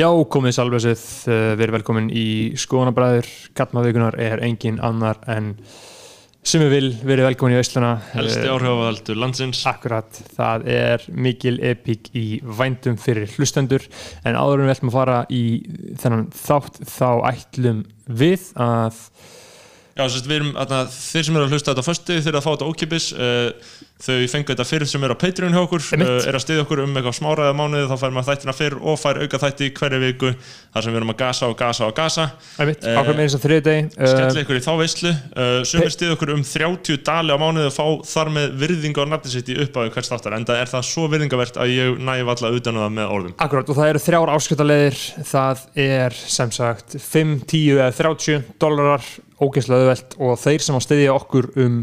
Já, komið sálflösið, verið velkomin í skoðanabræður, kattmaðvíkunar er engin annar en sem við vil verið velkomin í Íslana. Helsti áhrifavaldur landsins. Akkurat, það er mikil epík í vændum fyrir hlustendur. En áður en við ætlum að fara í þennan þátt þá ætlum við að Já, sérst, við erum, þeir sem eru að hlusta þetta fyrstu þeir eru að fá þetta ókipis uh, þau fengu þetta fyrir sem eru á Patreon hjá okkur uh, er að stiðja okkur um eitthvað smáraða mánuði þá fær maður þættina fyrr og fær auka þætti hverju viku þar sem við erum að gasa og gasa og gasa. Æmitt, uh, ákveð með eins og þriði deg Skellið ykkur í þá veistlu sem er stiðja okkur um 30 dali á mánuði og fá þar með virðinga og nafni sitt í uppáðu hvert státtar en það er það svo virðingavert að ég næf alla utan það með orðum. Akkurat og það eru þrjár ásköldarleðir það er sem sagt 5, 10 eða 30 dólarar ógeðslega auðvelt og þeir sem á stiðja okkur um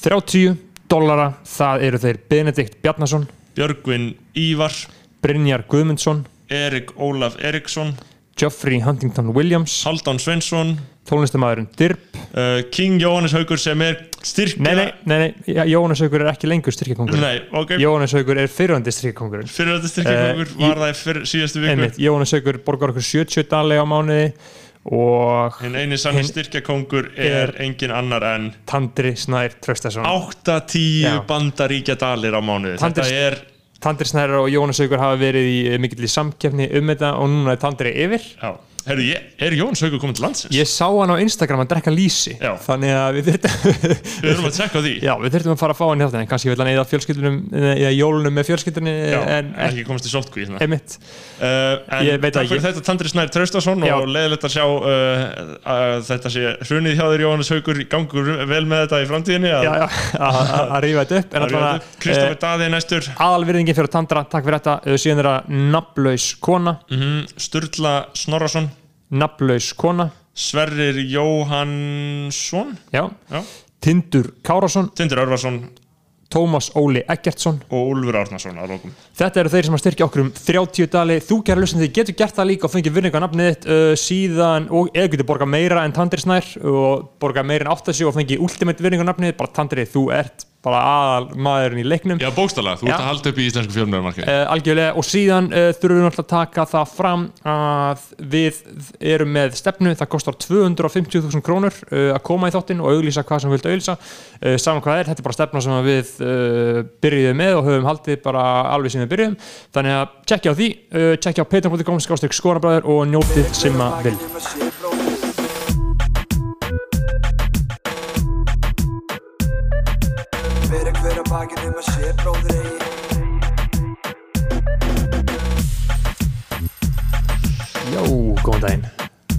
30 dollara, það eru þeir Benedikt Bjarnason Björgvin Ívar Brynjar Guðmundsson Erik Ólaf Eriksson Geoffrey Huntington Williams Haldán Svensson tónlistamæðurinn Dirb uh, King Jóhannes Haugur sem er styrkja Nei, nei, nei, nei. Jóhannes Haugur er ekki lengur styrkjakongur okay. Jóhannes Haugur er fyrirhandi styrkjakongur Fyrirhandi styrkjakongur uh, var það fyrir síðastu viku. Jóhannes Haugur borgar okkur 70 dali á mánuði hinn eini sann styrkjakongur er, er engin annar en Tandri Snær Tröstason 8-10 bandaríkja dalir á mánuði. Tandri, þetta er Tandri Snær og Jónas Haugur hafa verið í mikill í samkefni um þetta og núna er Tandri yfir. Já Herru, er Jón Saugur komið til landsins? Ég sá hann á Instagram að drekka lísi Já. Þannig að við þurfum að tsekka því. Já, við þurftum að fara að fá hann hérna en kannski vil hann eða fjölskyldunum eða jólunum með fjölskyldunni Já, en ekki komast í sótkví uh, En Ég veit takk fyrir þetta Tandri Snær Traustason og leðilegt að sjá uh, að þetta sé hrunið hjá þér Jóhannes Haugur gangur vel með þetta í framtíðinni Já, já, að- rífa þetta upp en þetta. Kristoffer eh, Daði næstur. Aðalvirðingin fyrir Tandra, takk fyrir þetta Eh, mm Sturla Snorrason Nafnlaus kona. Sverrir Jóhannsson. Já, Já. Tindur Kárásson Tindur Örvarsson. Tómas Óli Eggertsson. Og Úlfur Árnason að lókum Þetta eru þeir sem að styrkja okkur um 30 dali. Þú gerður lustin því getur gert það líka og fengið virðingu á nafnið þitt uh, síðan og eða getur borgað meira en Tandri Snær og borgað meira en 80 og fengið ultimate virðingu á nafnið þitt bara Tandri, þú ert bara aðal maðurinn í leiknum. Já, bókstala, þú ert að halda upp í íslensku fjölmjörnmarkið uh, algjörlega og síðan uh, þurfum við náttúrulega að taka það fram að við erum með stefnu, það kostar 250.000 krónur uh, að koma í þáttinn og auglýsa hvað sem við vilt auglýsa. Saman hvað er, þetta er bara stefna sem við byrjuðum með og höfum haldið bara alveg sem við byrjuðum, þannig að tjekkja á því, tjekkja á patreon.com skástrík skorabræður og njótið sem að vil að bakið um að sé bróður eigi. Jó, góðan daginn.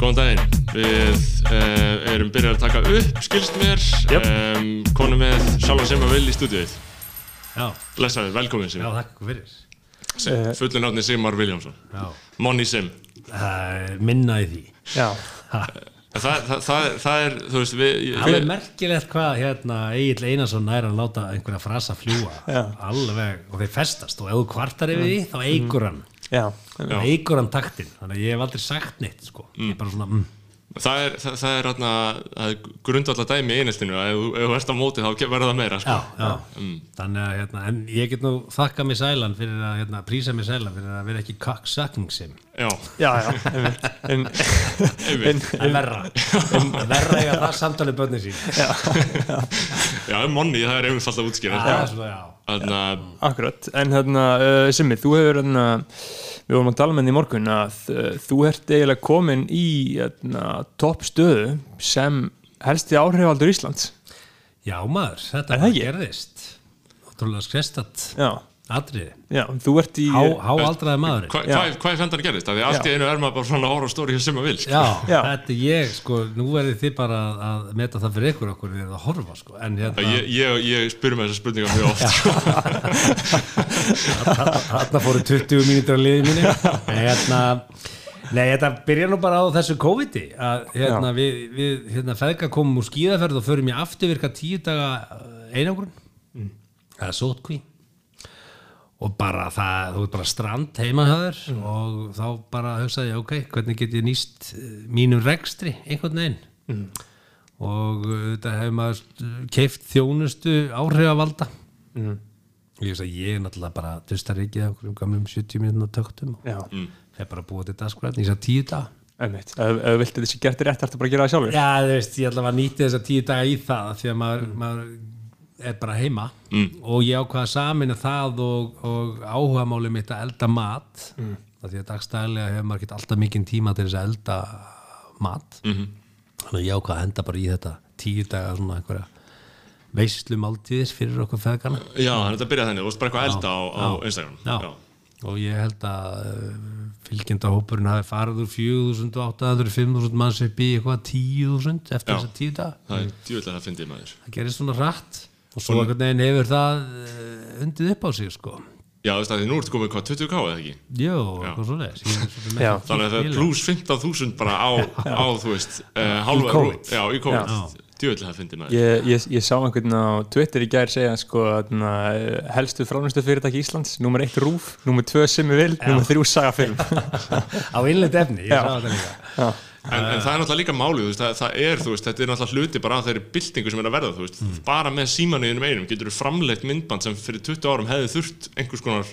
Góðan daginn, við uh, erum byrjað að taka upp, skilst mér. Jöp. um, Konu með sjálfa sem að vil í stúdíuð Já, Blessaði, velkomin já, Sim þakka ykkur fyrir. uh, Fullin átni Sigmar Viljámsson Já, Monni Sim. Er minna í því. Já, Það, það, það, er, það er, þú veist, við, Alveg merkilegt hvað hérna Egil Einarsson nær að láta einhverja frasa fljúa. Já. Alveg, og þeir festast og ef þú kvartar yfir því, þá eigur hann. já, eigur hann taktinn. Þannig að ég hef aldrei sagt neitt, sko. Ég er bara svona, mm. Það er, það, það er, er grundvallar dæmi í einheltinu að ef, þú- ert á móti þá verður það meira, sko Já, já. Þannig að, hérna, en ég get nú þakka mig sælan fyrir að, hérna, prísa mig sælan fyrir að vera ekki cocksucking sim. Já, já, já en, en, er verra. Er verra eiga það samtalið börnir sín. já, Monni, það er einfalt að útskýra já. Að, Akkurat, en hérna, uh, Simmi, þú hefur hérna, við vorum að tala með því morgun að uh, þú ert eiginlega komin í hérna, topp stöðu sem helsti áhrifaldur Íslands. Já maður, þetta Er það gerðist. Ótrúlega skrestat Já, atriði? Já, þú ert í... Há, há aldraði maðurinn. hva, Já. hvað, hvað er fendan gerðist? Af Því allt í einu er maður bara svona stóri hér sem maður vil, sko. Já, Já. þetta er ég, sko, nú verðið þið bara að- að meta það fyrir ykkur okkur við erum að horfa, sko, en hérna Ég, ég, ég spyrir með þessa spurninga mjög oft sko. þarna fóru 20 mínútur að liði mínu. Hérna Nei, þetta byrja nú bara á þessu COVID-i að hérna, við, við hérna, feðga komum úr skíðaferð og förum í afturvirka tíu daga einangrun. Mm. það er sótkví og bara það, þú ert bara strand heima hjá þér og þá bara hugsaði ég, ok, hvernig get ég nýst eh, mínum rekstri einhvern veginn mm. og þetta hefur maður keift þjónustu áhrifavalda mm. og ég veist að ég er náttúrulega bara dustaríkið af einhverjum gamlum 70 minútur töktum Já. mm. er bara búið til dagskræðin í þess að tíu dag ef ef þú vilt þetta sé gert rétt ertu bara að gera það sjálfur Já, þú veist, ég ætla að nýti þess að tíu daga í það því að maður, maður er bara heima mm. og ég ákvaða samin það og, og áhuga máli mitt að elda mat mm. því að dagstæðlega hefur maður ekki alltaf mikinn tíma til þess að elda mat -hmm. þannig að ég ákvaða að henda bara í þetta tíu daga svona einhverja veislu máltíðis fyrir okkur feðgana Já, þannig að þetta byrjaði þannig, þú veist bara eitthvað að elda á, á Já. Instagram Já. og ég held að fylgjendahópurinn hafi farið úr 4.800, 5.000 manns upp í eitthvað 10.000 eftir Já. þess að tíu dag Það er djúvilega að fyndi maður það gerist svona rætt og svo einhvern veginn hefur það eh, undið upp á sig sko. Já, þú veist að því nú ertu komið hvað 20k eða ekki? Jó, eitthvað svo leis Já. Þannig að það er pluss 15.000 bara á, á þú veist, uh, hálfa COVID. Já, í COVID. Djúvilega að fyndi maður. Ég, ég, ég sá einhvern á Twitter í gær segja sko, þarna, eh, helstu fránustu fyrirtæki Íslands nummer 1 Rúf, nummer 2 Simmi Vil nummer 3 Saga Film á innlend efni, ég sá þetta líka En, en það er náttúrulega líka málið, veist, það, það er, þú veist, þetta er náttúrulega hluti bara af þeirri byltingu sem er að verða, þú veist, bara með símanuðinum einum getur þú framleitt myndband sem fyrir 20 árum hefði þurft einhvers konar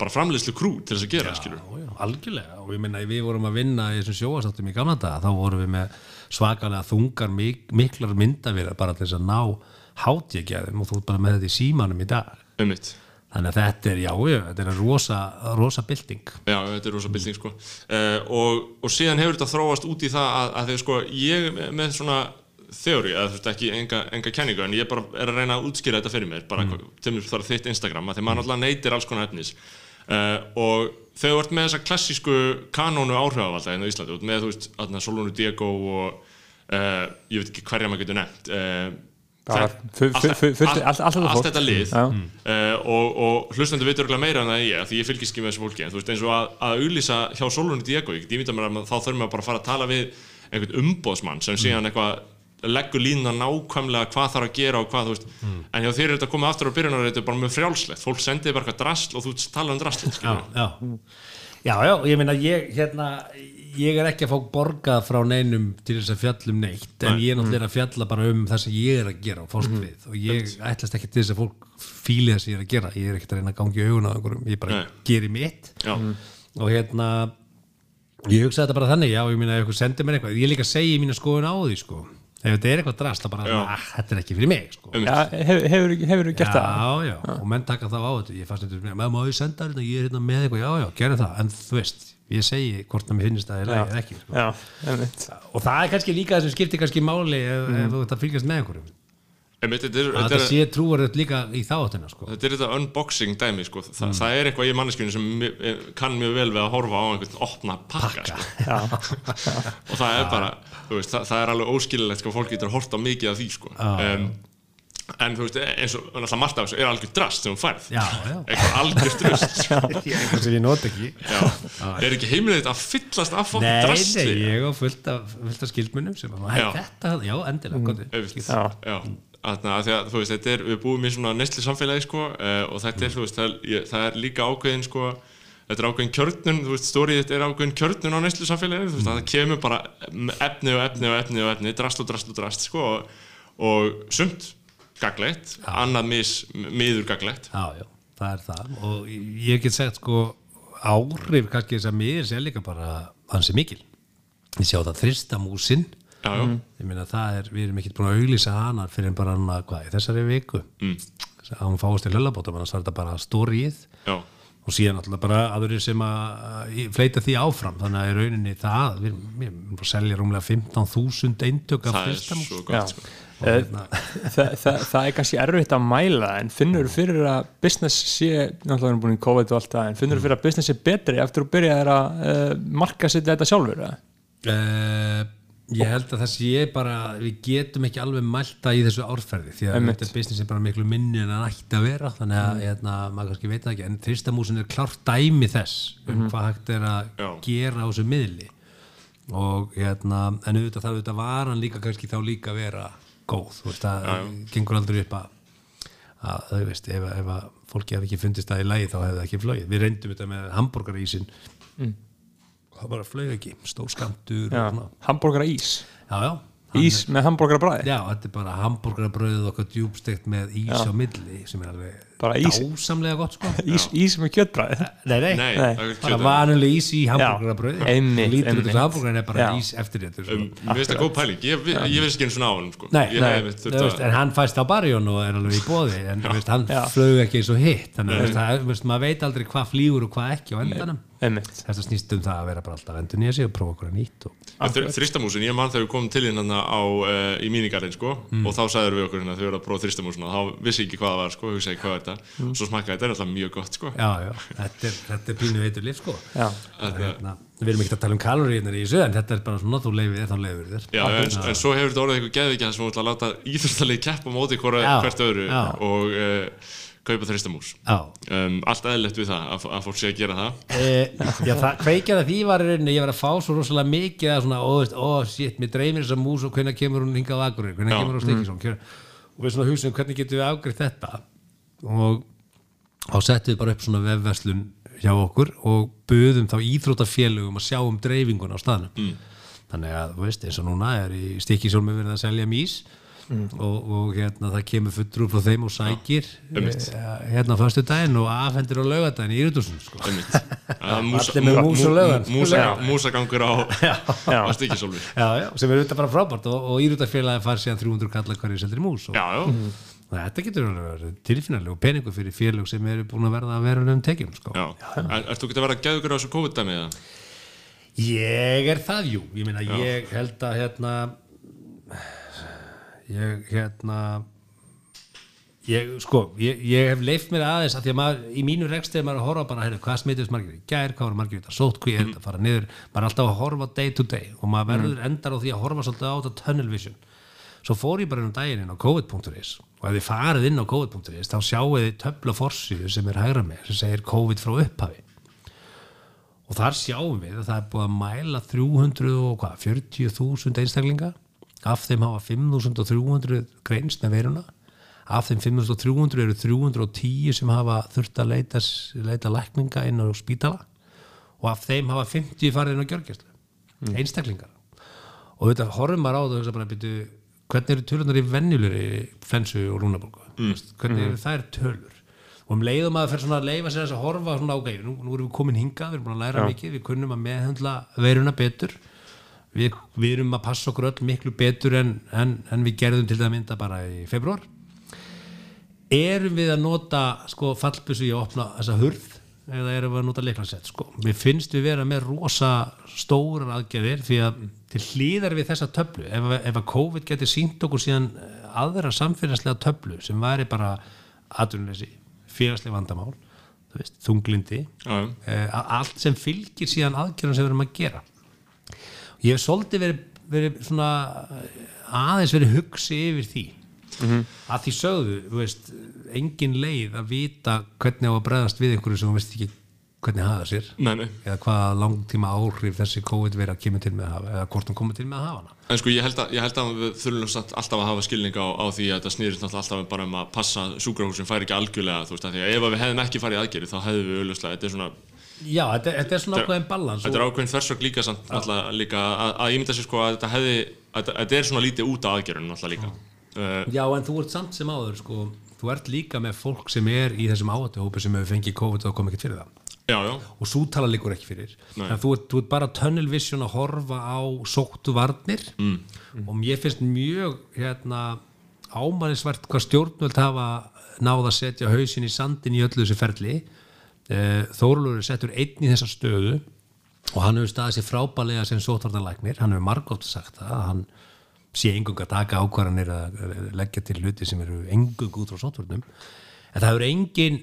bara framleiðslu krú til þess að gera, skilur. Já, já, algjörlega og ég minna við vorum að vinna í þessum sjóastáttum í gamla daga þá vorum við með svakalega þungar mik miklar myndavélar bara til þess að ná hátjækjaðum og þú ert bara með þetta í símanum í dag Um mitt. Þannig að þetta er, já, þetta er rosa, rosa bylting Já, þetta er rosa bylting, sko. Uh, og, og síðan hefur þetta þróast út í það að, að þegar, sko, ég með svona þeóri, eða þú veist ekki enga, enga kenningu, en ég bara er að reyna að útskýra þetta fyrir mér, bara mm. til mér þarf þitt Instagram, að þegar maður náttúrulega neytir alls konar efnis uh, og þú ert með þessa klassísku kanónu áhrifavalda hérna á Íslandi, með, þú veist, Solonu Diego og uh, ég veit ekki hverja maður getur nefnt allt- þetta lið. Já. uh, og, og hlustendur veitur meira en það ég því ég fylgist ekki með þessu fólki en þú veist eins og að, að auðlýsa hjá Solonu Diego ég mér að þá þurfum við bara að fara að tala við einhvern umbóðsmann sem síðan eitthvað leggur línuna nákvæmlega hvað þarf að gera og hvað þú veist. En hjá þér er þetta komið aftur á byrjunar þetta er bara mjög frjálslegt. Fólk sendið bara eitthvað drasl og þú talar um drasl já, já. Já, já, ég meina ég hérna, ég er ekki að fá borgað frá neinum til þess að fjallum neitt en ég er náttúrulega að fjalla bara um það sem ég er að gera og fást við. Og ég ætlast ekki til þess að fólk fíli það sem ég er að gera. Ég er ekkert að reyna að gangi augun á einhverjum. Ég bara Nei. geri mitt. Já, og hérna ég hugsa þetta bara þannig, já, ég meina ef ykkur sendir mér eitthvað, ég líka segi mína skoðun á því sko, ef þetta er eitthvað drast þá bara, Já. ah, þetta er ekki fyrir mig sko. Já, hefur, hefur, hefur gert það? já, já, og menn taka þá á þetta. Ég fannst þetta, maður má ég senda þetta? Ég er hérna með eitthvað, já, já, gerði það. En þú veist, ég segi hvort það mér finnst það er lægi eða ekki, sko. Já, og það er kannski líka það sem skiptir kannski máli ef, ef þú ert að fylgjast með einhverjum þetta er, að er, sé trúaröð líka í þáttina sko. þetta er þetta unboxing dæmi sko. Þa, það er eitthvað í manneskjunni sem mi- eh, kann mjög vel við að horfa á einhvern opna pakka, Sko. og það er bara veist, það, það er alveg óskililegt sko, fólk getur hort á mikið af því sko. um, en þú veist, eins og náttúrulega margt af þessu er algjör drast sem þú færð Já, já. eitthvað algjör drust eitthvað sem ég not ekki Já. er ekki heimilið þetta að fyllast af fólk Nei, drastli nei, ég á fullt af, fullt af skildmunum að, þetta, já, endilega, mm. Já. Að þú veist, þetta er, við búum í svona nesli samfélagi sko, uh, og þetta er, þú veist, það er, ég, það er líka ákveðin sko, þetta er ákveðin kjörnun þú veist, stórið þetta er ákveðin kjörnun á nesli samfélagi þú veist, það kemur bara efni og efni og efni og efni, drast og drast og drast sko, og, og sumt gaglegt, annað mis, miður gaglegt Já, já, það er það og ég get sagt sko áhrif kannski þess að mér sé líka bara hansi mikil. Ég sjá það þrista já, ég meina það er, við erum ekkert búin að auglýsa hana fyrir en bara hana, hvað, í þessari viku? Mm. að hún fáist til höllabótum þannig að það er bara stórið já, og síðan náttúrulega bara aðurir sem að í- fleita því áfram. Þannig að í rauninni það við erum, að selja rúmlega 15.000 eintök af það er svo Já. gott sko. Eh, það, það, það er kannski erfitt að mæla en finnur fyrir að business sé náttúrulega erum búin í COVID og allt það en finnur fyrir að business sé betri eftir að byrja að uh, marka sér þetta sjálfur eða? Uh, ég held að það sé bara við getum ekki alveg mælta í þessu árferði því að þetta business er bara miklu minni en það ætti að vera þannig að hérna, maður kannski veit ekki en þristamúsin er klárt dæmi þess um hvað hægt er að Já. gera á þessu miðli. Og hérna en auðvitað það auðvitað var hann líka kannski þá líka að vera góð þú veist það gengur aldrei upp að að þú veist ef, ef að fólki hafi ekki fundist það í lagi þá hefði það ekki flóið við reyndum þetta með hambúrgarísin það bara flög ekki, stór skamtur Já, hambúrgara ís Já, já, ís með hambúrgar bræði Já, þetta er bara hambúrgarabröð og okkar djúbstegt með ís á milli sem er alveg Bara ís. dásamlega gott sko. Ís, ís með kjötbræði Nei, nei, Nei, Nei. bara vanuleg ís í hambúrgarabröð einmitt, Lítur út einmitt. þessu hambúrgarin er bara Já. ís eftir þetta Um, Mér finnst það góð pæling, ég, veist ekki eins og hann sko. Að en hann fæst á barjón og er alveg í bóði en veist, hann Já. flög ekki eins og hitt þannig að maður veit aldrei hvað flýgur og hvað ekki á endanum. Einmitt. Þetta snýst um það að vera bara alltaf endur nýja sig og prófa okkur að nýtt og... Þr- Þristamúsin, ég man þegar við komum til hérna á, uh, í mínigarinn sko, og þá sagður við okkur hérna þegar við erum að prófa þristamúsina. Þá vissi ekki hvað það var, sko, hugsaði hvað þetta. Og svo smakkaði þetta er alltaf mjög gott sko. já, já, þetta er, þetta er pínu veitur lif sko. Já, hérna, við erum ekki að tala um kaloríunar í þessu en þetta er bara svona, þú leifir þér, þá leifir þér. Já, en, en svo hefur þetta orðið eitthvað geðvikið sem við ætla að láta íþróttalegi keppa á móti hvert öðru já. og uh, kaupa þristamús já, um, Allt eðlilegt við það að, að fólk sé að gera það. E, já það kveikjaði að því var í rauninni, ég var að fá svo rosalega mikið að svona, ó, veist, ó, shit, mér dreymir þessa mús og hvenær kemur hún hingað á Akureyri, hvenær Já. kemur hún á Stikisón og við svona hugsaum hvernig getum við afgreitt þetta og þá settum við bara upp svona vefverslun hjá okkur og buðum þá íþróttafélögum að sjá um dreifinguna á staðnum mm. þannig að, þú veist, eins og núna er í Stikisólmi verið að selja mís og, og hérna það kemur fullur frá þeim og sækir einmitt. eh, hérna á föstu daginn og afhendir á laugardaginn í Írudúsum sko. Allir með mú- mús og Já. Músagangur á, á já, sem er auðvitað bara frábært og, og Írudafélagi fær síðan 300 kalla hverju seldir mús og Já, já, þetta getur og peningur fyrir félög sem eru búin að verða að vera um tekjum sko. Er, þú ekki að vera gæðugur á þessu COVID-dæmi eða? Ég er það, jú. Ég meina, ég held að hérna ég hérna ég, sko, ég, ég hef leift mér aðeins að því að maður, í mínu rekst er maður að horfa bara, heyrðu, hvað smitist margir í gær, hvað var margir sótt, hvað er þetta, fara niður? Maður er alltaf að horfa day to day og maður verður endar á því að horfa svolítið á þetta tunnel vision. Svo fór ég bara inn á daginn inn á covid.is og ef þið farið inn á covid.is þá sjáu þið töfla forsíðu sem er hægra með sem segir covid frá upphafi. Og þar sjáum við að það er búið að mæla 340.000 einstaklinga. Af þeim hafa 5.300 greinst með veiruna. Af þeim 5.300 eru 310 sem hafa þurft að leita, leita lækninga inn á spítala. Og af þeim hafa 50 farið inn á gjörgjæslu einstaklingar. Og þetta horfum maður á og hugsa bara byrju, hvernig eru tölunar í venjulegri flensu og rúnabólgu hvernig eru þær tölur? Og um leiðum að fer svona að leifa sér þess að horfa svona ok, nú, nú erum við komin hingað við erum búin að læra mikið, við kunnum að meðhendla veiruna betur. Við, við erum að passa okkur öll miklu betur en, en, en við gerðum til það mynda bara í februar erum við að nota sko fallbissu í að opna þessa hurð eða erum við að nota leiklansett sko. Mér finnst við vera með rosa stórar aðgerðir því að til hlýðar við þessa töflu ef, ef að COVID getur sínt okkur síðan eh, aðra samfélagslega töflu sem væri bara atvinnuleysi, félagslega vandamál þú veist, þunglindi Já, já. eh, allt sem fylgir síðan aðgerðum sem við erum að gera. Ég hef svolítið verið, verið svona eh, aðeins verið hugsi yfir því. Að því sögðu, þú veist engin leið að vita hvernig á að bregðast við einhverju sem þú veist ekki hvernig hafa sér Nei, nei. eða hvaða langtíma áhrif þessi COVID verið að kemur til með að hafa eða hvort hún komið til með að hafa hana. En sko ég held að, ég held að við þurfum alltaf að hafa skilning á, á því að þetta náttúrulega alltaf bara um að passa sjúkrahúsin færi ekki algjörlega þú veist að því að ef við hefðum ekki farið aðgerið þá hefðum við auðvitað, þetta er svona Já, þetta, þetta er svona ákveðin balans þetta er ákveðin þversök líka samt náttúrulega líka að, að ímynda sér sko að þetta hefði að, að þetta er svona lítið út af aðgerðinu náttúrulega líka. Uh, Já, en þú ert samt sem áður sko, þú ert líka með fólk sem er í þessum áhættuhópi sem hefur fengið COVID og kom ekkert fyrir það. Já, já, og svo tala líkur ekki fyrir. Nei. en þú ert, þú ert bara tunnel vision að horfa á sóttu varnir. Mm. og mér finnst mjög hérna, ámælisvert hvað stjórnvöld hafa náð að setja hausin í sandin í öllu þessu ferli. Eh, Þórlur er settur einn í þessa stöðu og hann hefur staðið sér frábælega sem sótvarnarlæknir, hann hefur margótt sagt það að hann sé engung að taka ákvarðanir að leggja til hluti sem eru engung út frá sótvarnum en það hefur engin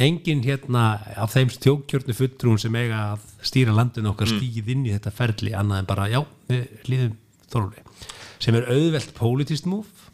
engin hérna af þeim stjókjörnu fulltrún sem eiga að stýra landinu okkar stíð inn í þetta ferli annað en bara já, við líðum þorfli sem er auðvelt politist múf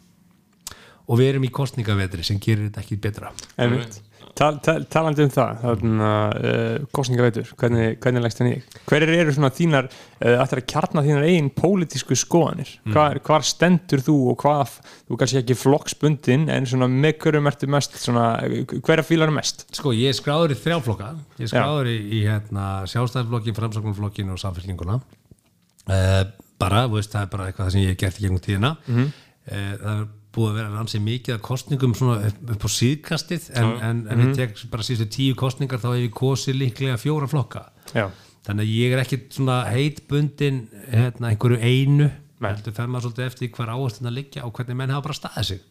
og við erum í kostningavetri sem gerir þetta ekki betra. Einmitt. Tal, tal, talandi um það þarna, uh, kostningaveitur, hvernig, hvernig leggst það nýg hverjir eru svona þínar uh, ættir að kjarna þínar eigin pólitísku skoðanir? Mm. hvar, hvar stendur þú og hvað þú kannski ekki flokksbundin en svona með hverjum ertu mest hverja fílar mest? Sko, ég er skráður í þrjáflokka ég er skráður í, í hérna, sjálfstæðarflokkin, framsóknarflokkin og samfélkinguna uh, bara, þú veist, það er bara eitthvað sem ég hef gert í gegnum tíðina. Mm það er búið að vera ansið mikið af kostningum svona upp, á síðkastið en, en, en við tek bara síðustu tíu kostningar þá hef ég kosið líklega fjóra flokka. Já. þannig að ég er ekki svona heitbundin hérna, einhverju einu heldur fer maður svolítið eftir hvar áherslan að liggja og hvernig menn hafa bara staðið sig.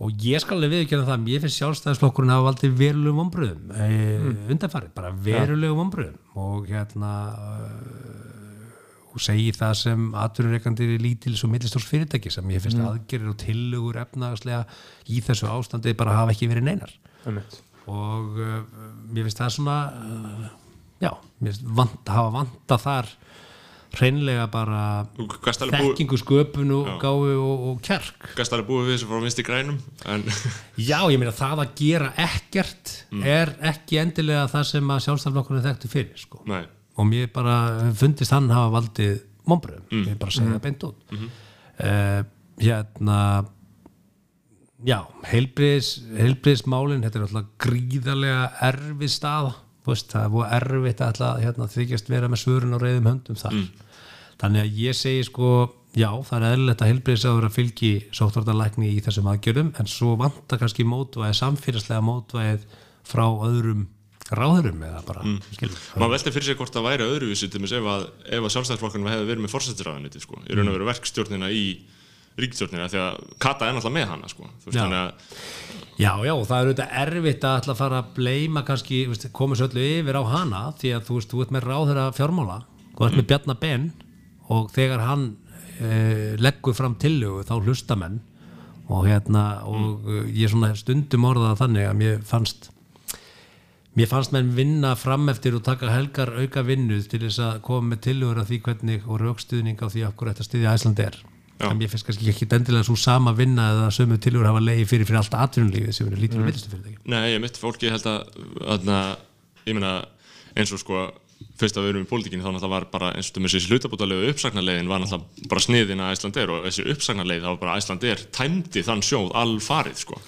Og ég skal alveg viðkjöna það mér finnst sjálfstæðisflokkurinn hafa valdið verulegum ombröðum e, undanfarið, bara verulegum ombröðum og hérna og segi það sem atvinnureikandi lítils og millistórs fyrirtæki sem ég finnst mm. aðgerir og tillögur efnagaslega í þessu ástandi bara hafa ekki verið neinar Einmitt. og uh, mér finnst það svona uh, já, mér finnst vant, hafa vanta þar hreinlega bara þekkingu, sköpun og gáfi og, og kjark gast alveg búið við þessu frá vinstri grænum en já, ég meina það að gera ekkert er ekki endilega það sem að sjálfstaflokkurinn þekktu fyrir sko. nei, og mér bara fundist hann hafa valdið mombröðum, ég bara segja það beint út. Uh, hérna já, heilbriðis heilbriðismálin, þetta er alltaf gríðarlega erfið staða þú veist, það er búið erfitt að alltaf hérna, þykjast vera með svörun og reyðum höndum þar. Þannig að ég segi sko já, það er eðlilegt að heilbriðisáður að fylgi sóttvartalækni í þessum aðgjörðum en svo vantar kannski mótvæðið samfélagslega mótvæðið frá öðrum ráðurum eða bara mm. maður veldi fyrir sig hvort það væri öðruvísi til þess ef að, að sjálfstæðisflokkurinn hefði verið með fórsættiráðaniti sko, í raun og veru verkstjórnina í ríkstjórnina því að Kata er náttúrulega með hana sko, þú veist þannig að Já, já, og það er auðvitað erfitt að að fara að bleima kannski, veist, koma svo öllu yfir á hana því að þú veist, þú ert með ráðherra fjármála þú ert með Bjarnar Ben og þegar hann e, leggur fram tillögu þá hlusta menn og hérna, og mm. ég svona stundum orðað þannig að mér fannst mér fannst menn vinna fram eftir og taka helgar auka vinnu til þess að koma með tillögur af því hvernig og raukstuðning á því af hverju þetta stiði Æsland er Já. en mér finnst kannski ekki endilega svo sama vinna eða sömu tillögur hafa leiði fyrir fyrir allt atvinnulífið sem eru lítur mm. millistu fyrirtæki Nei, ég mitt fólki held að, að ég meina eins og sko fyrst að við erum í pólitíkinni þá náttúrulega var bara eins og þú með þessi hlutabótalegu uppsagnarleiðin var náttúrulega bara sniðin að Æslandir og þessi uppsagnarleið þá var bara Æslandir tæmdi þann sjóð alfarið sko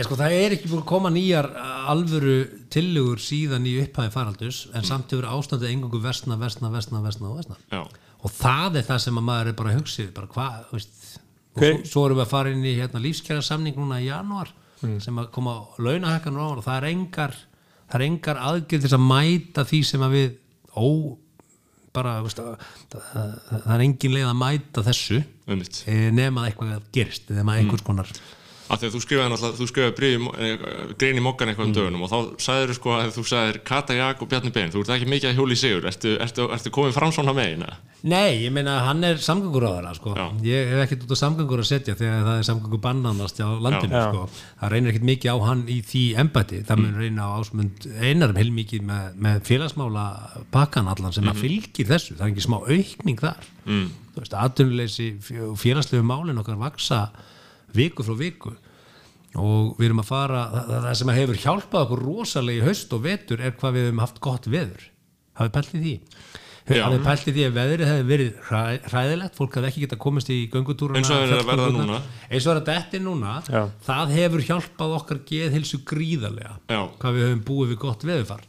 Já sko það er ekki búin að koma nýjar alvöru tillögur síðan í upphæði faraldus en samt hefur ástandið engangu versna, versna, versna, versna og versna Já, og það er það sem að maður er bara að hugsa yfir, bara hvað, veist og Hver- svo, svo erum við að fara inn í hérna, lífskjæra samning núna í janúar sem að koma launahækkanur á og það er engar það er engar aðgjörð til þess að mæta því sem að við ó, bara, veist, að, það, það er engin leið að mæta þessu um nema að eitthvað gerist nema einhvers konar því að þú skrifaði náttúrulega, þú skrifaði grein í mokkan eitthvað um dögunum og þá sagðir sko að þú sagðir Kata Jak og Bjarni Ben, þú ert ekki mikið að hjóli í sigur ertu, ertu, ertu komin fram svona megin eða? Nei, ég meina hann er samgönguráðara sko. Já. ég hef ekkert út á samgöngur að setja þegar það er samgöngu bannanast á landinu Já. sko. það reynir ekkert mikið á hann í því embæti, það mun reyna á ásmund einarum heilmikið með, með félagsmála pakkan allan sem að fylgir þessu, það er ekki smá aukning þar mm. þú veist, atvinnuleysi og félagslegu málin okkar vaksa viku frá viku. Og við erum að fara, það, það sem hefur hjálpað okkur rosalega í haust og vetur er hvað við hefum haft gott veður. Hafið pælt í því? Hafið pælt í því að veðrið hefði verið hræ- hræðilegt, fólk hefði ekki getað komist í göngutúruna Eins og það er að verða fjallgöngurnar. núna. eins og það er að detti núna. Já. það hefur hjálpað okkar geðhilsu gríðarlega Já. hvað við höfum búið við gott veðurfar.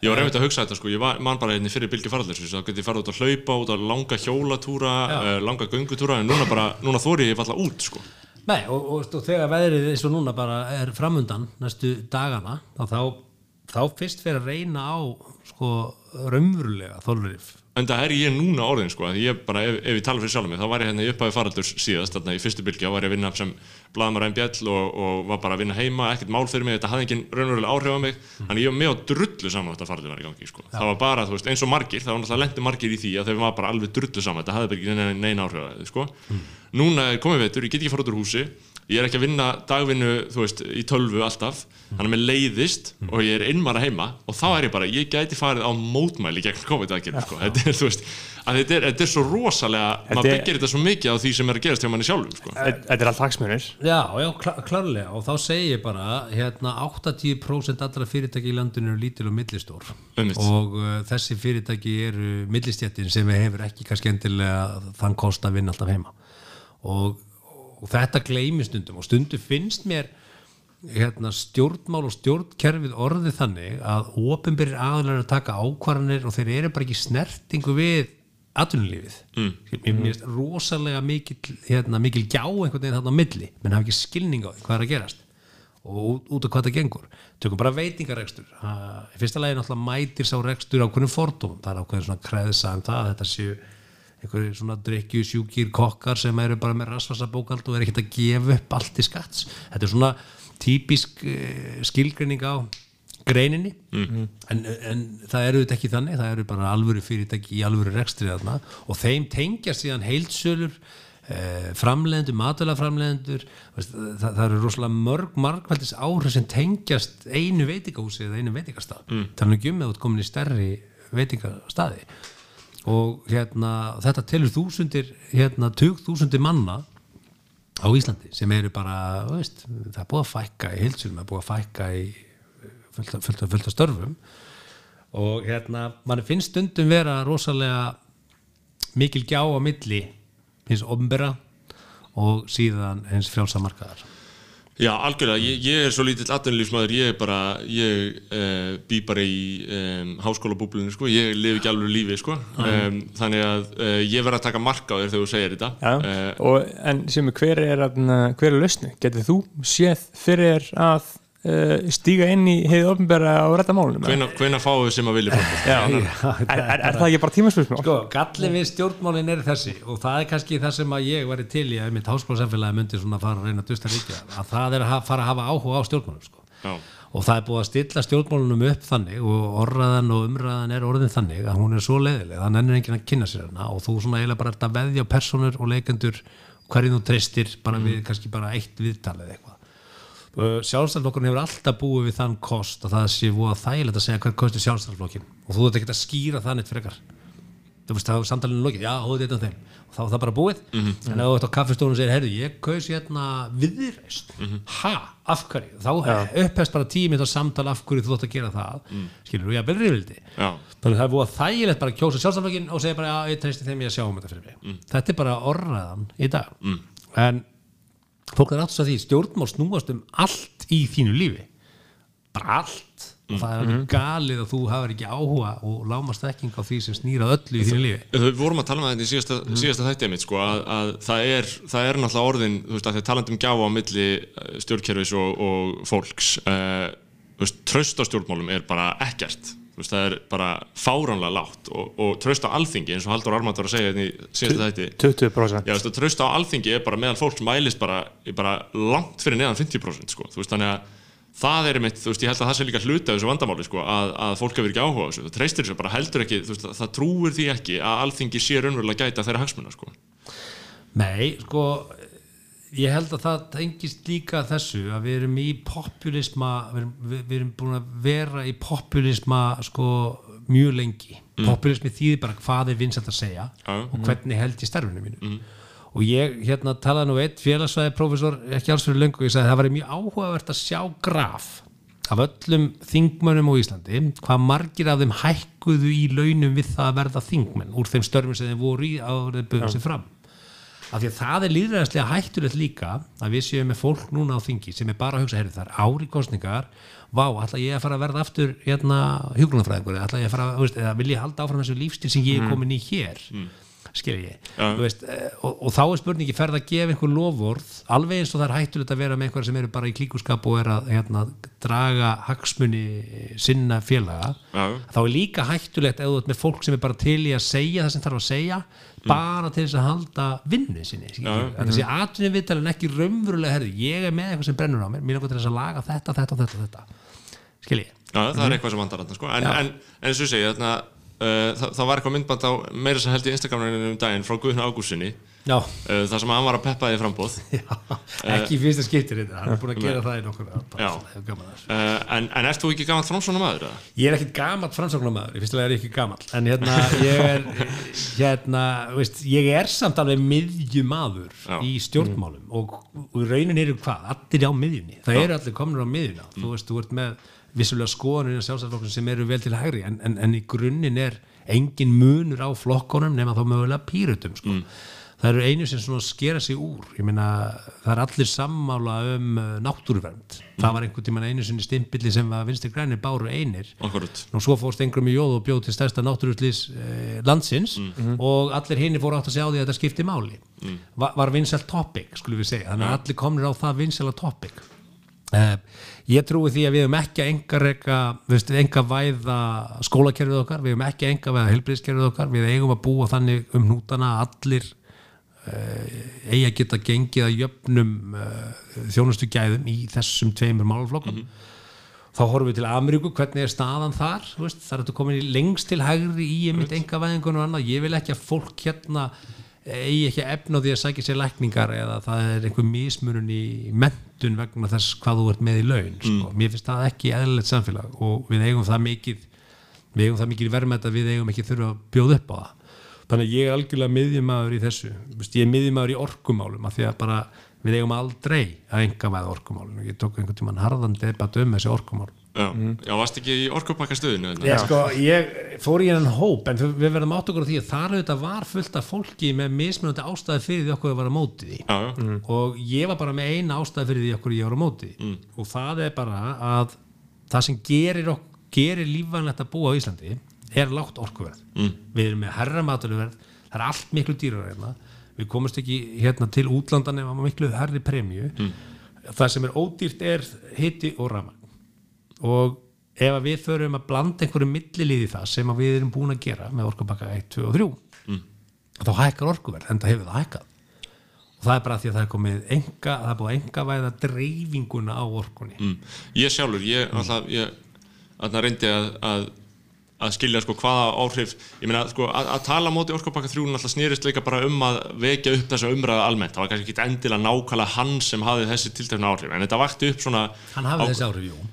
Ég var einmitt að hugsa þetta sko, ég var, man bara einni fyrir bylgi faraldur þá geti ég farið út að hlaupa, út að langa hjólatúra uh, langa göngutúra, en núna bara núna þóri ég falla út sko Nei, og, og, og þegar veðrið eins og núna bara er framundan næstu dagana þá, þá, þá fyrst fyrir að reyna á sko raunverulega þólurif En það er ég núna orðin sko, bara, ef, ef ég tala fyrir sjálf mig, þá var ég hérna í upphafi faraldurs síðast, þarna í fyrstu bylgi, þá var ég að vinna sem blaðmar MBL og, og var bara að vinna heima, ekkert mál fyrir mig, þetta hafði engin raunverulega áhrif á mig, þannig ég var með á drullu saman þetta faraldur var í gangi sko. Það var bara, þú veist, eins og margir, það var náttúrulega lendi margir í því að þau var bara alveg drullu saman, þetta hafði ekki neina, áhrif á þau, sko. Núna er komið veitur, ég get ekki fara út úr húsi, ég er ekki að vinna dagvinnu, þú veist, í tölvu alltaf, þannig að mér leiðist og ég er einmara heima og þá er ég bara, ég gæti farið á mótmæli gegn COVID-aðgerðum, sko. Þetta er, þú veist, að þetta er, þetta er svo rosalega, maður er- byggir þetta svo mikið á því sem er að gerast hjá manni sjálfum, sko. Þetta er allt hagsmunir. Já, já, klá, klárlega. Og þá segi ég bara hérna 80% allra fyrirtæki í landinu eru lítil og millistór. Og uh, þessi fyrirtæki eru millistjættin sem hefur ekki kannski endilega þann kost að vinna alltaf heima. Og, og þetta gleymi stundum. Og stundum finnst mér hérna, stjórnmál og stjórnkerfið orðið þannig að ofinbyrjir aðlar að taka ákvarðanir og þeir eru bara ekki snertingu við atvinnulífið. Mm. mér mér finnst rosalega mikil, hérna, mikil gjá einhvern veginn þarna á milli. Menn hafa ekki skilning á því hvað er að gerast. Og út, af hvað það gengur. Tökum bara veitingarekstur. Ha, í fyrsta lagi náttúrulega mætir sá rekstur ákveðnum fordum það er ákveðin svona kreðsa um það að þetta séu einhverju svona drikkju sjúkir kokkar sem eru bara með rasvasabókald og er ekkert að gefa upp allt í skatts. Þetta er svona típisk uh, skilgreining á greininni. En, en það eru þetta ekki þannig. Það eru bara alvöru fyrirtæki í alvöru rekstri þarna og þeim tengja síðan heilsölur eh, framleiðendur, matalaframleiðendur veist, það, það eru rosalega mörg margvældis áhrif sem tengjast einu veitingahúsi eða einu veitingastað. Mm. þannig um að þú ert komin í stærri veitingastaði og hérna þetta telur þúsundir hérna tug þúsundir manna á Íslandi sem eru bara veist, það er búið að fækka í heilsölum það er búið að fækka í fullt af, fullt af, fullt af störfum. Og hérna mann finnst stundum vera rosalega mikil gjá á milli hins ombera og síðan hins frjálsamarkaðar Já, algjörlega, ég, ég er svo lítill atvinnulífsmaður, ég er bara, ég uh, bý bara í um, háskólabúblunni, sko, ég lifi ekki alveg lífi, sko, um, þannig að uh, ég verð að taka marka á þér þegar þú segir þetta. Já, Uh, og, en sem er hver er, hver er lausni? Getur þú séð fyrir að stíga inn í heiði ofnbæra og rætta málunum? fáum við sem að vilja er, er, er það ekki bara tímaspörsmál? Sko, gallin við stjórnmálin er þessi og það er kannski það sem að ég væri til í að mitt háskólasamfélagi myndi svona fara að reyna að dusta ríkja. Að það er að fara að hafa áhuga á stjórnmálum sko. Já, og það er búið að stilla stjórnmálunum upp þannig og orraðan og umræðan er orðin þannig að hún er svo leiðileg, það nennir enginn að kynna sér hana og þú svona eiginlega bara ert að veðja personur og leikendur hverju þú treystir bara við kannski bara eitt viðtalið eitthvað sjálfstæðarflokkurinn hefur alltaf búið við þann kost að það sé voða þægilegt að segja hver kosti sjálfstæðarflokkin og þú ert ekki að skýra það neitt frekar. Þú veist það er samtalinu lokið, já, hóðu þetta á þeim. Og þá er það bara búið. En ef þú ert á kaffestónu og segir, heyrðu, ég kaus hérna viðreist, ha, af hverju? Þá upphefst bara tímið á samtal af hverju þú ætti að gera það. Mm. skilur þú, já, vel rifildi já, þannig að það er búið þægilegt bara að kjósa sjálfstæðarflokkin og segja bara, já, ég treysti þeim ég að sjá um þetta fyrir mig. Þetta er bara orðræðan í dag. Mm. en fólk er svo að því stjórnmál snúast um allt í þínu lífi. Bara allt. Og það er alveg galið að þú hafur ekki áhuga og lámast þekking á því sem snýrað öllu í þínu lífi. Við vorum að tala um þetta í síðasta, síðasta þættið mitt sko, að, að það, er, það er náttúrulega orðin þú veist, að þið talandi um gjáfa á milli eh, stjórnkerfis og, og fólks uh, veist, tröst á stjórnmálum er bara ekkert veist, það er bara fáránlega lágt og, og tröst á alþingi eins og Haldur Armand var að segja þetta í síðasta þætti. 20% Já, þú veist, tröst á alþingi er bara meðal fólks mælist bara, er bara langt fyrir neðan 50% sko. þú veist, þannig að það er mitt, þú veist, ég held að það sé líka hluti af þessu vandamáli, sko, að, að fólk hefur ekki áhuga á þessu, það treystir þessu bara heldur ekki þú veist, það, það trúir því ekki að alþingi sé raunverulega gæta þeirra hagsmuna, sko. Nei, sko ég held að það tengist líka þessu að við erum í populisma við erum, við, erum búin að vera í populisma sko mjög lengi. Populismi þýðir bara hvað er vinsælt að segja Já. og hvernig held ég starfinu mínu. Og ég hérna talaði nú eitt félagsvæði prófessor ekki alls fyrir löngu ég sagði að það var mjög áhugavert að sjá graf af öllum þingmönnum á Íslandi hvað margir af þeim hækkuðu í launum við það að verða þingmenn úr þeim störfum sem þeim voru í árið bögum sér fram af því að það er líðræðislega hættulegt líka að við séum með fólk núna á þingi sem er bara að hugsa, heyrðu það er ári kostningar vá, ætla ég að fara að verða aftur hérna hjúgrunafræðingur, ætla ég að fara þú veist, eða vil ég halda áfram þessu lífstil sem ég er komin í hér mm. skil ég Ja. Veist, eh, og, og þá er spurningi ferð að gefa einhver lofvorð, alveg eins og það er hættulegt að vera með einhver sem eru bara í klíkuskap og er að hérna, draga hagsmuni sinna félaga Já. þá er líka hættulegt ert með fólk sem er bara til í að segja það sem þarf að segja bara til þess að halda vinnu sinni þetta sé atvinni viðtal en ekki raunverulega herði, ég er með eitthvað sem brennur á mér mér er til þess að laga þetta, þetta, þetta, þetta. Skil ég Já, það er eitthvað sem vandar þarna, sko. En, Já. en, en eins og ég segi, þarna uh, það, það var eitthvað myndband á meira sem held í Instagraminu um daginn frá Guðna Ágússinni uh, þar sem hann var að peppa því framboð já. ekki í fyrsta skiptir þetta hann er búin að gera það í nokkur Já. að uh, en, en ert þú ekki gaman framsvona maður? eða? ég er ekkit gamall framsóknarmaður í fyrsta lega er ég ekki gamall en hérna ég er hérna, veist, ég er samt alveg miðjumadur Já. í stjórnmálum og, og í raunin eru hvað, allir á miðjunni það eru allir komnir á miðjuna þú veist, þú ert með vissulega skoðanir sem eru vel til hægri en, en, en í grunninn er engin munur á flokkonum nema þá mögulega pýrutum sko. Það eru einu sem svona skera sig úr. Ég meina það er allir sammála um uh, náttúruvernd. Það var einhvern tímann einu sinni stimpilli sem var vinstri grænir báru einir. Akkurat og svo fórst einhverjum í jóð og bjóð til stærsta náttúruslýs eh, landsins og allir hinni fóru átt að segja á því að þetta skipti máli. Var, var vinsælt topic skulum við segja, þannig að allir komnir á það vinsæla topic. Eh, ég trúi því að við höfum ekki enga veist, enga væða skólakerfið okkar, við höfum ekki enga væða helbriðskerfið okkar, við eigum að búa þannig um hnútana að allir eigi að geta gengið að jöfnum uh, þjónustu gæðum í þessum tveimur málflokkum þá horfum við til Ameríku, hvernig er staðan þar veist, það er þetta komin í lengst til hægri í einmitt enga væðingun og annað. Ég vil ekki að fólk hérna eigi ekki að efna því að sækja sér lækningar eða það er einhver mismunun í mentun vegna þess hvað þú ert með í laun sko. mér finnst það ekki eðlilegt samfélag og við eigum það mikið við eigum það mikið verðmætt að við eigum ekki þurfa að bjóða upp á það þannig að ég er algjörlega miðjumæður í þessu. Ég er miðjumæður í orkumálum af því að bara við eigum aldrei að enga væða orkumálum ég tók einhvern tímann harðan debatt um þessi orkumál. Já, já varst ekki í orkupakastöðinu Já, sko, ég fór í hennan hóp en við við verðum átt okkur á því að þar auðvitað var fullt af fólki með mismunandi ástæði fyrir því okkur að vera mótið því. Já, já, og ég var bara með eina ástæði fyrir því okkur ég var á móti mm. og það er bara að það sem gerir, ok- gerir lífvænlegt að búa á Íslandi er lágt orkuverð. Mm. við erum með herra maturverð það er allt miklu dýrar hérna. Við komumst ekki hérna til útlandan ef maður miklu herri premju mm. það sem er ódýrt er hitti og rafmagn. Og ef við förum að blanda einhverju millilið í það sem við erum búin að gera með orkupakka 1, 2 og 3 þá hækkar orkuverð en það hefur það hækkað. Og það er bara því að það er komið enga, það er búið að enga væða dreifinguna á orkunni. Mm. ég sjálfur, ég alltaf ég alltaf reyndi að, að að skilja sko hvaða áhrif ég meina sko að, að tala á móti orkupakka 3 alltaf snýrist líka bara um að vekja upp þessa umræða almennt, það var kannski ekki endilega nákvæmlega hann sem hafði þessi tiltekna áhrif en þetta vakti upp svona hann hafði þessi áhrif, jú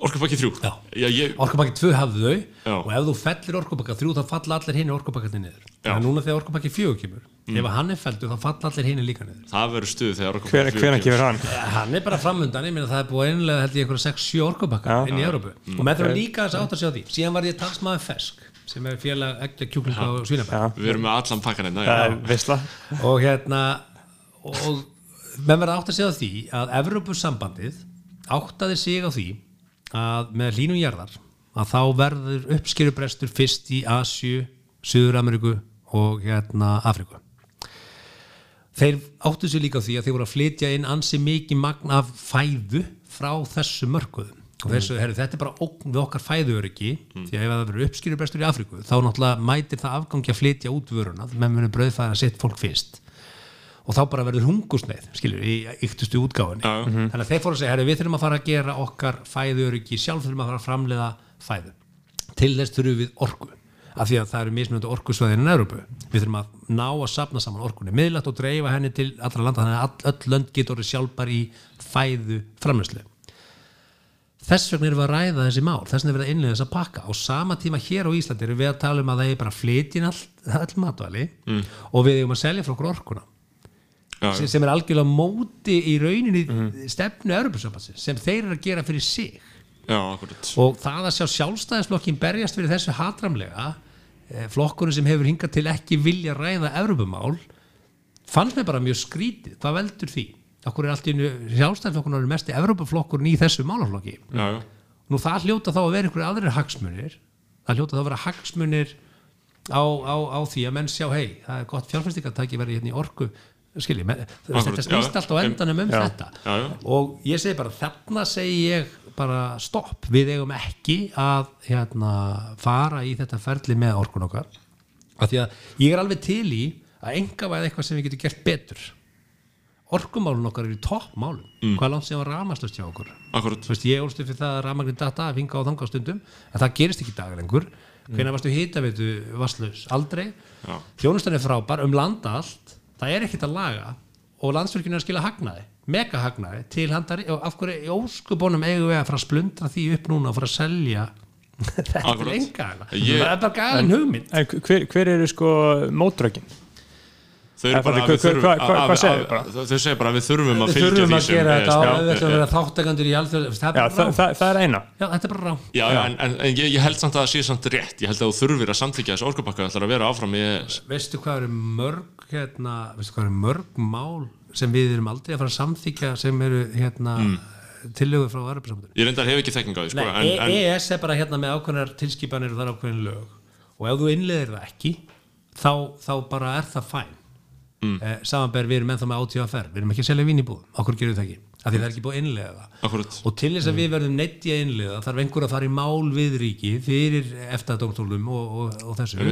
orkupakki 3 Já. Já, ég, orkupakki 2 hafði þau Já. og ef þú fellir orkupakka 3 þá falla allir hinn orkupakkarnir niður Já. þannig að núna þegar orkupakki 4 kemur ef að hann er felldur þá falla allir hinn líka niður. Það verður stuð þegar 4 hvernig gefur hann? hann er bara framundan, ég meina það er búið einlega held ég einhverja 6-7 orkupakka Já. inn í Európu og með þurfum líka þess að átt að sjá því. Síðan var ég talsmaður fesk sem er félag ekki kjúklinga og svínabæð við erum með allan pakkan hérna Það já. er veistla og hérna og menn verða átt að segja því að Evrópusambandið áttaði sig á því að með hlínum jarðar að þá verður uppskýrubrestur fyrst í Asju, Suður-Ameríku og hérna Afriku þeir áttu sig líka því að þeir voru að flytja inn ansi mikið magn af fæðu frá þessu mörkuðum. Og þessu, herri, þetta er bara ógn við okkar fæðuöryggi því að ef það verður uppskýrubrestur í Afriku þá náttúrulega mætir það afgangi að flytja út vöruna menn verður brauðfæðar að setja fólk fyrst. Og þá bara verður hungusneið skilur, í yktustu útgáfunni. Já, já. þannig að þeir fóru að segja, herri, við þurfum að fara að gera okkar fæðuöryggi, sjálf þurfum að fara að framleiða fæðu. Til þess þurfum við orku af því að það eru mismunandi orkusvæðin í Európu við þurfum að ná að sapna saman orkunni. Miðlægt og dreifa henni til allra landa þannig að öll lönd getur orðið sjálfbar í fæðu framleiðslu. Þess vegna erum við að ræða þessi mál. Þess vegna er við að innlega þess að pakka. Á sama tíma hér á Íslandi erum við að tala um að það er bara flytjinn all, all matvæli mm. og við erum að selja frá okkur orkuna. Já, sem, sem er algjörlega móti í rauninni stefnu Európusambandsins sem þeir eru að gera fyrir sig já, og það að sjá sjálfstæðisflokkin berjast fyrir þessu hatramlega eh, flokkurinn sem hefur hingað til ekki vilja ræða Evrópumál fannst mér bara mjög skrítið. Hvað veldur því? Okkur er allt í einu sjálfstæðisflokkurinn er mesti Evrópuflokkurinn í þessu málaflokki? Já, já, nú það hljóta þá að vera einhverju aðrir hagsmunir. Það hljóta þá að vera hagsmunir á, á, á því að menn sjá hei, það er gott fjárfæstingartæki verið hérna í orku skilji, þetta snýst allt á endanum um já, þetta. já, já. og ég segi bara þarna segi ég bara stopp, við eigum ekki að hérna, fara í þetta ferli með orkun okkar. Af því að ég er alveg til í að enga væða eitthvað sem við getum gert betur. Orkumálun okkar eru í toppmálum. Mm. hvað langt sem var ramaslust hjá okkur. Veist, ég ólst upp fyrir það að rafmagnin data að finga á þanga á stundum, en það gerist ekki í dag lengur. Hvenær varstu hita veitu vasslaus aldrei, þjónustan er frábær um landa allt, það er ekkert að laga og landsverkinu er að skila hagnaði mega hagnaði til handari og af hverju í óskubónum eigum við að fara að splundra því upp núna og fara að selja þetta er Akkurat. enga hana Ég- það er bara galin hugmynd En hver, hver eru sko mótrökin? Þau eru bara það- að við þurfum að- segir bara? þau að við þurfum að fylgja því sem það er það, það, það eina. Já, þetta er bara rá Já, en, ég, held samt að það sé samt rétt. Ég held að þú þurfir að samþykja þessu orkupakka ætlar að vera áfram í ES veistu hvað eru mörg hérna, veistu hvað eru mörg mál sem við erum aldrei að fara að samþykja sem eru hérna mm. tillögur frá Arabisamöndunum Ég reyndar hef ekki þekking á því sko, Nei, en, en, EES er bara hérna með ákveðnar tilskipanir og það er ákveðin lög. Og ef þú innleðir það ekki þá bara er það fæn mm. eh, samanber við erum ennþá með átíðaferð við erum ekki að selja vín í búðum, okkur gerum við það ekki. Af því það er ekki búið innlega Akkurat. og til þess að við verðum neitt í að innlega þarf einhver að fara í mál við ríki fyrir eftadómstólum og, og, og þessu.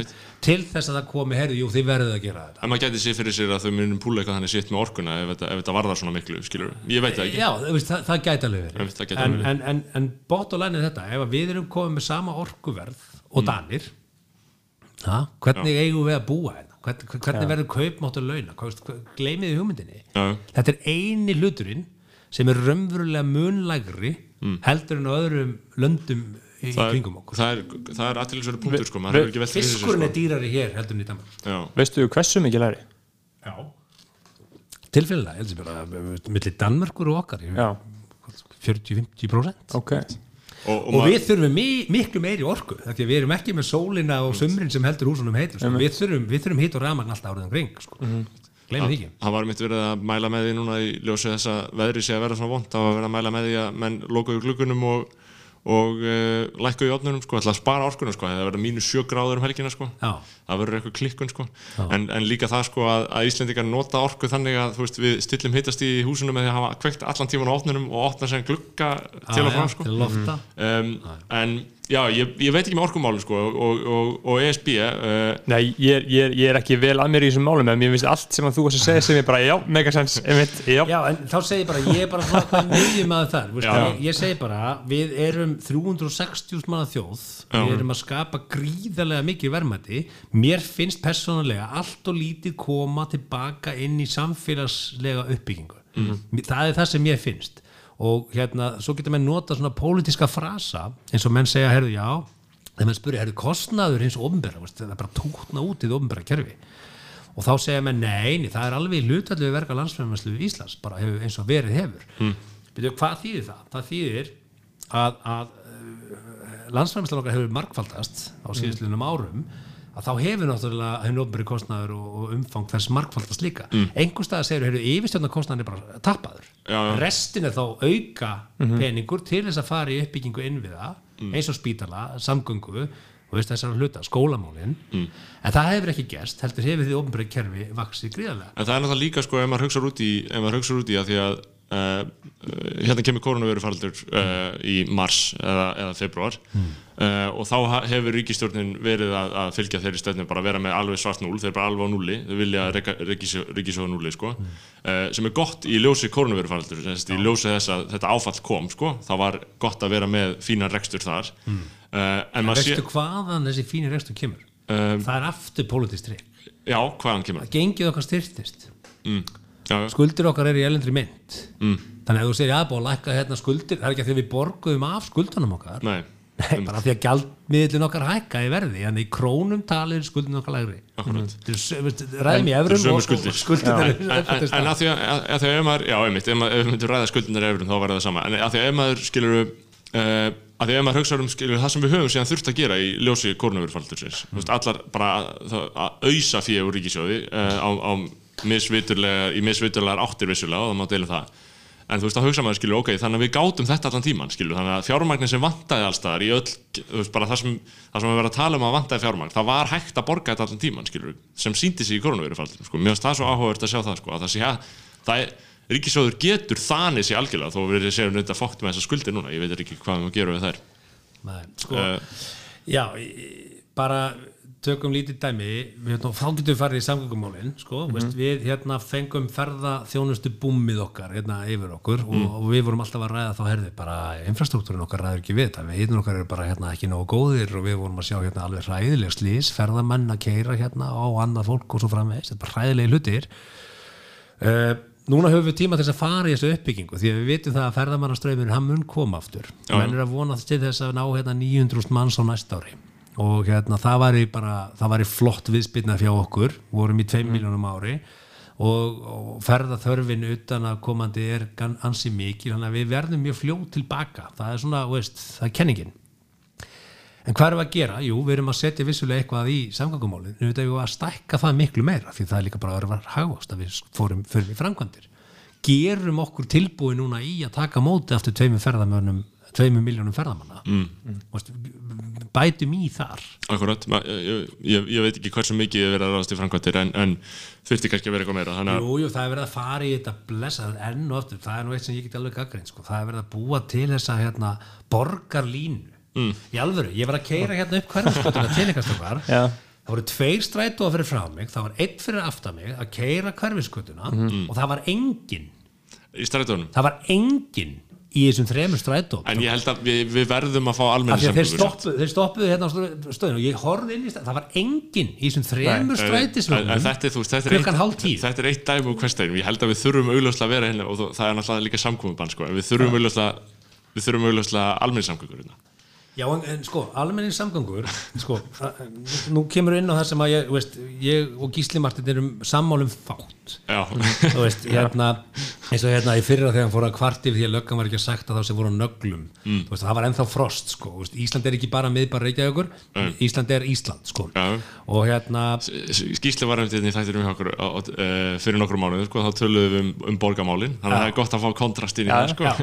Til þess að það komi herðu, jú þið verðið að gera þetta. En maður gæti sér fyrir sér að þau munum púla eitthvað þannig sitt með orkuna ef þetta, ef þetta varðar svona miklu skilur ég veit það ekki. Já, það, það gæti alveg en, en, en, en bótt og lænið þetta ef við erum komið með sama orkuverð og Mm. danir ha, hvernig eigum við að búa hérna hvernig, hvernig verður kaupmáttu launa Hvað- hvað- gleymið þið hugmyndinni Já. þetta er eini hluturinn sem er raunverulega munlægri heldur en á öðrum löndum í, Mm. það kringum er, okkur það er, það er aðtilsverður punktur sko, maður hefur ekki velt sér, fiskurinn er sko. dýrari hér heldur en í Danmark Já. Veistu hversu mikið læri? Já. tilfellega, ég held sem bara millir Danmörkur og okkar ég- Já, 40-50% ok og, og, og við þurfum mi miklu meiri orku því að við erum ekki með sólina og sumrin sem heldur húsunum heitur sko. við þurfum, við þurfum hitt og rafmagn alltaf árið um kring sko. mm gleymið því ekki það var mitt verið að mæla með því núna í ljósi þess að veðri sé að vera svona vond það var verið að mæla með því að menn lokuðu gluggunum og, og uh, lækkuðu í opnunum sko, ætla að spara orkunum sko, það verið mínus sjö gráður um helgina sko. Já. það verður eitthvað klikkun sko. en, en líka það sko að, að Íslendingar nota orku þannig að þú veist, við stillum hittast í húsunum að hafa kveikt allan tíman á opnunum og opna sem glugga til og frá sko. lofta um, en já, ég, ég veit ekki með orkumáli sko, og, og, og ESB uh, Nei, ég, ég, ég er ekki vel að mér í þessum málum en mér finnst allt sem að þú varst að segja sem ég bara, já, megasens, einmitt, já, Já, en þá segir ég bara, ég er bara svona hvað miðjum að það, veist, ég, ég segi bara við erum 360 manna þjóð Já. við erum að skapa gríðarlega mikið verðmæti. Mér finnst persónulega allt og lítið koma tilbaka inn í samfélagslega uppbyggingu. Mhm. það er það sem ég finnst og hérna, svo getur menn nota svona pólitíska frasa eins og menn segja, herðu, já þegar menn spurði, herðu, kostnaður hins ofnbæra, það er bara tókna út í það ofnbæra kerfi og þá segja mér neini, það er alveg hlutallu við verka landsfæðumæslu Íslands bara hefur, eins og verið hefur mm. Byrju, hvað þýðir það? það þýðir að, að landsfæðumæslu okkar hefur markfaldast á síðustlinum árum að þá hefur náttúrulega henni ofnbæri kostnaður og, og umfang þess markfaldast líka. Mm. einhver stað segir, hefur yfirstjórnar kostnaður er bara já. restin er þá auka peningur til þess að fara í uppbyggingu innviða eins og spítala, samgöngu og veist þessar hluta, skólamálin. En það hefur ekki gerst, heldur hefur því ofnbæri kerfi vaksið gríðarlega. En það er náttúrulega líka sko ef maður hugsa út í, ef maður hugsa út í að því að uh, hérna kemur koronavirufaraldur uh, í mars eða, eða februar uh, og þá hefur ríkistjórnin verið að, að fylgja þeirri stöðnum bara að vera með alveg svart núl, þeir eru bara alveg á núli þau vilja ríkisjóða núli sko. Uh, sem er gott í ljósi koronavirufaraldur í ljósi þess að þetta áfall kom sko, það var gott að vera með fínan rekstur þar. Uh, en maður sé veistu hvaðan þessi fínir rekstur kemur? Um, það er aftur politist trikk já, hvaðan kemur? Það? gengið okkar styrtist Mm. Skuldir okkar eru í elendri mynd Mm. þannig að ef þú segir að búið að lækka hérna skuldir það er ekki að því við borguðum af skuldunum okkar. Nei, Nei, bara því að gjaldmiðlun okkar hækka í verði en í krónum talir skuldin okkar lægri. Er ræðum í sömu og- skuldir. en, að því að, að, að því að ef maður, já, einmitt, ef maður, ræða skuldinir efrum þá var það sama, en að því að ef maður skilur uh, að því að ef maður hugsa um skilur það sem við höfum síðan þurft að gera í ljósi kórnavurfaldursins, mm. allar bara að, að ausa fyrir ríkisjóði uh, á, á misviturlega í misviturlegar áttir vissulega og það má deila það. En þú veist að hugsa maður skilur, ok, þannig að við gátum þetta allan tíman, skilur, þannig að fjármagnin sem vantaði allstaðar í öll, þú veist, bara það sem það sem við verðum að tala um að vantaði fjármagn það var hægt að borga þetta allan tíman, skilur sem síndi sig í koronavírufaldinu, sko, mér finnst það svo áhugavert að sjá það, sko, að það sé að það er, ríkisjóður getur þannig sér algjörlega þó við séum þetta fókt með þessa skuldir núna ég veit ekki hvað við gerum við þær. Nei, sko, uh, já, bara tökum lítið dæmi. Við, hérna, þá getum við farið í samgöngumálin sko, veist, við hérna fengum ferða þjónustu búmið okkar hérna yfir okkur og, og við vorum alltaf að ræða þá herði bara infrastruktúrin okkar ræður ekki við þetta. Við hittum okkar eru bara hérna ekki nógu góðir og við vorum að sjá hérna alveg hræðileg slís ferðamenn að keira hérna á annað fólk og svo framvegis, þetta er bara hræðilegi hlutir. Uh, Núna höfum við tíma til þess að fara í þessu uppbyggingu því að við vitum það að ferðamannaströymurinn hann mun koma aftur. Menn er að vona til þess að ná hérna 900 manns á næsta ári og hérna það væri bara það væri flott viðspilna fjá okkur. Vorum í 2 miljónum ári. Og, og ferða þörfin utan að komandi er ansi mikil. Þannig að við verðum mjög fljótt tilbaka. Það er svona, veist, það er kenningin. En hvað við að gera? Jú, við erum að setja vissulega eitthvað í samgangumálið, en við erum að stækka það miklu meira, því það er líka bara að vera hagvast að við fórum fyrir í framkvæmdir. Gerum okkur tilbúi núna í að taka móti aftur tveimur ferðamönnum, tveimur miljónum ferðamanna. Mm. Bætum í þar. Akkurat, Ma- ég, ég, ég veit ekki hversu mikið er verið að ráðast í framkvæmtir en, en þurfti kannski að vera eitthvað meira þannig að Jú, jú, það er verið að fara í þetta blessað enn og aftur, það er nú eitt sem ég get alveg gaggrind, sko. það er verið að búa til þessa hérna, borgarlínu. Mm. Í alvöru, ég var að keira hérna upp hverjumskotuna til einhvers okkar Já. það voru tveir strætóa fyrir frá mig það var einn fyrir aftan mig að keira hverfiskutuna og það var engin í þessum þremur strætóum en ég held að við, við verðum að fá að þeir stoppuðu, þeir stoppuðu hérna á stöðinu og ég horfði inn í strætónu það var engin í þessum þremur strætisvögnum klukkan hálf tíu. þetta er eitt dæmi úr hverstæðinum ég held að við þurfum augljóslega að vera hérna og það er náttúrulega líka samkominbann sko. við þurfum augljóslega við þurfum hérna. Já, en, sko, almenning samgangur sko, nú kemur inn á það sem að ég, veist, ég og Gísli Martin erum sammálum fátt já, þú veist, hérna eins og hérna í fyrra þegar hann fór að kvarti því að löggan var ekki að sagt að þá sem voru nöglum Mm. veist, það var ennþá frost, sko veist, Ísland er ekki bara miðbar Reykjavíkur Ísland er Ísland, sko Já. og hérna, skýsli var eftir því þættir um okkur á, uh, fyrir nokkur mánuð sko, þá töluðum við um, um borgamálin þannig að það er gott að fá kontrast inn í það sko. já,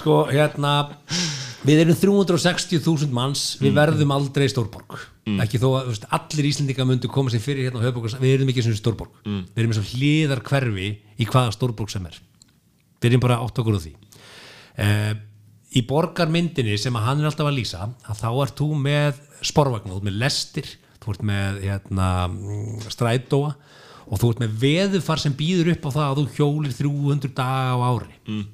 sko, hérna við erum 360.000 manns. Við Mm. verðum aldrei stórborg. Ekki þó að veist, allir Íslendinga myndu koma sér fyrir hérna á höfborg við erum ekki sem stórborg. Mm. við erum eins og hliðar hverfi í hvaða stórborg sem er. Við erum bara átt okkur á því. Uh, í borgarmyndinni sem að hann er alltaf að lýsa að þá ert þú með sporvagn þú ert með lestir, þú ert með hérna, mm, strætóa og þú ert með veðufar sem býður upp á það að þú hjólir 300 daga á ári. Mm.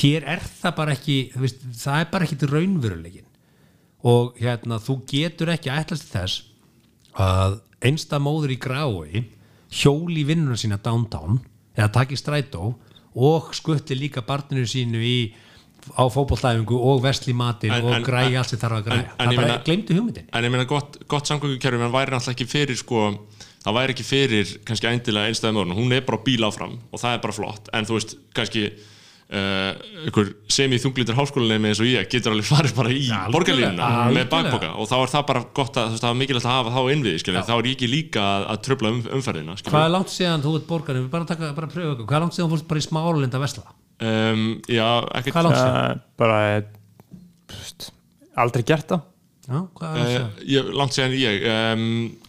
Hér er það bara ekki veist, það er bara ekki til raunverulegin og hérna þú getur ekki ætlast þess að einsta móður í grái hjóli vinnuna sína downtown eða taki strætó og skutti líka barninu sínu í á fótbolltæfingu og vesli matinn En- og en- græi allt sem þarf að græja. en- en það bara glemdu hugmyndin en ég meina gott, gott samgöngukerfi menn væri náttúrulega ekki fyrir sko, það væri ekki fyrir kannski eindilega einstæðum öðrun hún er bara bíl áfram og það er bara flott. En þú veist kannski uh, einhver semi-þunglítur háskólinni eins og ég getur alveg farið bara í borgarlínuna með bakboka og þá er það bara gott að það er mikilvægt að hafa þá innvið þá er ég ekki líka að, að tröfla um, umferðina skilja. hvað er langt síðan þú ert borgarinn, bara, taka, bara pröfa ykkur hvað er langt síðan þú fórst bara í smálind að vesla um, já, ekkert hvað er langt síðan? Uh, bara pst, aldrei gert það Já, er uh, ég, langt séðan ég um,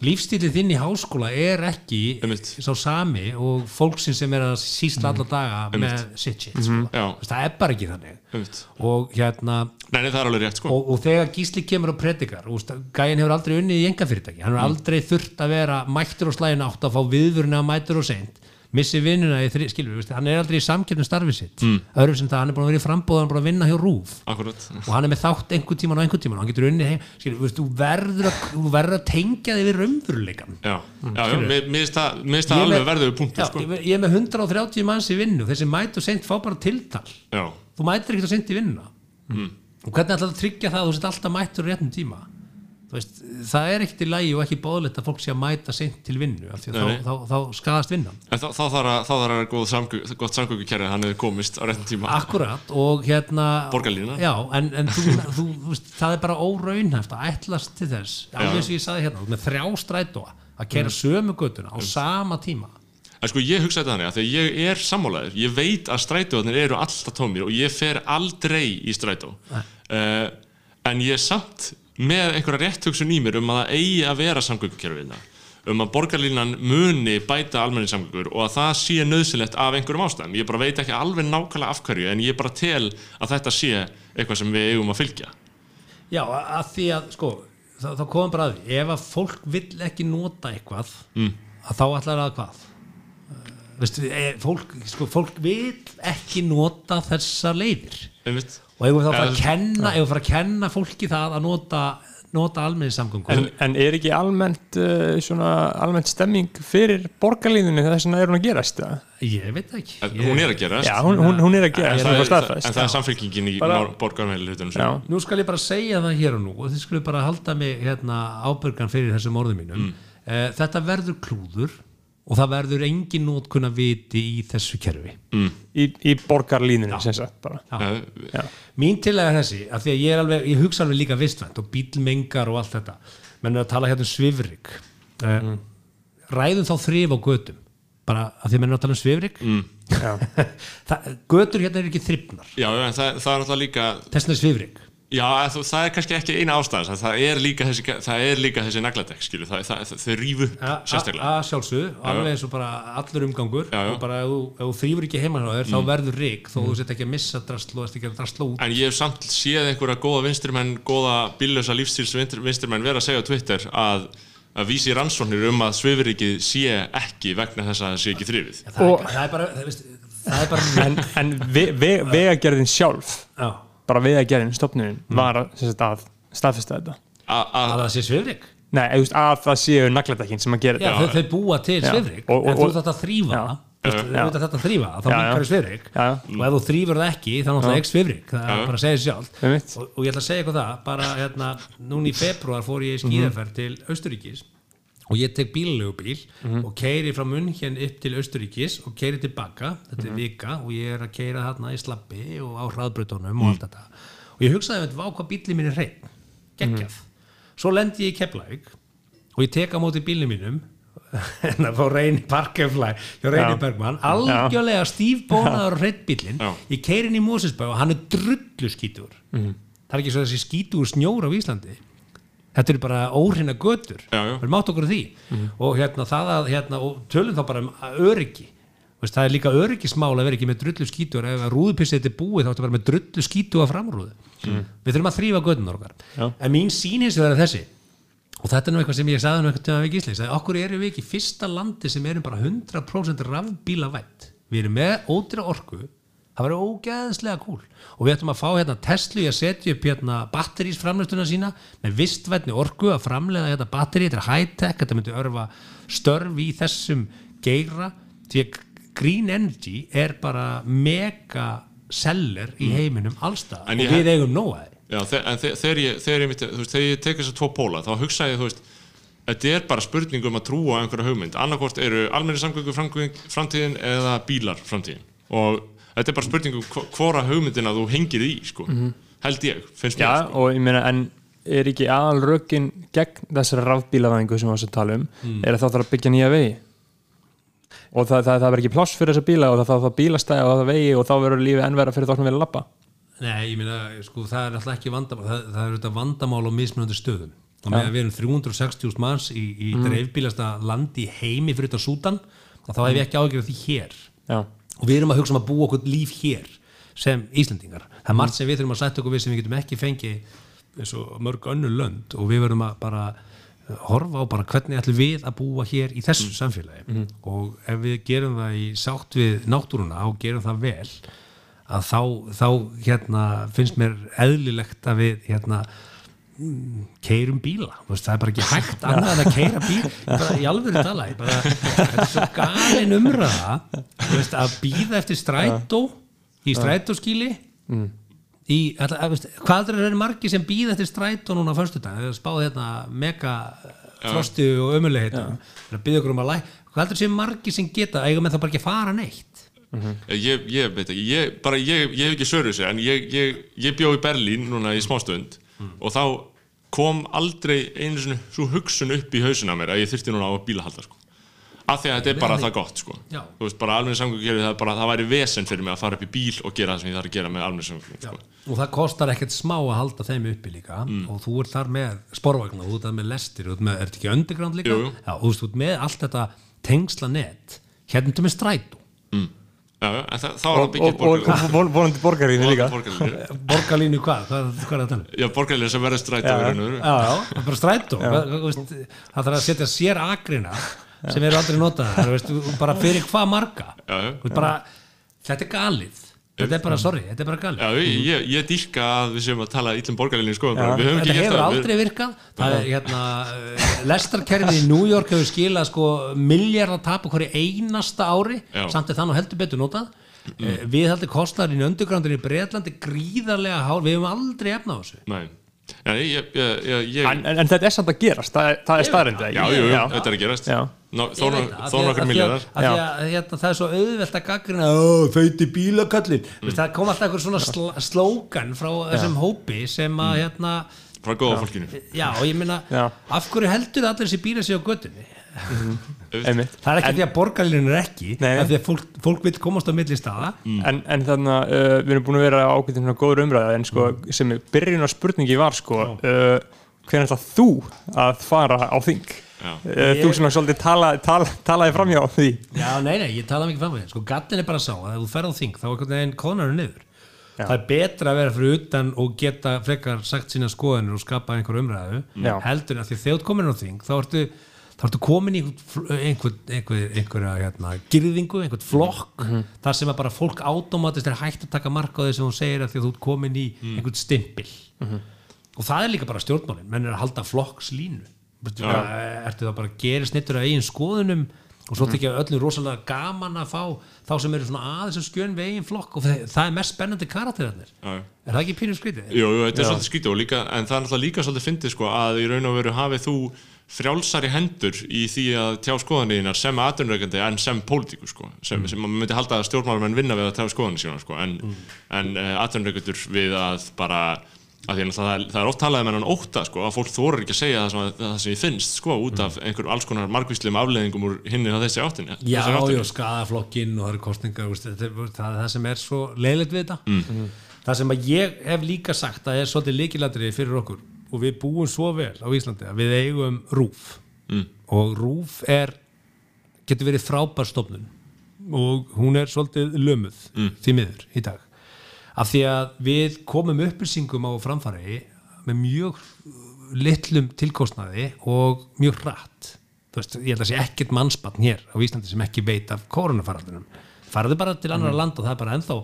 lífstílið þinn í háskóla er ekki Einmitt. sá sami og fólksin sem er að sísla alla daga með sitt shit sko. já, Þú veist, það er bara ekki þannig. Einmitt. og hérna Nei, nei, er rétt sko. Og, og þegar Gísli kemur og predikar gæin hefur aldrei unnið í engafyrirtæki hann hefur aldrei þurft að vera mættur og slæðin átt að fá viðvöruna að mættur og seint missi vinnuna í þri, skilur, við, hann er aldrei í samkjöfnum starfi sitt. Mm. öðrum sem það, hann er búin að vera í frambóð hann er búin að vinna hjá rúf Akkurat og hann er með þátt einhvern tíman og einhvern tíman og hann getur unnið heim, skilur, við, þú, verður að, þú verður að tengja þig við raunveruleikan Já, já, já, mér finnst það það alveg verður punktur Já, sko. ég, ég er með 130 manns í vinnu þessi mæt og seint fá bara tiltal. Já, þú mætir ekkert að seint í vinnuna. Og hvernig ætlar það að tryggja það að þú sett alltaf mættur á réttum tíma veist, það er ekkert í lægi og ekki bóðlegt að fólk sé að mæta seint til vinnu þá, þá, þá skadast vinnan. En þá, þá þarf að, þá þarf að góð samgöng, gott samgöngukerfi að hann hefur komist á réttum tíma. Akkurat og hérna já, en, en þú, þú, þú veist, það er bara óraunhæft að ætlast til þess. Alveg og ég saði hérna, með þrjá strætóa að kera sömu göttuna á sama tíma. En sko ég hugsa þetta þannig að þegar ég er sammálaður. Ég veit að strætóðanir eru alltaf tómir og ég fer aldrei í strætó. Uh, en ég samt með einhverja rétt hugsun í mér um að það eigi að vera samgöngukerfiðna um að borgarlínan muni bæta almenni samgöngur og að það sé nöðsynlegt af einhverjum ástæðum. Ég bara veit ekki alveg nákvæmlega af hverju en ég bara tel að þetta sé eitthvað sem við eigum að fylgja. Já, að því að sko þá, þá komum bara að því, ef að fólk vill ekki nota eitthvað mm. að þá ætlar að hvað uh, veistu, e, fólk, sko, fólk vill ekki nota þessa leiðir Einmitt. Og ef við þá fara Ja, að kenna ef við fara að kenna fólki það að nota nota almenni samgöngur En, en er ekki almennt uh, svona almennt stemming fyrir borgarlíðunni þess að er hún að gerast það? ég veit það ekki. En ég, hún er að gerast. Já, hún, hún, hún er að en, gerast, það það er, en það er samfélkingin í Já, nú skal ég bara segja það hér og nú og þið skulle bara halda mig hérna, ábyrgan fyrir þessum orðum mínum. Mm. mm. þetta verður klúður og það verður engin nótkunna viti í þessu kerfi. Í, í borgarlíðunni sem sagt bara. Eh, Já. mín tilega er þessi að því að ég, er alveg, ég hugsa alveg líka vistvænt og bílmengar og allt þetta. Menn er að tala hérna um svifrik uh, ræðum þá þrif á götum. Bara að því menn er að tala um svifrik Mm. Götur hérna er ekki þrifnar. Já, en það, það er náttúrulega líka þess vegna er svifrik Já, það er kannski ekki eina ástæðan það, það er líka þessi, það er líka þessi nagladekk skilu, það, það, það, þau rífu upp sérstaklega. að sjálfsög, alveg eins og bara allur umgangur Já, já. og bara ef þú, ef þú þrýfur ekki heima þér þá verður rík þó þú sett ekki að missa drasl og ert ekki að drasla út. En ég hef samt séð einhverja góða vinstrimenn, góða bíllösa lífstíls vinstrimenn vera að segja á Twitter að, að vísi rannsóknir um að svifrikið sé ekki vegna þess að það sé ekki þrifið. það, Og- er, það er bara það, veist, það er bara En, en ve, ve, vegagerðin sjálf já, bara vegagerðin, stopnunin var að, sem sagt, að staðfesta þetta. A, að að, það sé svifrik Nei, að það séu nagladekkin sem að gera já, þetta þau, þau búa til svifrik Og- og- en þú þarft að þrýfa það. Þetta þrýfa, þá minkar svifrik Já, já. og ef þú þrýfur það ekki þá náttúrulega ekki svifrik það er bara að segja sjálf og, og ég ætla að segja eitthvað það bara hérna, núna í februar fór ég í skíðaferð til Austuríkis og ég tek bílalögubíl og keiri frá munn hérna upp til Austuríkis og keiri tilbaka, þetta er vika og ég er að keira þarna í slappi og á hraðbrutunum og allt þetta. Og ég hugsaði vá hvað bílið mín er hreinn. Geggjað, svo lendi ég í Keflavík og ég tek á móti bílið mínum hérna frá Reyni Parkeflæ hjá Reyni Já. Bergmann, algjörlega stífbónaður hreitt bílinn, ég keiri inn í Mósesbæ og hann er drullu skítur það er ekki svo þessi skítur snjór á Íslandi þetta eru bara óhrina götur. Við mátt okkur því. Og hérna að hérna, og tölum þá bara um öryggi. Veist, það er líka öryggismál að vera ekki með drullu skítur. Ef að rúðupissið þetta er búið þá ættu að vera með drullu skítu að framrúðu. Við þurfum að þrýfa gödunar okkar. Já. en mín sín hins vegar er þessi. Og þetta er nú eitthvað sem ég sagði nú eitthvað tíma við Gísli. Ég sagði, okkur erum við ekki fyrsta landi sem erum bara 100% rafbíla vætt við erum með ódýra orku það verður ógeðslega kúl. Og við ættum að fá hérna Tesla í að setja upp hérna batterísframlistuna sína með vistvætni orku að framlega þetta batteri þetta er high-tech, þetta myndi örfa störf í þessum geira. Því að green energy er bara mega seller í heiminum allstað og við eigum nóg að því. Já, en þe þegar ég, ég, ég tek þessar tvo póla þá hugsa ég, þú veist, þetta er bara spurning um að trúa á einhverja hugmynd. Annarkvort eru almenni samgöngu framtíðin eða bílar framtíðin. Og þetta er bara spurning um hvo- hvora hugmyndina þú hengir í, sko. Held ég, finnst mér. Já, sko. og ég meina, en er ekki aðal rökin gegn þessari rafbílavæðingu sem við varst að tala um, er að þá þarf að byggja nýja vegi? Og það, það, það verður ekki pláss fyrir þessa bíla og það þarf að bílastæða og það vegi og þá verður lífið ennverða fyrir þá sem vilja lappa Nei, ég meina, sko, það er alltaf ekki vandamál það, það er þetta vandamál á mismunandi stöðum. Og meðan við erum 360.000 manns í, í dreifbílasta landi í heimi fyrir þetta sútan, þá hef ég ekki ágjörð því hér Já, og við erum að hugsa um að búa okkur líf hér sem Íslendingar. Það er margt sem við þurfum að sætta okkur við sem við getum ekki fengið eins og mörg önnu lönd og við verðum að bara eh, horfa á bara hvernig ætlum við að búa hér í þessu samfélagi. Og ef við gerum það í sátt við náttúruna og gerum það vel að þá, þá hérna, finnst mér eðlilegt að við hérna, mm, keirum bíla það er bara ekki hægt annað en að keira bíl. Bara í alvöru tala ég bara, þetta er svo galin umræða þú veist, að býða eftir strætó í strætóskíli í, alla, að, veist, hvað er það margir sem býða eftir strætó núna á föstudag? Þegar spáði hérna mega frosti og það býða okkur um að læ hvað er sem margir sem geta eiga með það bara ekki að fara neitt? Ég, ég veit ekki, ég, bara, ég, ég hef ekki svöru þessu en ég, ég, ég bjó í Berlín núna í smástund og þá kom aldrei einu svona svo hugsun upp í hausuna mér að ég þyrfti núna á að bíla halda sko. af því að þetta er bara það gott sko. Þú veist, bara almenni samgöngu það, er það væri vesen fyrir mig að fara upp í bíl og gera það sem ég þarf að gera með almenni samgöngu sko. og það kostar ekkert smá að halda þeim uppi líka og þú ert þar með sporvagna og þú ert þar með lestir, þú ert með, er þetta ekki underground líka? Jú, jú. Já, og þú ert með allt þetta tengsla net hérna ertu með strætó Já, já, þá er það og, byggir og, og, og vonandi borgarínu líka. borgarlínur borgarlínu hvað, hvað, hvað er það um? Já, borgarlínur sem verður strætó. Já, já, það er bara strætó. Það þarf að setja sér agrina sem eru aldrei notaðar. Bara fyrir hvað marga? Bara, þetta er galið þetta er bara, sorry, þetta er bara gali Já, ég, ég, ég dýrka að við séum að tala illum borgarlinni sko, Já. við höfum þetta ekki gert hefur það. við- aldrei virkað. Það er hérna uh, lestarkerfið í New York hefur skilað sko miljardar tap hverju einasta ári. Já. samt er það nú heldur betur notað. Mm. við heldur kostnaðurinn í öndugrándin í Breitlandi gríðarlega hár, við hefum aldrei efna á þessu. Nei, Já, ég, ég, ég, ég en, en, en þetta er samt að gerast, það er, það er staðrind Já, jú, jú, þetta er að gerast. Þó nokkur hérna, það er svo auðvelt að gaggrina feiti bílakallin mm. það kom alltaf eitthvað svona sl slókan frá þessum hópi sem að hérna, frá góða fólkinu. Já og ég Já. af hverju heldur allir þessi bíla sér á göttunni einmitt það er ekki því að borgarlínu er ekki Nei. af því að fólk, fólk vil komast á milli staða. En, en þannig að uh, við erum búin að vera ákveðin svona góður umræða en sko sem er byrjun á spurningi var sko uh, hvernig ætla þú að fara á þing? Já. uh, þú sem svolítið tala, tala, talaði framjá því. Já nei nei, ég tala mikið fram við sko gattin er bara sá að ef þú ferð á þing þá er einhvern veginn konaru niður. Það er betra að vera fyrir utan og geta frekar sagt sína skoðanir og skapa einhver umræðu Já. heldur en að því ert komin á þing þá ertu þá ertu komin í einhver, einhver, einhver, einhverja hérna, girðingu, einhvern flokk þar sem að bara fólk átomatist er hægt að taka mark á því sem hún segir að því að þú ert komin í einhvern stimpil. Og það er líka bara stjórnmálin. Menn er að halda flokkslínu bara- ertu þá bara að gera snittur af eigin skoðunum og svo þykja öllum rosalega gaman að fá þá sem eru svona aðeins að skjön við eigin flokk og það, það er mest spennandi karakterarnir. Já. er það ekki pínur skrítið? Jú, þetta er svolítið skítið og líka, en það er náttúrulega líka svolítið fyndið sko að í raun og veru hafið þú frjálsari hendur í því að tjá skoðanir sem aðdunreikandi en sem pólitíku sko, sem, sem maður myndi halda að stjórnmálamenn vinna við að tjá skoðanir sína sko, en, mm. en uh, aðdunreikandur við að bara að því að það það er oft talað um enn óta sko, að fólk þorir ekki að segja það sem, að, það sem ég finnst sko, út af einhverjum alls konar margvíslegum afleðingum úr hinni á þessi áttin Já, já, skadaflokkin og það eru kostningar er- það er það sem er svo leiðilegt við þetta Mm. það sem ég hef líka sagt að er svolítið líkilandrið fyrir okkur og við búum svo vel á Íslandi að við eigum rúf Mm. og rúf er getur verið frábær stofnun og hún er svolítið lömuð Mm. því miður í dag af því að við komum upplýsingum á framfæri með mjög litlum tilkostnaði og mjög hratt veist, ég held að sé ekkert mannspann hér á Íslandi sem ekki veit af koronafaraldunum farðu bara til annar mm. land og það er bara ennþá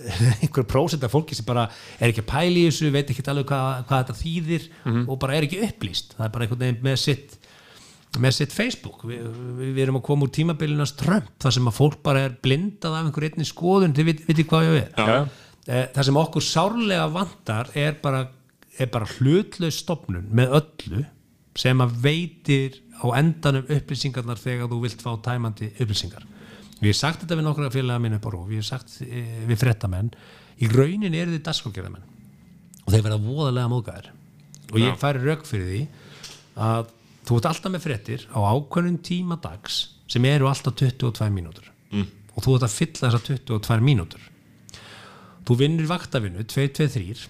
einhver prósent af fólki sem bara er ekki að pæla í þessu, veit ekki alveg hvað, hvað þetta þýðir og bara er ekki upplýst. Það er bara einhvern veginn með sitt með sitt Facebook. Vi, við, erum að koma úr tímabilinast Trump þar sem að fólk bara er blindað af einhver einni skoðun, þið veit, veit hvað ég Já. Eh, það sem okkur sárlega vantar er bara, er bara hlutlaus stopnun með öllu sem að veitir á endanum upplýsingarnar þegar þú vilt fá tæmandi upplýsingar við hef sagt þetta við nokkra félaga mínu upp á rúf við hef sagt eh, við frettamenn í raunin eru þið dagskókjörðamenn og þeir verða voðalega móðgæðir og ég færi rauk fyrir því að þú ert alltaf með frettir á ákveðnum tíma dags sem eru alltaf 22 mínútur. Mm. og þú ert að fylla þessar 22 mínútur. Þú vinnur vaktavinnu 2-2-3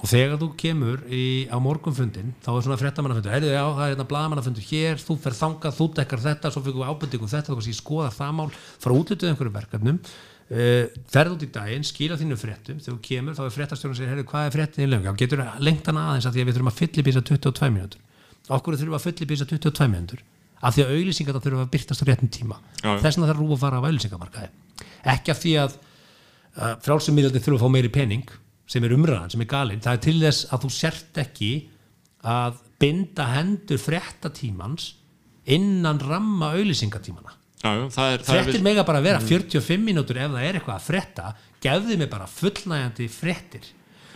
og þegar þú kemur í, á morgunfundin þá er svona frettamannafundur heyrðu já, það er hérna blaðamannafundur hér þú fer þangað, þú dekkar þetta svo fyrir við ábyrtingum þetta, þú kannski skoða það mál fara útlutuð einhverjum verkefnum. Uh, ferð út í daginn, skila þínu frettum þegar þú kemur, þá er segir heyrðu, hvað er frettin í lögum, já, getur lengt hana aðeins að því að við þurfum að þessar 22 mínútur. Okkur þurfum að þessar 22 mínútur af því að auglýsingar það þurfum að byrtast á réttum tíma. Þess vegna þarf rúf að fara á auglýsingamarkaði ekki af því að uh, frálsumíðaldi þurfa að fá meiri pening sem er umræðan, sem er galinn það er til þess að þú sért ekki að binda hendur fréttatímans innan ramma auðlýsingatímana fréttir mega bara að vera 45 mínútur ef það er eitthvað að frétta gefðu mig bara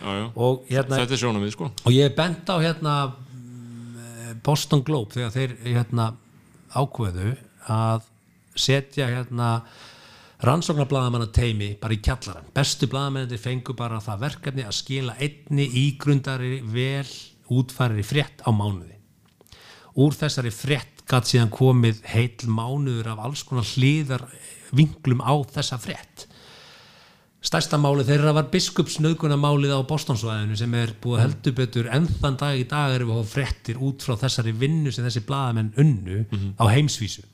já. og, hérna, Þetta er sjónum við sko. Og ég er bent á hérna mm, Boston Globe þegar þeir hérna ákveðu að setja hérna rannsóknarblaðamanna teimi bara í kjallaran bestu blaðamennir fengu bara það verkefni að skila einni ígrundari vel útfærið frétt á mánuði. Úr þessari frétt gætt síðan komið heil mánuður af alls konar hliðar vinglum á þessa frétt. Stærsta málið þeirra var biskupsnauðgunamálið á Bostonsvæðinu sem er búið að heldur betur enn þann dag í dag erum við fá fréttir út frá þessari vinnu sem þessi blaðamenn unnu á heimsvísu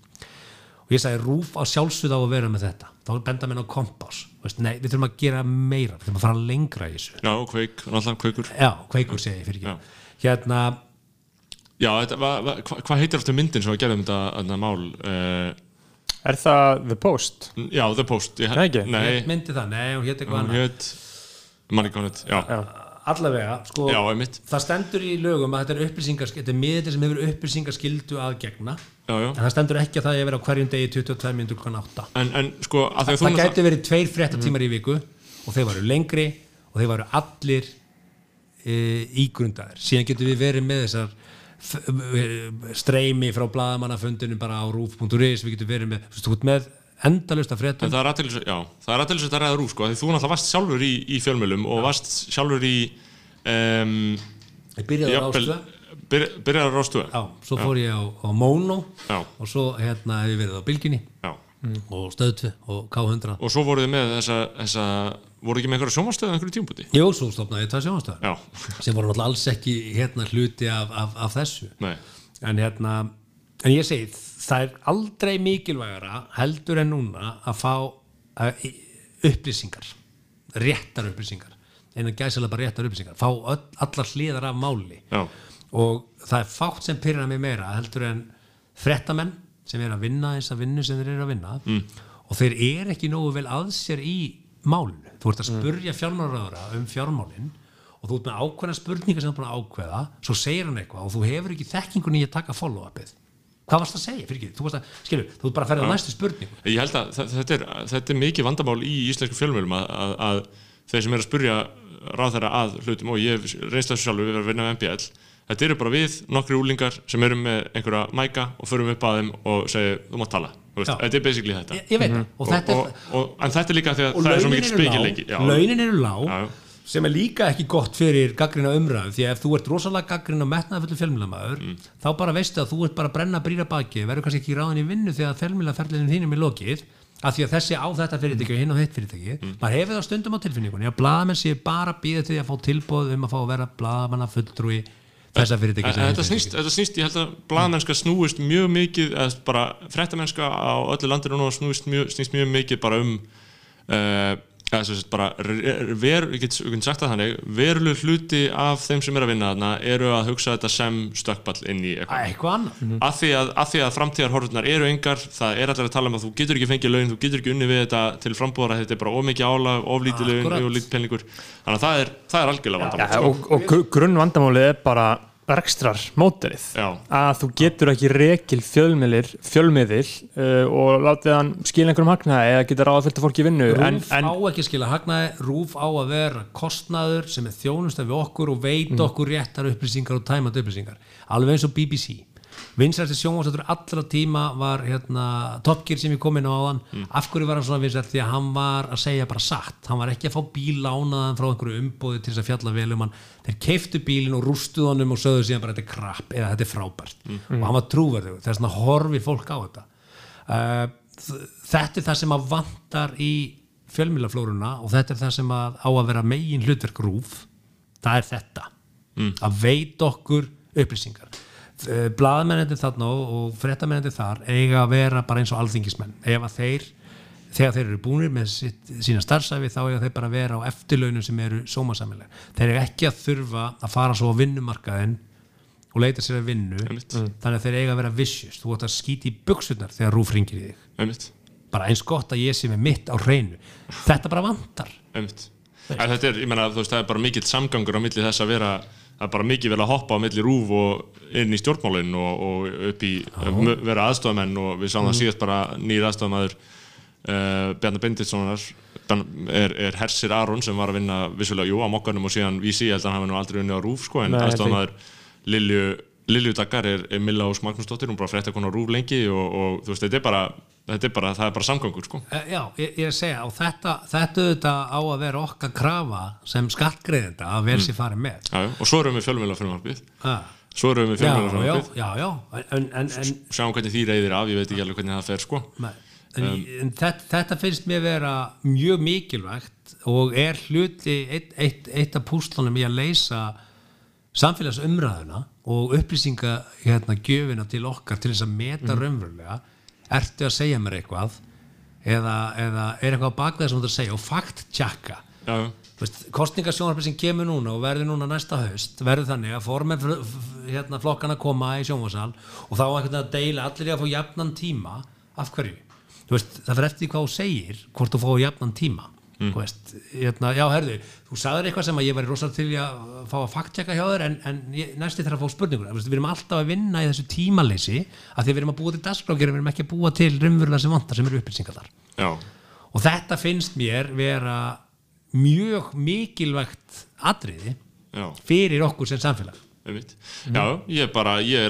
og ég sagði rúf á sjálfsögð á að vera með þetta. Þá benda menn á kompás nei, við þurfum að gera meira, við þurfum að fara lengra í þessu. Já, kveik, náttúrulega kveikur. Já, kveikur segi ég fyrir Já. ekki hérna, Já, va, hva, hvað heitir aftur myndin sem að gera um þetta, þetta mál uh, Er það The Post? Já, The Post ég, Nei, ekki. Nei, myndi það, nei, hún hétt eitthvað hvað já, já, allavega, sko, einmitt. það stendur í lögum að þetta er upplýsingaskildu þetta er miðið sem hefur upplýsingaskildu að gegna Já, já, en það stendur ekki að það er verið á hverjum degi 22 minnur klukkan 8 en, en sko það náttúrulega- gæti verið tveir fréttatímar í viku og þeir varu lengri og þeir varu allir e, ígrundaðir. Síðan getur við verið með þessar e, streymi frá blaðamannafundunum bara á rúf.is við getum verið með, þú veist, með endalust af En fréttum það er já, það er aðtilsvægt að ræða rúf sko, því þú náttúrulega varst sjálfur í, í fjölmjölum og varst sjálfur í um, ég byrjaði á ástöða byr- byrjaði á rástöðu já, svo fór ég á, á Mono Já. og svo hérna hef ég verið á Bylginni Já. og Stöðtvi og K100 og svo voruð þið með þessa, þessa voru ekki með einhverja sjónvarstöðu einhverju tímpúti Jú, svo stopnaði ég sjónastöðar Já, sem voru náttúrulega alls ekki hérna hluti af, af, af þessu. Nei, en hérna en ég segi, það er aldrei mikilvægara heldur en núna að fá að, upplýsingar réttar upplýsingar en að gæsilega bara réttar upplýsingar. Fá öll, allar hliðar af máli. Já, og það er fátt sem pyrra mig meira heldur en frettamenn sem er að vinna þess að vinnu sem þeir eru að vinna mm. og þeir eru ekki nógu vel að sér í málinu. Þú ert að spurja fjármálaráðara um fjármálin og þú ert með ákveðna spurningar sem þú er búin að ákveða svo segir hann eitthvað og þú hefur ekki þekkingunni í að taka follow-upið. Hvað varst að segja, fyrir ekki, þú varst að, skilur þú ert bara að ferða á næstu spurningu. Ég held að þetta er, þetta er mikið vandamál í íslensku fjölmjölum að, að, að þeir sem er að spurja ráð þeirra að hlutum og ég reynst þessu sjálfur við erum að vinna með MBL þetta eru bara við nokkri úlingar sem erum með einhverja mæka og förum upp að þeim og segja þú mátt tala, þetta er basically þetta. Ég, ég veit það, og, og, þetta er og, en þetta er líka því að það er svo mikið eru spekileiki lág launin eru lág Já, já. sem er líka ekki gott fyrir gaggrina umræðu því að ef þú ert rosalega gaggrina og metnaðafullu fjölmjölamæður Mm. þá bara veistu að þú ert bara að brenna brýra baki verður kannski ekki ráðin í vinnu þegar fjölmjölaferlinu þínum er lokið af því að þessi á þetta fyrirtæki og hinn á hitt fyrirtæki. Mm. maður hefur það stundum á tilfinningunni að blaðamenn sé bara býða til að fá tilbóð um að fá að vera blaðamanna fulltrúi þessa fyrirtæki Þetta snýst, þetta snýst, ég held að blaðmennska snúist mjög mikið, eða bara fréttamennska á öllu landinu nú snúist mjög, snýst mjög mikið bara um uh, sagt bara ver, ég get, ég get sagt það þannig veruleg hluti af þeim sem er að vinna þarna eru að hugsa þetta sem stökkball inn í eitthvað. Eitthvað annað. Að því að, að, því að framtíðarhorfurnar eru engar það er allir að tala um að þú getur ekki fengið laun þú getur ekki unni við þetta til frambúðara þetta er bara ómikið álag, oflítið laun, Akkúrat. oflítið peningur. Þannig að það er, það er algjörlega vandamál sko. og, og gr- grunn vandamálið er bara rekstrar móterið Já. að þú getur ekki rekil fjölmiðlir fjölmiðil uh, og látið hann skila einhverjum hagnaði eða getur ráða fullt af fólki í vinnu en, Rúf en á ekki að skila hagnaði, Rúf á að vera kostnaður sem er þjónust við okkur og veit Mm. okkur réttar upplýsingar og tæmandi upplýsingar alveg eins og BBC vinsætti sjónvarsættur allra tíma var hérna, Top Gear sem ég kom inn á áðan. Mm. af hverju var hann svona vinsætt því að hann var að segja bara satt, hann var ekki að fá bíl lánaðan frá einhverju umbóði til þess að fjalla vel um hann. Þeir keiftu bílinn og rústuð honum og sögðu síðan bara þetta er krapp eða þetta er frábært. Og hann var trúverður, þess vegna horfi fólk á þetta. Uh, þetta er það sem að vantar í fjölmýlaflóruna og þetta er það sem að á að vera megin hlutverk rúf það er þetta. Að veit okkur upplýsingar blaðmennandi þarna og fréttamennandi þar eiga að vera bara eins og alþingismenn. Ef að þeir þegar þeir eru búinir með sitt, sína starfsæfi þá eiga þeir bara að vera á eftirlaunum sem eru sómasamilega. Þeir eiga ekki að þurfa að fara svo á vinnumarkaðin og leita sér að vinnu. Einmitt. þannig að þeir eiga að vera vicious. Þú ætti að skýti í buksunar þegar rúf ringir í þig. Einmitt. Bara eins gott að ég sé með mitt á hreinu. Þetta bara vantar. Einmitt. En þetta er, ég meina, þú veist, það er bara mikill samgangur á milli þess að vera, það er bara mikið vel að hoppa á milli rúf og inn í stjórnmálinn og, og upp í, mö- vera aðstofamenn og við sáum það síðast bara nýr aðstofamæður uh, Bjarni Benditssonar er, er Hersir Aron sem var að vinna vissulega, jú, á mokkanum og síðan vísi, ég held að hann hafi nú aldrei unni á rúf, sko, en aðstofamæður Lilju, Lilju Daggar er, er Milla Ós Magnúsdóttir, hún bara frétta konar rúf lengi og, og þú veist, þetta er bara, þetta er bara, það er bara samgangur, sko. Eh, Já, ég, ég er að segja og þetta, þetta auðvitað á að vera okkar krafa sem skattgreðenda að vel sér farið með Já, já. og svo erum við fjölmjölafrumvarpið ah. svo erum við já, já, fjölmjölafrumvarpið já, já en, en, en, sjáum hvernig því reyðir af, ég veit ekki alveg hvernig það fer sko en, en þetta, þetta finnst mér vera mjög mikilvægt og er hluti eitt, eitt, eitt af púslunum í að leysa samfélagsumræðuna og upplýsinga hérna til okkar til þess að meta raunverulega ertu að segja mér eitthvað eða, eða er eitthvað á bakveða sem þú ert að segja? Og fakt tjekka já, já. kostningasjónarfið sem kemur núna og verður núna næsta haust verður þannig að formen hérna, flokkana koma í sjónvarsal og þá einhvern veginn að deila allir í að fá jafnan tíma. Af hverju? Veist, það fyrir eftir því hvað þú segir hvort þú fáið jafnan tíma Mm. þú veist, hérna, já herðu þú sagðir eitthvað sem að ég væri rosalega til í að fá að fakttjekka hjá þér en, en ég, næsti þarf að fá spurningur við erum alltaf að vinna í þessu tímaleysi að því við erum að búa til dagskrákjör við erum ekki að búa til raunverulega sem vantar sem eru upplýsingar þar. Og þetta finnst mér vera mjög mikilvægt atriði já. fyrir okkur sem samfélag. Já, ég er bara ég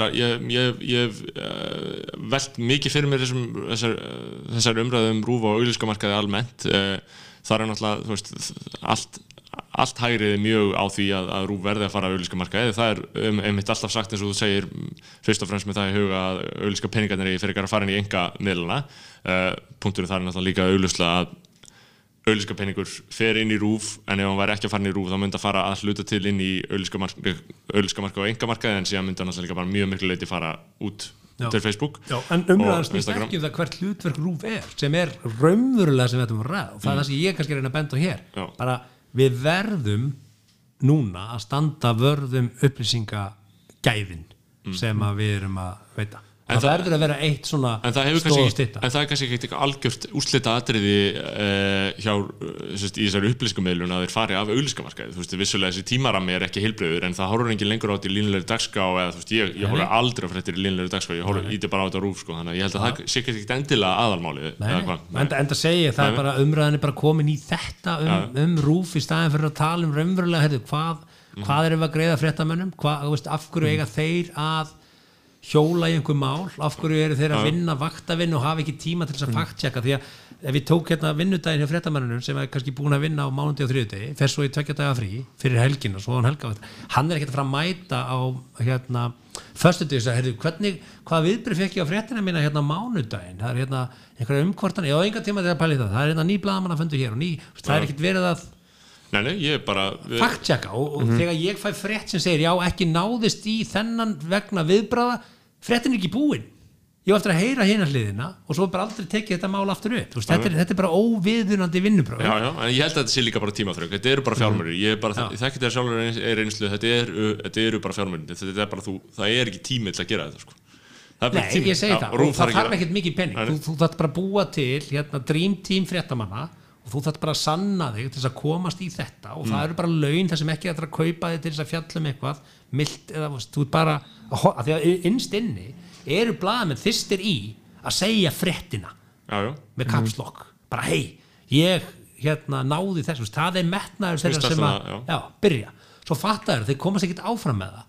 ég uh, velt mikið fyrir mér þessum, þessar, uh, þessar umræðum rúfa og auðlískamarkaði almennt. Uh, það er náttúrulega veist, allt, allt hægrið mjög á því að, að rúf verði að fara að auðlískamarkaði það er um, einmitt alltaf sagt eins og þú segir fyrst og fremst með það í huga að auðlíska peningarnir fyrir ekki að fara inn í enga miðluna uh, punkturinn það er náttúrulega líka auðlísla að auðlískapeningur fer inn í rúf en ef hann væri ekki að fara inn í rúf þá myndi að fara að hluta til inn í auðlískamarka og engamarka en síðan myndi hann náttúrulega bara mjög miklu leiti fara út. Til Facebook Já, en umræðan snýst ekki um það hvert hlutverk rúf er sem er raunverulega sem við ætlum að ræða. Og það er það sem ég kannski er reyna að benda á hér. Já. bara við verðum núna að standa vörðum upplýsingagæðin sem að við erum að veita það verður að vera eitt svona en það, hefur stóð kannski, stitta en það er kannski ekki eitthvað algjört úslita atriði uh, hjá uh, sérst, í þessari upplýskumiðlun að þeir fari af auðlískamarkaði þú veist, vissulega þessi tímarami er ekki heilbröður en það horfur engin lengur á þetta í línulegri dagskrá eða þú veist, ég, ég horfur aldrei á fréttir í línulegri dagskrá ég horfur íti bara á þetta rúf sko, þannig að ég held að það sé ekki endilega aðalmáli enda, enda segi ég, það er bara umræðan er bara komin í þetta um, um rúf í staðin fyrir að tala um hvað, Mhm. erum við að greiða fréttamönnum? Af hverju eiga þeir að hjóla í einhver mál af hverju eru þeir að vinna vaktavinn og hafa ekki tíma til þess að fakttjekka því að ef við tók hérna vinnudaginn hjá fréttamönnunum sem er kannski búin að vinna á mánundi og þriðudegi fer svo í tvekja daga frí fyrir helgin og svo hann helga hann er ekkert að fara að mæta á hérna föstudegi og segja, hvernig, hvað viðbrið fekk ég á fréttina mína hérna mánudaginn? Það er hérna einhverja umkvartan ég á enga tíma til að pæla í það, það er hérna ný Nei, nei, ég er bara við, fakttjekka og, og þegar ég fæ frétt sem segir já ekki náðist í þennan vegna viðbráða, fréttin er ekki búin. Ég var eftir að heyra hérna hliðina og svo er bara aldrei tekið þetta mál aftur upp. Veist, þetta, er, þetta er bara óviðunandi vinnubröð Já, já, en ég held að þetta sé líka bara tímaþröng Þetta eru bara fjármörður, ég er bara, þekkir þetta sjálfur er einslu, þetta eru, þetta eru bara fjármörður þetta er bara þú, það er ekki tími til að gera þetta sko. Er Nei, ég segi Já, það, og það að þarf ekkert mikið penning þú, þú þarf bara að búa til hérna, dream team fréttamanna og þú þarf bara að sanna þig til þess að komast í þetta. Og Mm. það eru bara laun þar sem ekki er að kaupa þig til þess að fjalla um eitthvað milt eða þú veist, þú ert bara að, að því að innst inni eru blaðamenn þystir í að segja fréttina. Já, já, með kapslokk bara hei, ég hérna náði þessu, þú veist, það er metnaður þeirra sem að, svona, já. byrja. Svo fattaður, þeir komast ekkert áfram með það.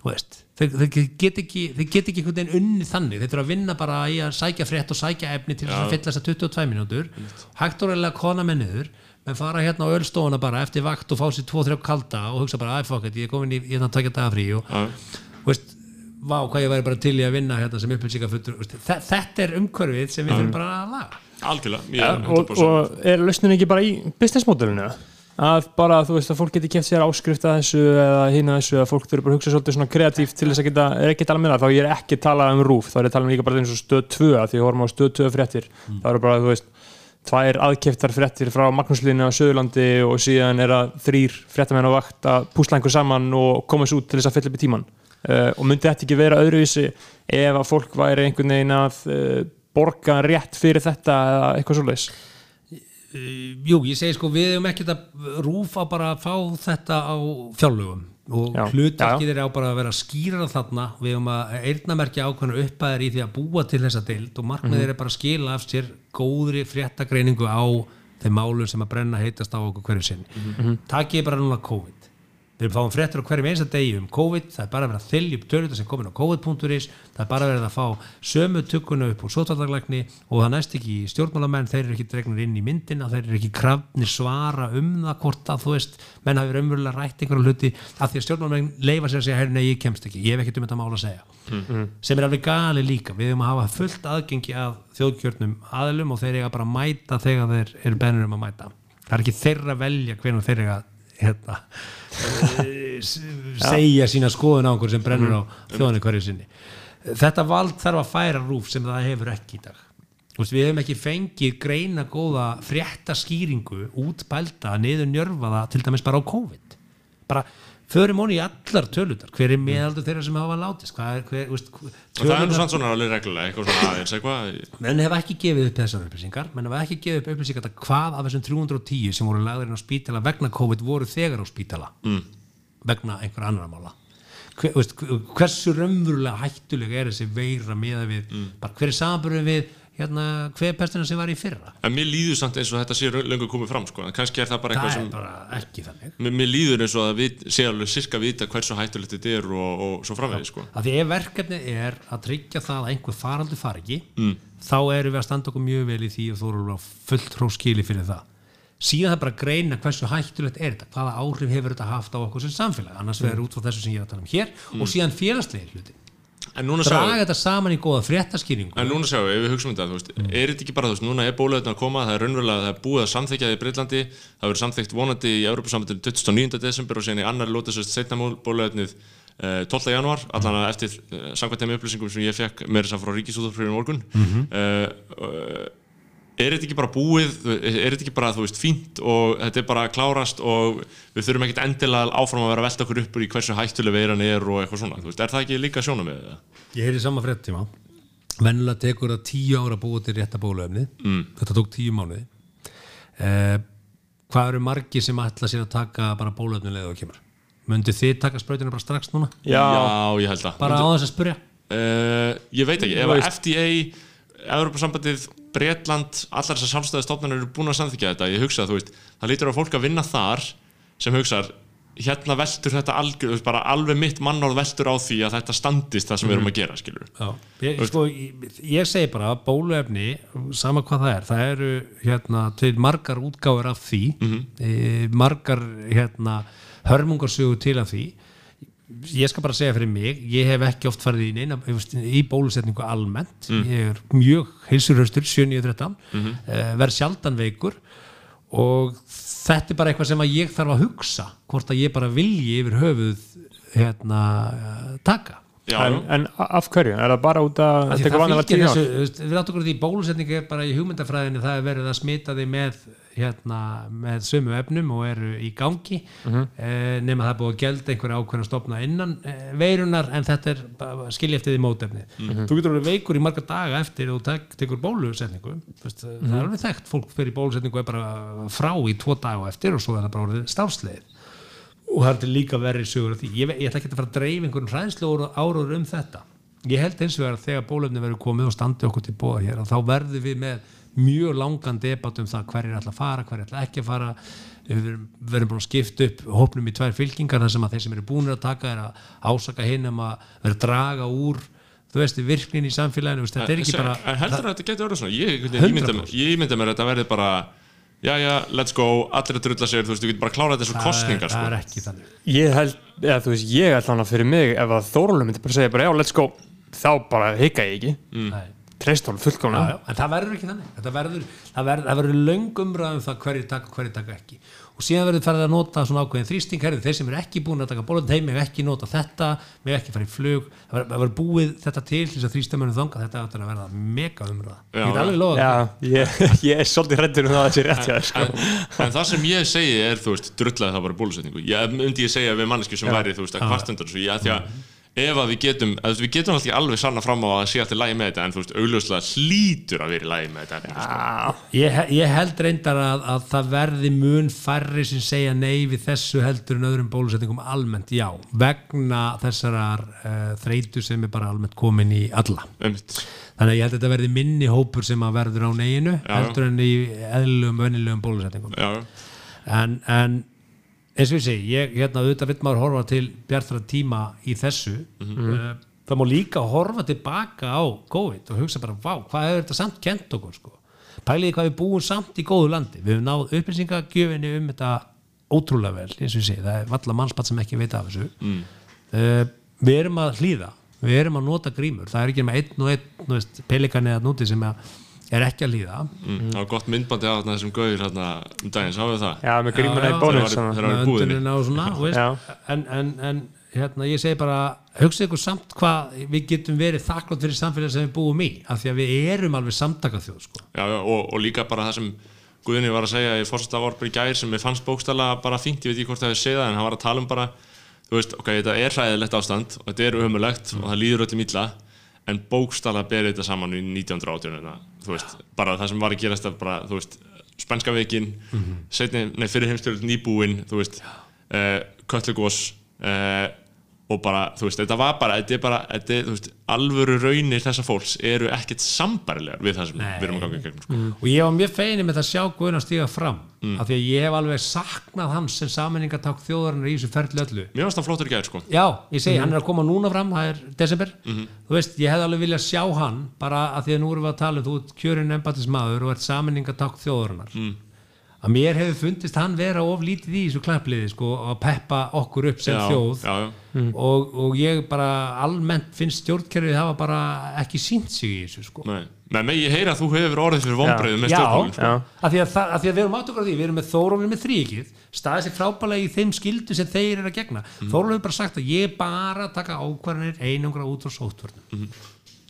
Þú veist, þeir, þeir get ekki þeir get ekki einhvern veginn unni þannig. Þeir þurfa að vinna bara í að sækja frétt og sækja efni til þess að fylla þess að 22 mínútur. Hægt og reyðlega kona með niður. Menn fara hérna á ölstofuna bara eftir vakt og fá sér 2-3 kalda og hugsa bara, it, ég er komin í hérna að taka daga frí og, veist, vá, hvað ég væri bara til í að vinna hérna sem upplýsingafutur þetta er umhverfið sem við þurfum bara að laga. Algjörlega ég Ja, er og, 100% og er lausnin ekki bara í business modelinu að bara þú veist að fólk geti keft sér áskrift að þessu eða hina þessu að fólk þurfi bara að hugsa svolítið svona kreatíft til þess að geta, er ekki að tala með það þá ég er ekki að tala um rúf, þá er ég að tala um líka bara eins og stöð 2 að því að horfum á stöð 2 fréttir. Þá eru bara þú veist tvær aðkeftar fréttir frá Magnúslinni á Söðurlandi og síðan er að þrýr fréttamenn á vakt að púsla einhver saman og koma sér út til þess að fylla upp í tíman uh, og myndi þetta ekki vera öðruvísi ef að fólk væri einhvern veginn að uh, borga rétt fyrir þetta eða eitthvað svoleiðis Jú, ég segi sko við hefum ekkert að rúfa bara að fá þetta á fjárlögum. Og hlutverkið er á bara að vera skýrara þarna. Við hefum að eirnamerkja ákveðna uppæðir í því að búa til þessa deild og markmið er bara að skila af sér góðri fréttagreiningu á þeim málum sem að brenna heitast á okkur hverju sinni. Takk ég bara núna COVID við fáum fréttur á hverjum einsta degi um COVID það er bara verið að þylja upp tölvita sem komin á COVID.is það er bara verið að fá sömu tukkuna upp úr sótvartaglækni og það næst ekki stjórnmálamenn, þeir eru ekki dregnir inn í myndina þeir eru ekki krafnir svara um það hvort að þú veist, menn hafi raunverulega rætt einhverju hluti af því að stjórnmálamenn leifa sér að segja, nei, ég kemst ekki, ég hef ekkert um þetta mál að segja. Sem er alveg gali líka við höfum að hafa fullt aðgengi að þjóðkjörnum aðlum og þeir eiga bara að mæta þegar þeir eru bennur um að mæta. Það er ekki þeirra að velja hvernig þeir eiga hérna, eh, segja sína skoðun á einhver sem brennur á þjóðanir hverju sinni. Þetta vald þarf að færa rúf sem það hefur ekki í dag. Við hefum ekki fengið greina góða frétta skýringu út pælda niður njörfaða til dæmis bara á COVID. Bara förum honi í allar tölundar hver er meðaldur þeirra sem hafa látist? Hvað er, hver, veist, það er nú samt svona alveg reglulega, eitthvað svona aðeins, eitthvað. menn hef ekki gefið upp þessar upplýsingar. Menn hef ekki gefið upp upplýsingar að hvað af þessum 310 sem voru lagðir inn á spítala vegna COVID voru þegar á spítala. Mm. vegna einhver annar mála. Hver, veist, hversu raunverulega hættulega er þessi veira meða við bara hver er samanbörðin við hérna, hver pestina sem var í fyrra? En mér líður samt eins og þetta sé löngu komið fram, sko. Kannski er það bara eitthvað sem... bara Mér, mér líður eins og að við sé alveg sirka vita hversu hættulegt þetta er og, og svo framvegið, sko. að því ef verkefni er að tryggja það að einhver faraldur fari ekki mm. þá erum við að standa okkur mjög vel í því og þú eru alveg fullt hróskili fyrir það. Síðan það bara að greina hversu hættulegt er þetta, hvaða áhrif hefur þetta haft á okkur sem samfélag, annars verður út frá þessu sem ég er að tala um hér og síðan félagslega hluti draga þetta saman í góða fréttaskýringu en núna sjáum við, ef við hugsaum þetta, þú veist, er þetta ekki bara, þú veist, núna er bóluefni að koma, það er raunverulega, það er búið að samþykja það í Breitlandi, það verður samþykt vonandi í Európa-sambandinu 29. desember og síðan í annar lóta sérst setna bóluefnið eh, 12. januar, allan að eftir uh, samkvæmt þeim upplýsingum sem ég fekk meira þess að frá Ríkisúðarfrýrin morgun mm er þetta ekki bara búið er þetta ekki bara, þú veist, fínt og þetta er bara klárast og við þurfum ekkert endilega áfram að vera að velta okkur upp úr í hversu hættuleg veiran er og eitthvað svona, þú veist, er það ekki líka sjónum með það? ég heyri sama fréttíma vennilega tekur það tíu ára að búa til rétta bóluefni mm. þetta tók tíu mánuði. Eh, hvað eru margi sem ætla sér að taka bara bóluefni leið og kemur? Myndi þið taka sprautinu bara strax núna? Já, ég held það bara á þess að spyrja. Uh, ég veit ekki, ef að. FDA Evropasambandið, Bretland allar þessar samstæði stofnarnir eru búin að samþykja þetta. Ég hugsa, þú veist, það lítur á fólk að vinna þar sem hugsar hérna veltur þetta algjör, veist, alveg mitt mannál veltur á því að þetta standist það sem við erum að gera, skilur Já, ég, sko, ég, ég segi bara að bóluefni, sama hvað það er það eru hérna margar útgáfur af því. E, margar hérna hörmungarsögu til af því ég skal bara segja fyrir mig, ég hef ekki oft farið í neina, í bólusetningu almennt, ég er mjög heilsurhöstur, 7-9-13 mm verð sjaldan veikur. Og þetta er bara eitthvað sem að ég þarf að hugsa hvort að ég bara vilji yfir höfuð hérna taka. Já, en, en af hverju? Er það bara út að þetta er vanlega tíu ár? þessu, við áttum okkur því bólusetning er bara í hugmyndafræðinu það er verið að smita því með hérna, með sömu efnum og eru í gangi Mhm. eh, nema það er búið að gelda einhverja ákveðna stopna innan eh, veirunar en þetta er eftir því mótefni Mhm. þú getur alveg veikur í marga daga eftir og tek, tekur bólusetningu Þú veist, það Mhm. er alveg þekkt, fólk fyrir bólusetningu er bara frá í tvo daga og eftir og svo er það bara orðið stáfsleið og það er líka verri sögur ég, ég ætla ekki að fara að dreifa einhvern hræðslu áróður um þetta ég held eins og vegar að þegar bólefni verður komið og standi okkur til bóða hér að þá verður við með mjög langan debatt um það hverjir ætla að fara, hverjir ætla ekki að fara við verum búin að skipta upp hópnum í tvær fylkingar þar sem að þeir sem eru búinir að taka er að ásaka hinn um að vera að draga úr þú veist, virknin í samfélaginu þú veist, þetta er ekki bara en heldur að þetta getur orðið svona ég, ég, 100%. ég ímynda mér að þetta verði bara já, já, let's go, allir að drulla sér þú veist, þú getur bara klárað þetta svo það, er, kostningar það er sko. ekki þannig Ég held, eða þú veist, ég held hana fyrir mig ef að Þórólum myndi bara segja bara já, let's go þá bara hika ég ekki Nei. Treyst honum já, en það verður ekki þannig. Þetta verður, það verður, það verður löng umræðum um það hverju taka og hverju taka ekki. Og síðan verður farið að nota svona ákveðin þrýsting. Herrið, þeir sem eru ekki búin að taka bólum þeim með ekki nota þetta, með ekki fara í flug. Það verður, það verður búið þetta til til þess að þrýstamönnum þanga þetta áttur að verða mega umræða. Já, ég get alveg lofa Já, ég, ég er svolítið hrættur um það að það sé rétt sko. en, en það sem ég segi er, þú veist, drullaði það bara bólusetningu. Ég myndi ég segja við manneski sem væri, þú veist, að kvartundur svo, ég, því að ef að við getum, að, við getum alltaf ekki alveg sanna fram á að sé alltaf lægi með þetta en þú veist, augljóslega hlýtur að vera í lægi með þetta efni, sko. ég, ég held reyndar að, að það verði mun færri sem segja nei við þessu heldur en öðrum bólusetningum almennt, já, vegna þessarar uh, þreytu sem er bara almennt komin í alla Einmitt. Þannig að ég held að þetta verði minni hópur sem að verður á neginu Já. heldur en í eðlum, vennilegum bólusetningum. já, En, en eins og ég segi, ég hérna auðvitað vill maður horfa til bjartara tíma í þessu. uh, það má líka horfa tilbaka á COVID og hugsa bara, vá, hvað hefur þetta samt kent okkur, sko. Pæliði hvað við búum samt í góðu landi. Við hefum náð upplýsingagjöfinni um þetta ótrúlega vel, eins og ég segi, það er valla mannspatt sem ekki veit af þessu. Uh, við erum að hlýða, við erum að nota grímur, það er ekki með einn og einn, pelikani að núti sem að er ekki að hlýða. mm. það var gott myndbandi á þarna þessum gauður hérna um daginn, sáðu það Já, með grímuna í bónus Þegar var- búðinni. svona þú veist, en, en, en hérna, ég segi bara hugsa ykkur samt hvað við getum verið þakklátt fyrir samfélag sem við búum í af því að við erum alveg samtaka þjóð sko. já, já, og, og líka bara það sem Guðni var að segja í fórstafárbur í gær sem ég fannst bókstala bara fínt, ég veit ekki hvort það hefur það en hann var að tala um bara þú veist, ok, þetta er hræðilegt ástand og þetta er umulegt og það líður öllum illa en bókstala berið þetta saman í 1918 hérna, þú veist, bara það sem var að gerast er bara, þú veist, spænska veikin setni, nei, fyrir heimstjórn nýbúin, þú veist uh, köllugos uh, og bara, þú veist, þetta var bara þetta er bara, þetta er, þú veist, alvöru raunir þessa fólks eru ekkert sambarilegar við það sem við erum að ganga í gegnum sko. og ég var mjög feini með það að sjá Guðun að stíga fram af því að ég hef alveg saknað hans sem saminningaták þjóðarinnar í þessu ferli öllu. Mér varst það flottur í gær, sko. Já, ég segi, hann er að koma núna fram, það er desember, þú veist, ég hefði alveg viljað sjá hann, bara að því að nú erum við að tala þú kjörin að mér hefur fundist hann vera of lítið í þessu klappliði, sko, að peppa okkur upp sem já, þjóð já, já. Og, og ég bara almennt finnst stjórnkerfið hafa bara ekki sínt sig í þessu, sko Nei. Með mig ég heyra að þú hefur orðið fyrir vonbreiðu með Já, stjórnmálum sko. Já. af því að, það, að því að við erum átökur á því við erum með Þóról, við erum með þríkið staðið sér frábælega í þeim skildu sem þeir eru að gegna mm. Þóról hefur bara sagt að ég bara taka ákvarðanir einangra út á sóttvörnum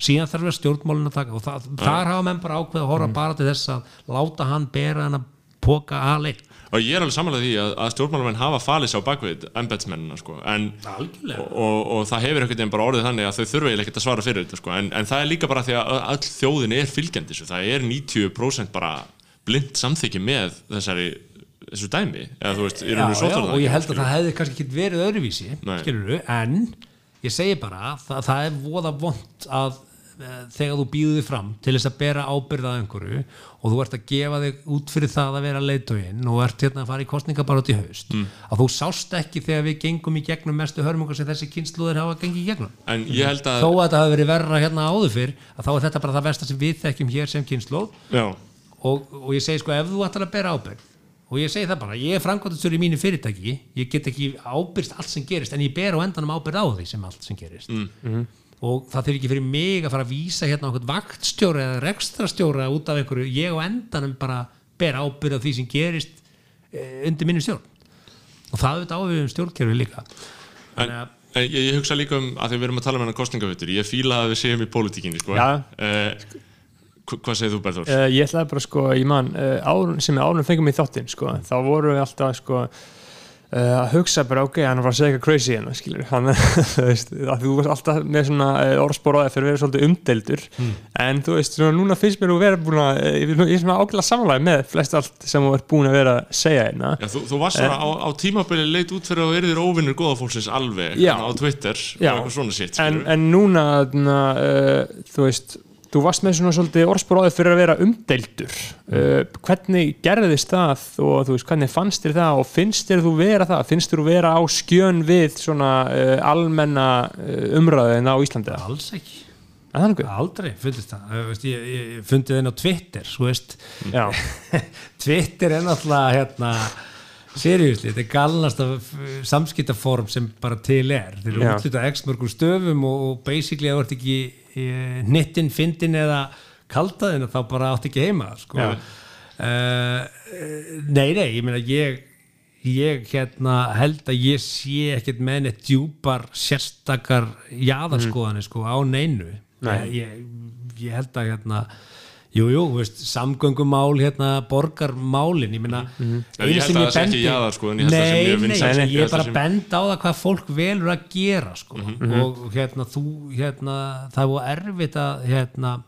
síðan þarf við stjórnmálin að taka og það, þar hafa menn bara ákveð að horfa bara til þess að láta hann bera hann að póka aðleik Og ég er alveg samanlega því að, að stjórnmálamenn hafa falið sér á bakvið embetsmennina sko. en, og, og, og það hefur einhvern veginn bara orðið þannig að þau þurfa ekkert að svara fyrir þetta sko. en, en það er líka bara því að öll þjóðin er fylgjandi þessu, það er 90% bara blind samþykki með þessari þessu dæmi eða veist, já, já, sótvarna og ég held að það hefði kannski ekki verið öðruvísi Nei. skilurðu, en ég segi bara það, það er voða vond að þegar þú býður þig fram til þess að bera ábyrða einhverju og þú ert að gefa þig út fyrir það að vera leitóinn og ert hérna að fara í kostninga bara út í haust Mm. að þú sást ekki þegar við gengum í gegnum mestu hörmungar sem þessi kynsluðir hafa gengið í gegnum. En ég held að þó að þetta hafi verið verra hérna áður fyrr að þá er þetta bara það versta sem við þekkjum hér sem kynsluð já, og, og ég segi sko ef þú ætlar að bera ábyrgð og ég segi það bara, ég er framkvæmtastur í mínu fyrirtæki ég get ekki ábyrgst allt sem gerist en ég ber á endanum ábyrgð á því sem allt sem gerist og það þurfi ekki fyrir mig að fara að vísa hérna á einhvern vaktstjóra eða rekstrastjóra út af einhverju, ég á endanum bara ber ábyrgð á því sem gerist eh, undir minni stjórn og það auðvitað áfið um stjórnkerfi líka en, en ég, ég hugsa líka um að því við erum að tala um hennar kostningavötur ég fíla að við séum í pólitíkinni sko. Eh, hva- hvað segir þú Berður? Uh, ég ætlaði bara sko, ég man uh, árun, sem árunum fengum í þáttinn sko, þá vorum við alltaf sko að hugsa bara ok, hann var að segja eitthvað crazy hérna, skilur, hann, þú veist þú varst alltaf með svona uh, orðspóraði fyrir að vera svolítið umdeldur, en þú veist núna finnst mér að vera búin að uh, ég er svona ágæðlega samanlega með flest allt sem þú ert búin að vera að segja hérna. Já, þú, þú varst svona á, á tímabili leit út fyrir að þú erðir óvinnur góðafólksins alveg Já. hérna á Twitter Já. og eitthvað svona sitt en, en núna na, uh, þú veist þú varst með svona svolítið orðspóraði fyrir að vera umdeildur. Uh, hvernig gerðist það og þú veist hvernig fannst þér það og finnst þér þú vera það? Finnst þér þú vera á skjön við svona uh, almenna uh, umræðin á Íslandi? Að alls ekki. Það aldrei fundist það, ég, ég, ég fundið þenn á Twitter þú veist. Twitter er náttúrulega hérna seriðusli, þetta er galnasta samskiptaform sem bara til er. Þeir eru Já. útlita x mörgum stöfum og, basically að þú ert ekki hnittin, fyndin eða kaltaðin þá bara átt ekki heima sko. Uh, nei, nei, ég meina ég ég hérna held að ég sé ekkert með neitt djúpar sérstakar jaðarskoðanir sko á neinu Nei. ég, ég held að hérna Jú, jú, samgöngumál hérna, borgarmálin, ég meina Mhm. Já, ég held að það sé ekki ég það sé Nei, nei, Ég ég er bara bend á það hvað fólk velur að gera sko. Mhm. og hérna þú hérna, það er búið erfitt að hérna,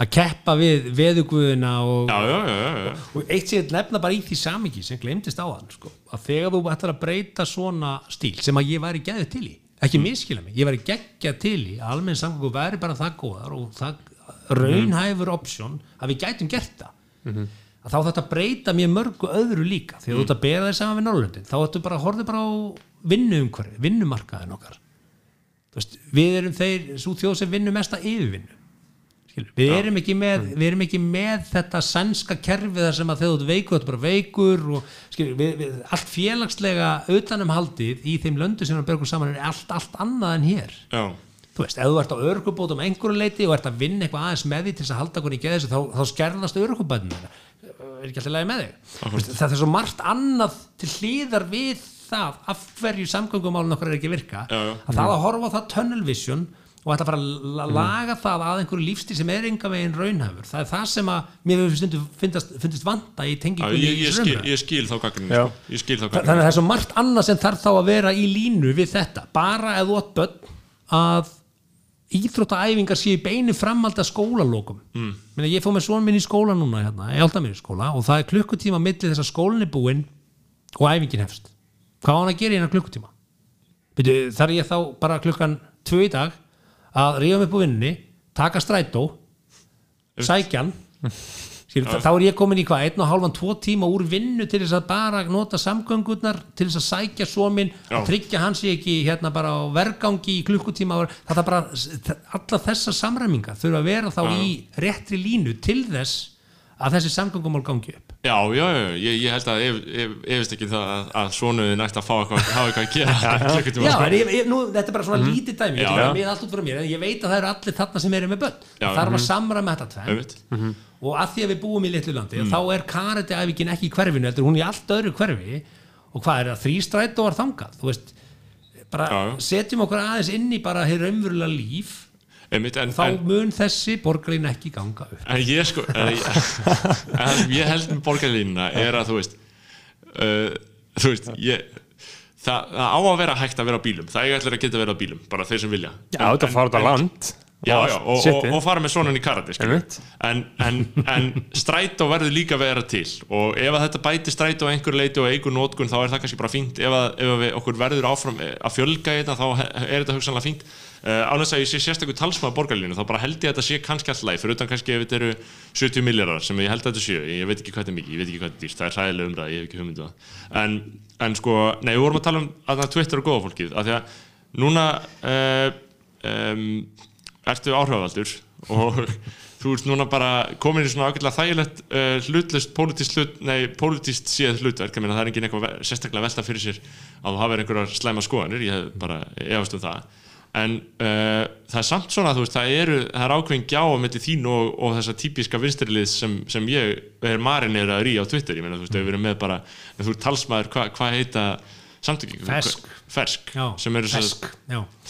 að keppa við veðuguðina og, Já, já, já, já, já. og eitt sér nefna bara í því samingi sem glemdist á hann sko, að þegar þú ætlar að breyta svona stíl sem að ég væri geðið til í ekki miskila mig, ég væri geggja til í almenn samgöngu væri bara það góðar og það raunhæfur option að við gætum gert það. Að þá þetta breyta mér mörgu öðru líka. Því að þú ert að bera þér saman við Norrlöndin þá ættu bara að horfa bara á vinnuumhverfi vinnumarkaðin okkar. Veist, við erum þeir, svo þjóð sem vinnum mest að yfirvinnu við, erum ekki með, við erum ekki með þetta sænska kerfi þar sem að ert veikur, þú ert bara veikur og skilur, við, við, allt félagslega utanumhaldið í þeim löndu sem við bergum saman er allt, allt annað en hér. Já. Þú veist, ef þú ert á örgubótum einhverju leiti og ert að vinna eitthvað aðeins með því til þess að halda hvernig ekki þessu, þá, þá skerðast örgubæðin er ekki alltaf lagi með þig? Þú veist, það er svo margt annað til hlýðar við það af hverju samgöngumálun okkar er ekki virka Já, já. að það að horfa á það tunnel vision og ætla að fara að la- laga það að einhverju lífstíl sem er enga veginn raunhæfur. Það er það sem að mér fyndist vanda í tengingunni ég, í ég, skil, ég skil þá Já. sko. þannig að það er svo margt annað sem þarf þá að vera í línu við þetta, bara ef þú átt börn að íþróttaæfingar séu beinu framhaldi að skólalokum. Mm. Ég fór með svon minn í skóla núna hérna, í skóla og það er klukkutíma milli þess að skólinn er búinn og æfingin hefst. Hvað á hann að gera í hennar klukkutíma? Þar er ég þá bara klukkan tvö í dag að ríða mig upp á vinnunni taka strætó sækjan þá er ég komin í hvað, einn og hálfan, tvo tíma úr vinnu til þess að bara nota samgöngurnar til þess að sækja svo minn Já. að tryggja hans ekki hérna bara á vergangi í klukkutíma það er bara, alla þessar samræmingar þurfa að vera þá í réttri línu til þess að þessi samgöngumál gangi upp. Já, já, já, ég, ég held að ef, ef, efist ekki það að, að svonuði nægt að fá eitthvað, hafa eitthvað að gera klukkutíma, Já, en ég, ég, nú, þetta er bara svona lítið dæmi, ég Já, já. frá mér en ég veit að það eru allir þarna sem eru með börn. Já, það þarf að samræma þetta tvenn. Og að því að við búum í litlu landi þá er karate æfingin ekki í hverfinu heldur hún í allt öðru hverfi. Og hvað er það, þrýstrætt og var þangað? Þú veist, setjum okkur aðeins inn í bara hér raunverulega líf. Einmitt, en, þá mun þessi borgarlín ekki ganga upp. En ég sko en, ég, en ég held með borgarlínuna er að þú veist uh, þú veist ég, það, það á að vera hægt að vera á bílum. Það er allir að geta að vera á bílum, bara þeir sem vilja. Já, þetta fara út á land Já, já, og, og, og fara með sonun í karate en, en, en strætó verður líka að vera til. Og ef þetta bæti strætó einhver leiti og eigur nótkun þá er það kannski bara fínt. Ef, að, ef við, okkur verður áfram eh, að fjölga þetta þá er þetta hugsanlega fínt. Uh, ánægst að ég sé sérstaklega talsmaður borgarlínu þá bara held ég að þetta sé kannski alltaf læg fyrir utan kannski ef þetta eru 70 miljardar sem ég held að þetta séu. Ég veit ekki hvað þetta er mikið, ég veit ekki hvað þetta er dýrt. Það er hræðilega umræð, ég hef ekki hugmyndu það. En, en sko, nei, við vorum að tala um að Twitter og góða fólkið, af því að núna um, ertu áhrifavaldur? Og þú ert núna bara komin í svona ágætlega þægilegt uh, hlutlust, pólitískt hlut, nei, pólitískt séð hlutverk, ég meina það er engin eitthvað sérstaklega velta fyrir sér að þú hafið einhverjar slæma skoðanir, ég hef bara efast um það. En uh, það er samt svona þú veist, það eru, það er ákveðin gjá á milli þín og, og þessa típiska vinstrilið sem, sem ég er marineraður í á Twitter, ég meina þú veist, við erum með bara þú ert talsmaður, hvað hva heita samtöking? Fersk. Fersk.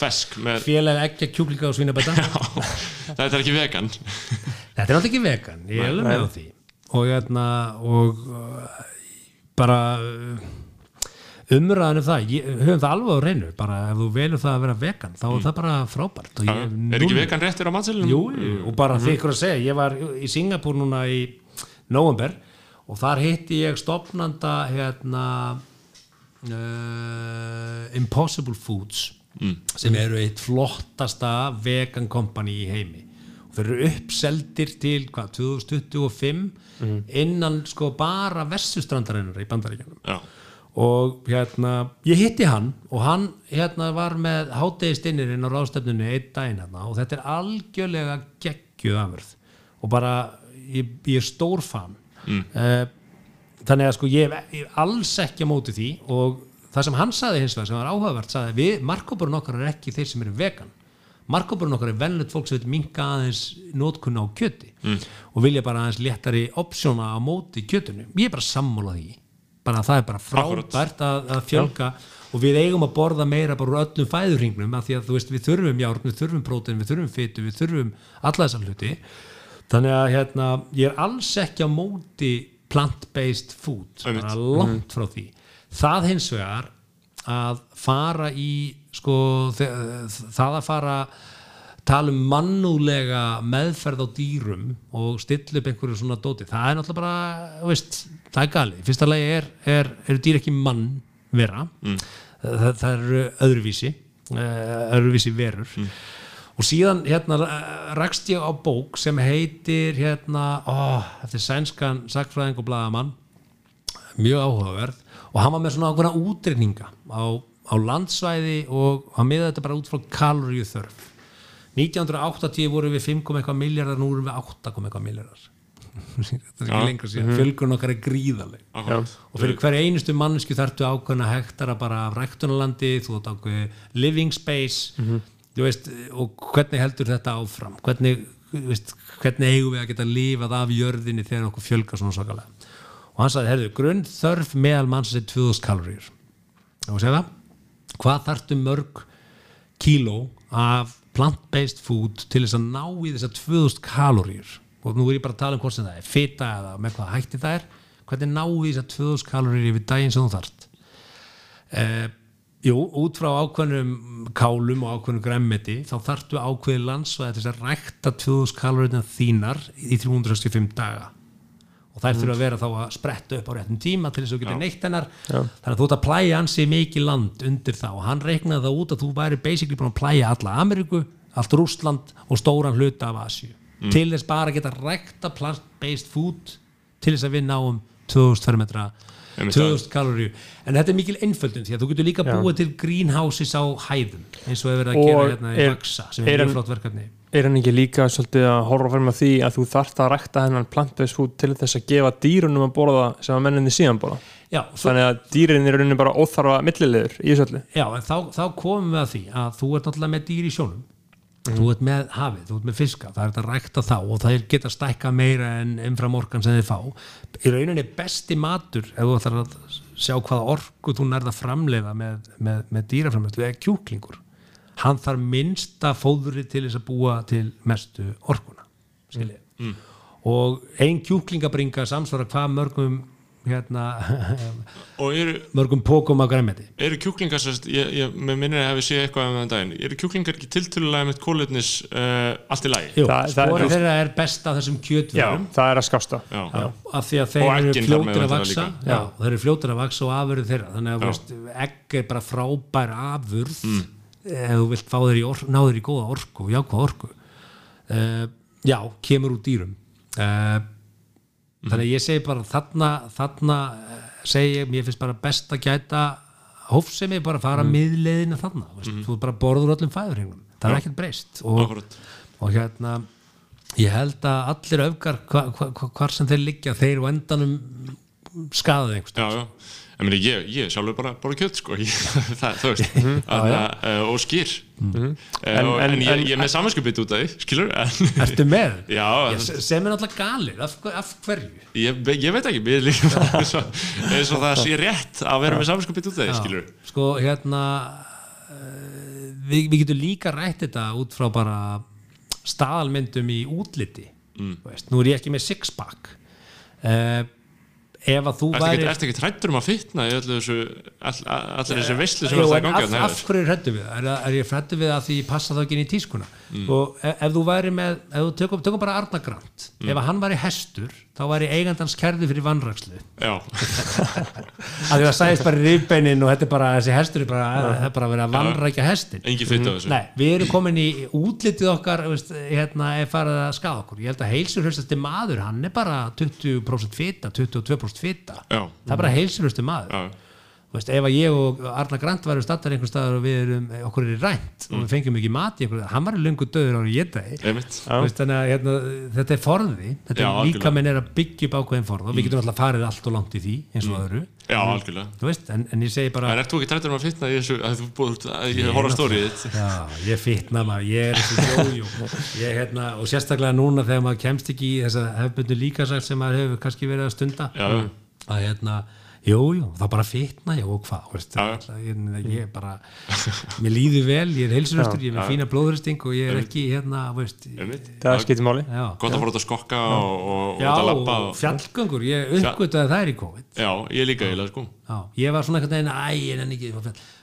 Fesk með félag ekki kjúklinga og svínabæta þetta er ekki vegan þetta er náttúrulega ekki vegan, ég er alveg með á því og, hérna, og uh, bara uh, umræðan um það, ég, höfum það alveg á reynu bara ef þú velur það að vera vegan þá er það bara frábært og ég er ekki núll- vegan réttir á matselunum? Jú, og bara því ykkur að segja ég var í Singapúr núna í november og þar hitti ég stopnanda hérna uh, Impossible Foods sem eru eitt flottasta vegan company í heimi. Og þeir eru uppseldir til hvað, 2025 innan sko bara vestustrandarinnar í bandaríkjanum Já, og hérna, ég hitti hann og hann hérna var með hátegistinnirinn á ráðstefnunni einn daginn hérna. Og þetta er algjörlega geggjuð afurð. Og bara, ég, ég er stór fan. Mm. Þannig að sko ég hef alls ekki á móti því og það sem hann saði hins vegar sem var áhugavert saði við, markóburinn okkar er ekki þeir sem eru vegan. Markóburinn okkar er vennlegt fólk sem vil minka aðeins nótkunna á kjöti mm. og vilja bara aðeins léttari opsjóna á móti kjötunu, ég er bara sammála því. Bara það er bara frábært að, að fjölga og við eigum að borða meira bara úr öllum fæðurringnum af því að þú veist við þurfum járn, við þurfum prótein, við þurfum fytu, við þurfum alla þessar hluti. Þannig að hérna, ég er alls ekki á móti plant-based food Einmitt. bara langt frá því. Það hins vegar að fara í sko, það að fara tala um mannúlega meðferð á dýrum og stilla upp einhverju svona dóti, það er náttúrulega bara veist, það er galið, í fyrsta lagi er, er, eru dýr ekki mann vera það, það eru öðruvísi eh, öðruvísi verur og síðan hérna eh, rakst ég á bók sem heitir hérna, ó, eftir sænskan sagfræðing og blaðamann mjög áhugaverð. Og hann var með svona ákveðna útreikninga á, á landsvæði og hann miða þetta bara út frá kaloríu þörf 1980 voru við 5, eitthvað miljardar nú erum við 8, eitthvað miljardar þetta er ekki lengra síðan. Fjölgun okkar er gríðaleg akkurat og fyrir hver einustu mannsku þarftu ákveðna hektara bara af ræktunarlandi þú átt ákveð living space. Þú veist, og hvernig heldur þetta áfram? Hvernig, veist, hvernig eigum við að geta lifað af jörðinni þegar okkur fjölgar svona svakalega? Og hann sagði, herðu, grunn þörf meðal manns er 2000 kaloríur og segja það. Hvað þarftu mörg kíló af plant-based food til þess að ná í þessar 2000 kaloríur og nú er ég bara að tala um hvort sem það er fita eða með hvað hætti það er. Hvernig ná í þessar 2000 kaloríur yfir daginn sem þú þarft? Eh, Jú, út frá ákveðnum kálum og ákveðnum græmmeti þá þarftu ákveði landsvæði til að rækta 2000 kaloríunar þínar í 365 daga. Og þær þurfa að vera þá að spretta upp á réttum tíma til þess að þú getur neitt hennar. Þannig að þú ert að plæja hansi mikið land undir það og hann reiknaði það út að þú væri basically búin að plæja alla Ameríku, allt Rússland og stóran hluta af Asju til þess bara að geta rækta plant-based food til þess að við náum 2000 fermetra 2000 kaloríu. En þetta er mikil einföldun því að þú getur líka búið til greenhouses á hæðum eins og hefur verið að Og gera hérna í Vaxa sem er mjög flott verkefni. er hann ekki líka svolítið að horfa fyrir með því að þú þarft að rækta hennan plant-based food til þess að gefa dýrunum að borða sem að menninni síðan borða? Já, svo, þannig að dýrin er rauninni bara óþarfa millilegur í þessu öllu. Já en þá, þá komum við að því að þú ert náttúrulega með dýr í sjónum þú ert með hafið, þú ert með fiska það er þetta rækta þá og það geta stækka meira en umfram orkan sem þið fá. Í rauninni besti matur ef þú ætlar að sjá hvaða orku þú nærða framleiða með, með, með dýraframleiðslu eða kjúklingur. Hann þarf minnsta fóðri til þess að búa til mestu orkuna mm. og ein kjúklingabringa samsvara hvað mörgum hérna, og eru, mörgum pókum af græmeti eru kjúklingar sérst, ég, ég, með minnir að hafi séð eitthvað um þann daginn, eru kjúklingar ekki tiltölulega með kólefnis uh, allt í lagi? Jú, er- spori þeirra er best af þessum já, kjötvörum. það er að skásta. Já, Já, af því að þeir Og eru fljótir að vaksa já, og þeir eru fljótir að vaksa og afurðu þeirra. Þannig að Já. veist, egg er bara frábær afurð ef þú vilt fá þeir í or, ná þeir í góða orku og jákvæða orku. Uh, já, kemur úr dýrum. Uh, þannig að ég segi bara þarna, þarna uh, segi ég, mér finnst bara best að gæta hófsemi bara fara mm. miðleiðina þarna veist, þú bara borður öllum fæðurhengnum það er ekkert breyst. Og, og hérna ég held að allir öfgar hva, hva, hva, hvar sem þeir liggja þeir og endanum skadaði einhvers Ég, meni, ég, ég sjálfur bara bara kjöt sko. Ég, það, þú veist. Þarna, uh, og skýr uh, en, En- en- en, ég, ég er með samanskupið út af því skilur Ertu með? já, Ég, sem er náttúrulega galið, af, af hverju? ég, ég veit ekki. Mér er líka eins og, og það sé rétt að vera með samanskupið út af því skilur. Sko, hérna uh, við, við getum líka rætt þetta út frá bara staðalmyndum í útliti. Mm. nú er ég ekki með six-pack uh, ef að þú væri ertu ekki trættur um að fitna í öllu þessu all, allir þessu veistlu sem er það en í gangi af, hverju hrættu við? Er, er ég hrættu við það því passa það ekki inn í tískuna og ef, ef þú væri með ef þú tökum, tökum bara Arna Grant. Ef að hann væri hestur þá væri eigandans kerði fyrir vannrækslu Já, að því það sæðist bara rifbeinin og þetta er bara, þessi hestur er bara, það er bara að vera að vannrækja hestin þessu. Nei, við erum komin í útlitið okkar veist, hérna er farið að skada okkur. Ég held að heilsurhustasti maður, hann er bara 20% fita, 22% fita. Já, það er bara heilsurhusti maður. Já, veist, ef að ég og Arna Grant varum stattar einhver staðar og við erum, okkur er rænt og við fengjum ekki mat í einhver, hann var í löngu döður ára ég Veist, þannig að hérna, þetta er forði. Þetta Já, er líka minn er að byggja upp ákveðin forð og við getum alltaf farið allt og langt í því eins og öðru, Já, algjörlega. Veist, en, en ég segi bara En ert þú ekki trættur um að fitna þessu að þú búið að ég horf á stórið þitt? Já, ég fitna maður, ég er þessi jójó. Ég, hérna, og sérstaklega núna þegar maður kemst ekki í þessa hefbundu líkasagt sem maður hefur kannski verið að stunda. Að hérna, jú, jú, það bara fitna já, og hvað, veist, Já, já. alltaf, ég, ég er bara mér líður vel, ég er heilsuröstur ég er með fína blóðuristing og ég er ekki hérna, veist, það skiptir máli. Já, Gott að fóra út að skokka og, og, og já, út að labba og og... fjallgöngur ég uppgötaði þær í COVID. Já, ég líka eiginlega sko. Já, ég var svona einhvern veginn, æ, en enn ekki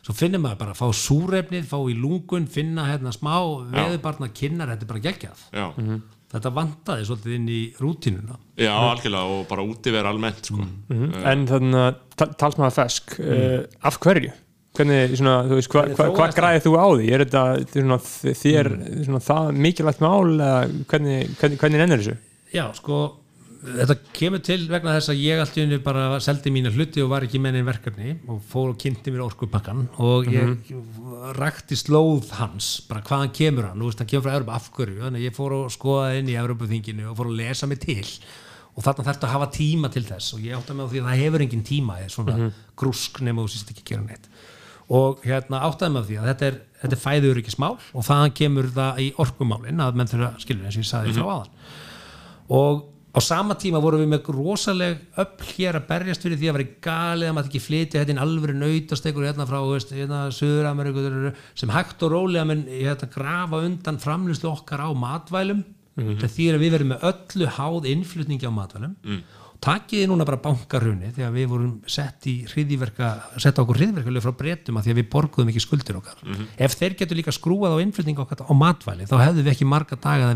svo finnir maður bara að fá súrefnið fá í lungun, finna hérna smá veðubarna kinnar, þetta er bara geggjað. Já, þetta vantaði svolítið inn í rútínuna. Já algjörlega og bara úti vera almennt sko. En þannig að talsmaður fesk uh, af hverju? Hvernig, svona, þú veist, hvað hva, hva græðið þú á því? Er þetta svona, þér svona, það mikilvægt mál eða hvernig, hvernig, hvernig nennir þessu? Já, sko, þetta kemur til vegna þess að ég allt í unni bara seldi mína hluti og var ekki með neinn verkefni og fór og kynnti mér orkupakkan og ég rakti slóð hans, bara hvaðan kemur hann, veist, hann kemur frá Európa af hverju, þannig að ég fór og skoðaði inn í Európaþinginu og fór að lesa mig til. Og þarna þarftu að hafa tíma til þess og ég átti með því að það hefur engin tíma eða svona grúsk nema þú sýst ekki að gera neitt. Og hérna áttaði með því að þetta er, þetta er fæður ekki smál og þaðan kemur það í orkumálin að menn þurfa skilur eins og ég saði frá aðan og á sama tíma vorum við með rosaleg öll hér að berjast fyrir því að vera galið að maður ekki flytja þetta inn alvöru nautastekur hérna frá hérna, Suður-Ameríku sem hægt og rólega menn hérna, grafa undan framlýslu okkar á matvælum. Mm -hmm. því að við verum með öllu háð innflutningi á matvælum. Mm. takiði núna bara bankarhunni þegar við vorum sett í hriðiverka sett á okkur hriðiverkuleg frá breytum að því að við borguðum ekki skuldir okkar. Ef þeir getur líka skrúað á innflutningi okkar á matvæli þá hefðum við ekki marga daga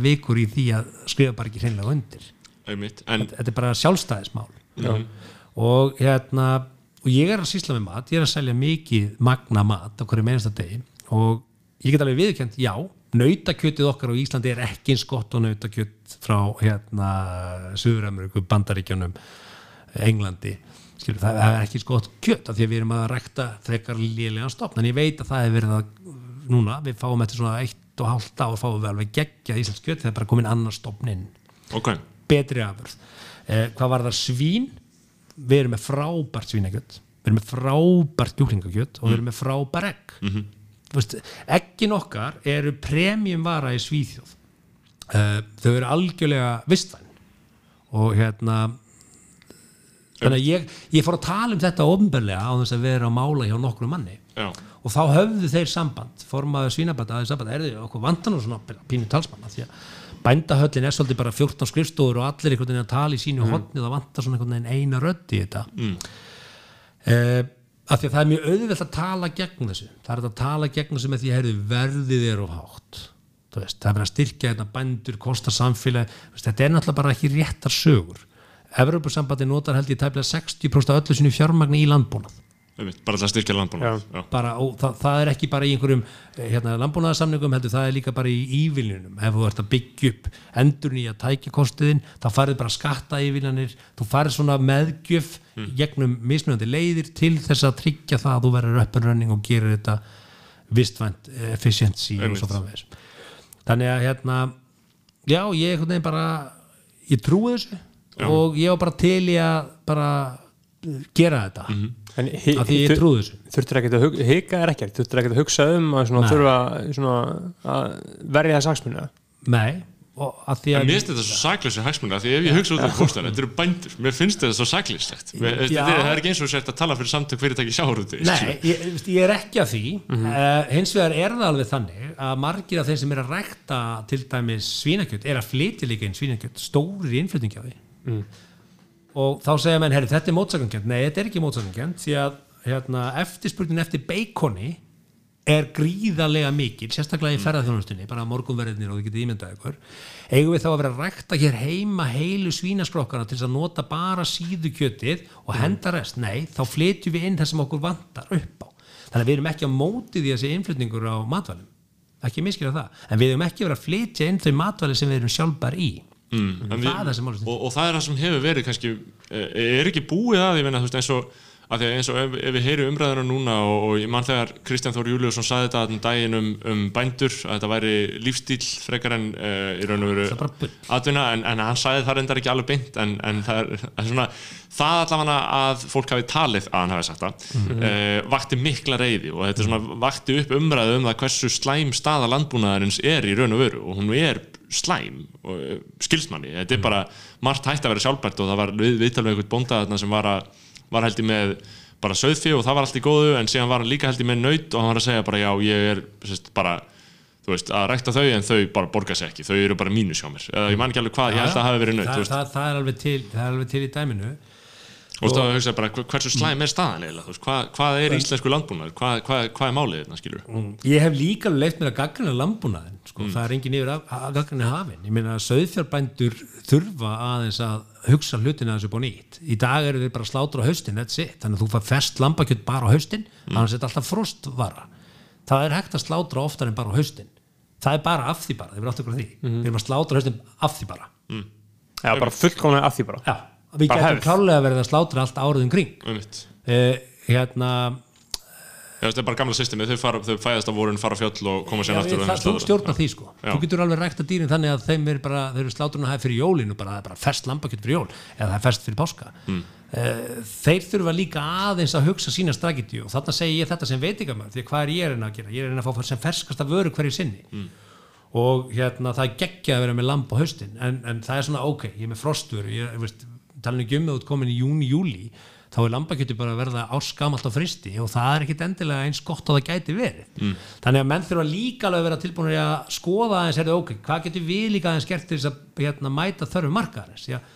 einmitt, en þetta er bara sjálfstæðismál. Og hérna og ég er að sýsla með mat, ég er að selja mikið magna mat á hverju meinasta degi. Og ég get alveg viðkjönd, já nautakjötið okkar á Íslandi er ekki eins gott og nautakjöt frá hérna Suður-Ameríku, Bandaríkjunum Englandi. Skilur, það er ekki eins gott kjöt af því að við erum að rækta frekar lélega stopn en ég veit að það hefur verið að núna, við fáum eftir svona eitt og hálft ár fáum við alveg geggjað íslensk kjöt þegar bara komin annar stopn inn. Ok, betri afurð. Eh, hvað var það svín við erum með frábært svínakjöt við erum með frábært júklingakjöt og við erum með frábært egg. Mm -hmm. eggin okkar eru premiumvara í Svíþjóð. Eh, þau eru algjörlega vistvæn. Og hérna þannig að ég, ég fór að tala um þetta ofnbörlega á þess að vera að mála hjá nokkru manni. Já, og þá höfðu þeir samband formaður svínabæta aðeins samband. Er þið okkur vantan og svona pínu talsmann af því að bændahöllin er svolítið bara 14 skrifstofur og allir einhvern veginn að tala í sínu mm. hotni það vantar svona einhvern veginn eina rödd í þetta. Mm. af því að það er mjög auðvelt að tala gegn þessu. Það er að tala gegn þessu með því að verðið er of hátt. Veist, það er verið að styrkja þetta bændur, kosta samfélag. Veist, þetta er náttúrulega bara ekki réttar sögur. Evropasambandi notar held ég tæplega 60% af öllu sinu fjármagni í landbúnað bara til að styrkja landbúna já. bara, og það, það er ekki bara í einhverjum eh, hérna, landbúnaðarsamningum heldur, það er líka bara í ívilnunum ef þú ert að byggja upp endur nýja tækikostiðin þá farið bara skatta íviljanir þú farið svona meðgjöf mm. gegnum mismunandi leiðir til þess að tryggja það að þú verður upp en rönning og gerir þetta vistvænt efficiency og svo framvegis þannig að hérna já, ég bara ég trúi þessu Já. og ég var bara til í að bara gera þetta Mhm. En af því ég trúi þessu. þurftur ekki að hugsa, hika er ekkert. Þurftur ekki að hugsa um að svona, þurfa svona, að verja það saksmunna nei, og að því En að mér finnst þetta svo sakleysi hagsmunna því ef ég hugsa út af kostar, þetta eru bændur. Mér finnst þetta svo sakleysegt Já. það er ekki eins og sért að tala fyrir samtök fyrirtæki sjáhórúti Nei, ég, ég er ekki að því. Uh, hins vegar er það alveg þannig að margir af þeir sem er að rækta til dæmis svínakjöt er að flytja líka inn svínakjöt stóri innflutningi á því og þá segja menn, herri, þetta er mótsakangjönd nei, þetta er ekki mótsakangjönd því að hérna, eftirspurnin eftir beikoni er gríðarlega mikil sérstaklega í ferðarþjónustunni, bara morgunverðinir og þið getið ímyndað ykkur. Eigum við þá að vera að rækta hér heima heilu svínaskrokkana til að nota bara síðukjötið og henda rest? Nei, þá flytjum við inn það sem okkur vantar upp á. Þannig að við erum ekki á móti því að sé innflutningur á matvælum ekki miskila það, en við erum ekki að vera að flytja inn þau matvæli sem við erum sjálfbar í mm, en það er það sem málið og, og það er það sem hefur verið kannski eh, er ekki búið að, ég meina, þú veist, eins og að því að eins og ef, ef við heyrum umræðina núna og, og ég mann þegar Kristján Þór Júliusson saði þetta um daginn um, um bændur að þetta væri lífstíl frekar en uh, í raun og er veru atvinna en, en hann sagði það reyndar ekki alveg beint en, en það er, er svona það allavega að fólk hafi talið að hann hafi sagt það Mhm. uh, vakti mikla reyði og þetta svona vakti upp umræðu um það hversu slæm staða landbúnaðarins er í raun og veru og hún er slæm og uh, skilsmanni, þetta er bara margt hægt að vera sjálfbært og það var við, viðtal með einhvern bónda þarna sem var, að, var held ég með bara sauðfjö og það var allt í góðu en síðan var hann líka held ég með naut og hann var að segja bara já ég er sérst, bara þú veist, að rækta þau en þau bara borga sér ekki, þau eru bara mínus hjá mér. Ég man ekki alveg hvað, ég held að hafi verið naut það, það, það, það er alveg til í dæminu og þá hugsa bara hver- hversu slæm er staðan eiginlega, þú veist, hvað, hvað er íslensku landbúnaður, hvað, hvað, hvað er málið þetta skilur Ég hef líka leift mér að gaggrina landbúnaðin sko. það er engin yfir að, að gaggrina hafin ég meina að söðfjárbændur þurfa aðeins að hugsa hlutina þessu upp á nýtt. Í dag eru þeir bara að slátra á haustin þannig að þú fær fest lambakjöt bara á haustin annars er þetta alltaf frostvara. Það er hægt að slátra oftar en bara á haustin. Það er bara af því bara, þeir eru við getum klálega verið að slátra allt árið um kring. Uh, hérna Já, þetta er bara gamla systemi, þau, fara, þau fæðast á vorun, fara fjöll og koma sér aftur þú stjórnar því sko. Já. þú getur alveg rækta dýrin þannig að þeim er bara þeir eru sláturinn að hafa fyrir jólinu bara, það er bara fest lambakjöt fyrir jól eða það er fest fyrir páska. Mm. þeir þurfa líka aðeins að hugsa sína strategíu og þarna segi ég þetta sem veitingamör því að hvað er ég reyna að gera? Ég reyna að fá sem ferskasta vöru hverju sinni. Mm. og hérna það geggja að vera með lamb á haustin en, en það er svona ok, ég er með frostur ég veist, talin ekki um það út komin í júni, júli þá er lambakjöti bara að verða áskamalt á fristi og það er ekkit endilega eins gott og það gæti verið mm. þannig að menn þurfa líka alveg að vera tilbúinir að skoða aðeins, heyrðu, ok, hvað getur við líka aðeins gert til þess að hérna, mæta þörfu markaðarins því að,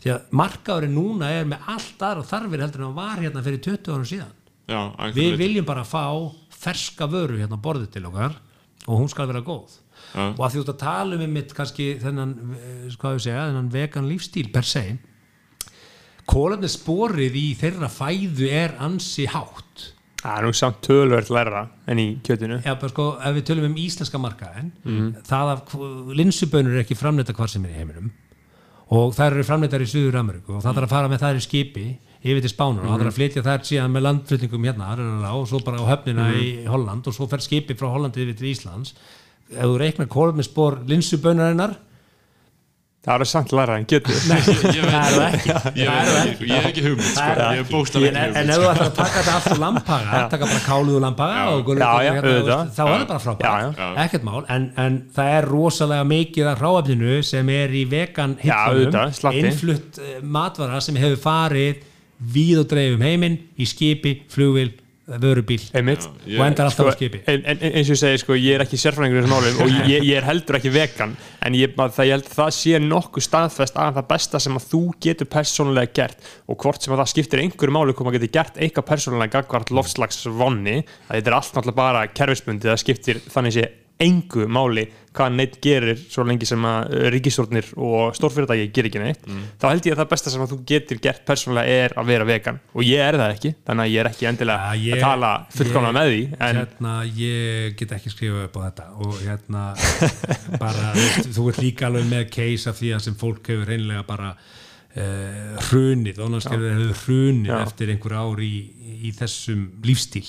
því að markaðurinn núna er með allt aðra þarfir heldur en hann var hérna fyrir 20 árum síðan Já, við leyti. viljum bara fá ferska vöru hérna borðið til okkar og hún skal vera góð Já. og að því út að tala um mitt kannski þennan, eh, hvað við segja, þennan vegan lífstíl per se kólefni sporið í þeirra fæðu er ansi hátt. Það er nú samt tölverð læra en í kjötinu. Já, bara sko, ef við tölum um íslenska markaðin það að linsubönur er ekki framleita hvar sem er í heiminum. Og þær eru framleitar í Suður Ameríku og það þarf að fara með þær í skipi yfir til Spánar og það þarf að flytja þær síðan með landflutningum hérna og svo bara á höfnina í Holland og svo fer skipi frá Hollandi yfir til Íslands. Ef þú reiknar kólefnisspor linsubönurinnar Það er samt læra en kjötu Ég veit það er það það ekki. Ég Það er veit það ekki, ég hef ekki hugmynd sko. Ég hef en, ekki en hugmynd ef þú sko. ætlar að taka þetta aftur lampaga taka bara káluðu já, hérna, þá er það bara frábært. Ekkert mál, en, en það er rosalega mikið af hráefninu sem er í vegan slatti. innflutt eh, matvara sem hefur farið víð og dreif um heiminn í skipi, flugvil, vörubíl Einmitt. Og endar alltaf Sko, á skipi en, en, eins og ég segi, sko, ég er ekki sérfræðingur í þessum málum og ég, ég er heldur ekki vegan en ég, það, ég held að það sé nokkuð staðfest að það besta sem að þú getur persónulega gert og hvort sem að það skiptir einhverju máli hvað maður getur gert eitthvað persónulega gagvart loftslagsvonni að þetta er allt náttúrulega bara kerfisbundi það skiptir þannig sé engu máli hvað neitt gerir svo lengi sem að ríkistjórnir og stórfyrirtæki gerir ekki neitt þá held ég að það besta sem að þú getur gert persónulega er að vera vegan. Og ég er það ekki þannig að ég er ekki endilega Ja, ég- að tala fullkomna með því en hérna, ég get ekki skrifað upp á þetta. Og hérna bara, þú, ert líka alveg með case af því að sem fólk hefur reynilega bara uh, hrunið, ónarskerfið hefur hrunið Já. eftir einhver ár í, í þessum lífstíl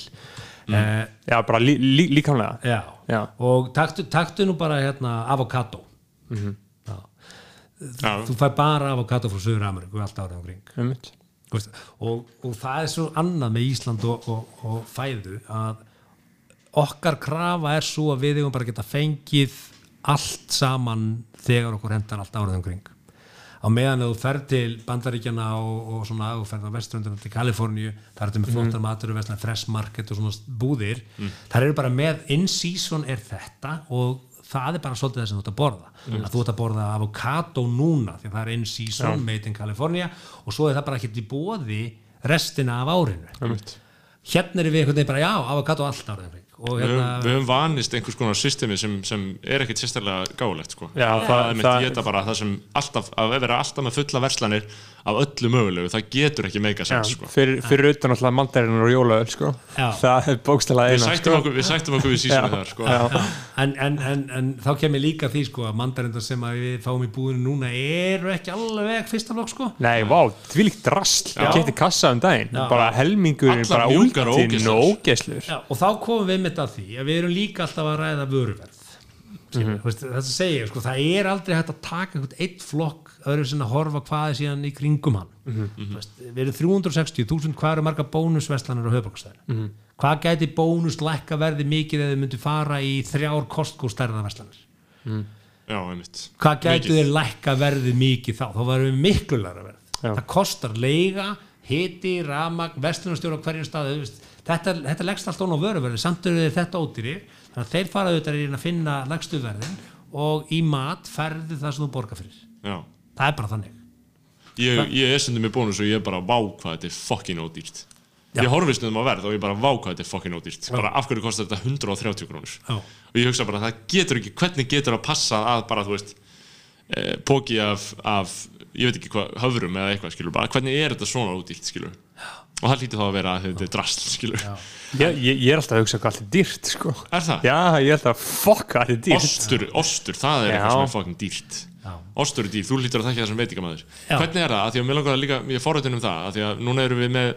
mm. já, bara lí, lí, líkamlega já. Já. og taktu, taktu nú bara hérna avokado já. Já. þú fær bara avokado frá Suður Ameríku allt árið. Þú veist, og, og það er svo annað með Ísland og, og, og fæðu að okkar krafa er svo að við eigum bara geta fengið allt saman þegar okkur hendar allt árið umkring á meðan þú ferð til bandaríkjana og, og svona þú ferð á vesturöndunum til Kaliforníu það er þetta með flottar matur og fresh market og svona búðir þar eru bara með in season er þetta og það er bara svolítið það sem þú ert að borða. Að þú ert að borða avokado núna því að það er in season made in California og svo er það bara ekkert í bóði restina af árinu. Hérna er við einhvern veginn bara já, avokado allt árið og Við hérna höfum, við höfum vanist einhvers konar systemi sem, sem er ekkert sérstaklega gáulegt sko. Já, það, það- er mitt það- geta bara það sem alltaf, að vera alltaf með fulla verslanir af öllu mögulegu, það getur ekki meika sens sko. fyrir, fyrir utan alltaf mandarinnar og jólaöl sko. Já. það er bókstælega við, eina sættum okkur, við sættum okkur við sísonu þar sko. en, en, en, en þá kemur líka því sko að mandarindar sem að við fáum í búðinu núna eru ekki alveg fyrsta flokk sko Nei, vá, því líkt drasl Já. Ég kefti kassa um daginn Bara helmingurinn, bara mjúkar og ógeslur Já, og þá komum við með þetta að því að við erum líka alltaf að ræða vöruverð. Mm veist, það sem segja, sko, það er aldrei hægt að taka einhvern eitt flokk öðru sinna að horfa hvað er síðan í kringum hann. Þú veist, við erum 360.000 hvað eru marga bónusverslanir á höfbruksstæðinu hvað gæti bónus lækka verði mikið eða þið myndu fara í þrjár verslanir já, einmitt. Hvað gætu Mikið. þeir lækka verðið mikið þá, þá varum við miklu læra verð. Já. það kostar leiga, hiti, ramag vestlunarstjóra á hverjum staðu þú veist, þetta, þetta leggst allt ón á vöruverði samt eru þetta ódýri þannig að þeir fara auðvitað í að finna leggstu verðin og í mat ferði það sem þú borgar fyrir. Já. það er bara þannig. Ég, ég er stundum með bónus og ég er bara vá hvað þetta er fucking ódýrt. Ég horfi stundum á verð og ég bara vá hvað þetta er fucking ódýrt. Bara af hverju kostar þetta 130 krónur? Já. og ég hugsa bara það getur ekki hvernig getur að passa að bara þú veist eh, póki af, af ég veit ekki hvað höfrum eða eitthvað skilur bara hvernig er þetta svona ódýrt skilur og það lítur þá að vera þetta er drasl skilur ég, ég, ég er alltaf að hugsa hvað allt er dýrt sko. er það? Já, ég er alltaf að fokka allt er dýrt Ostur, ostur, það er Já. eitthvað sem er fucking dýrt Já. Ostur er dýr, þú lítur að þekka það sem veitingamæður Já. Hvernig er það? Að því að mér langar að líka, ég er forrættin um það að því að núna erum við með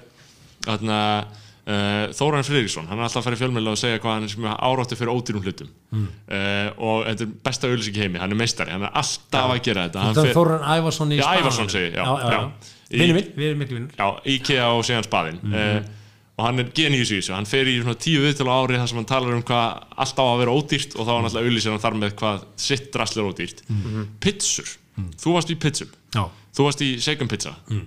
þarna, uh, Þóran Friðriksson hann er alltaf að fara í fjölmjöla og segja hvað hann er sem áráttu fyrir ódýrum hlutum Mm. uh, og þetta er besta auðlýsing í heimi, hann er meistari hann er alltaf að gera þetta Hann það fer- er Þóran Ævarsson í Já, Spaðanum. Ævarsson segi, já, já, já, já. Vinur minn, við erum miklu vinnur Já, IKEA og síðan spaðin Mhm. uh, og hann er geníus í þessu, hann fer í svona tíu viðtölu ári þar sem hann talar um hvað allt á að vera ódýrt og þá var náttúrulega auðlýsir hann þar með hvað sitt drasl er ódýrt. Pizzur, þú varst í pizzum. Já, þú varst í Shaken Pizza. Mm.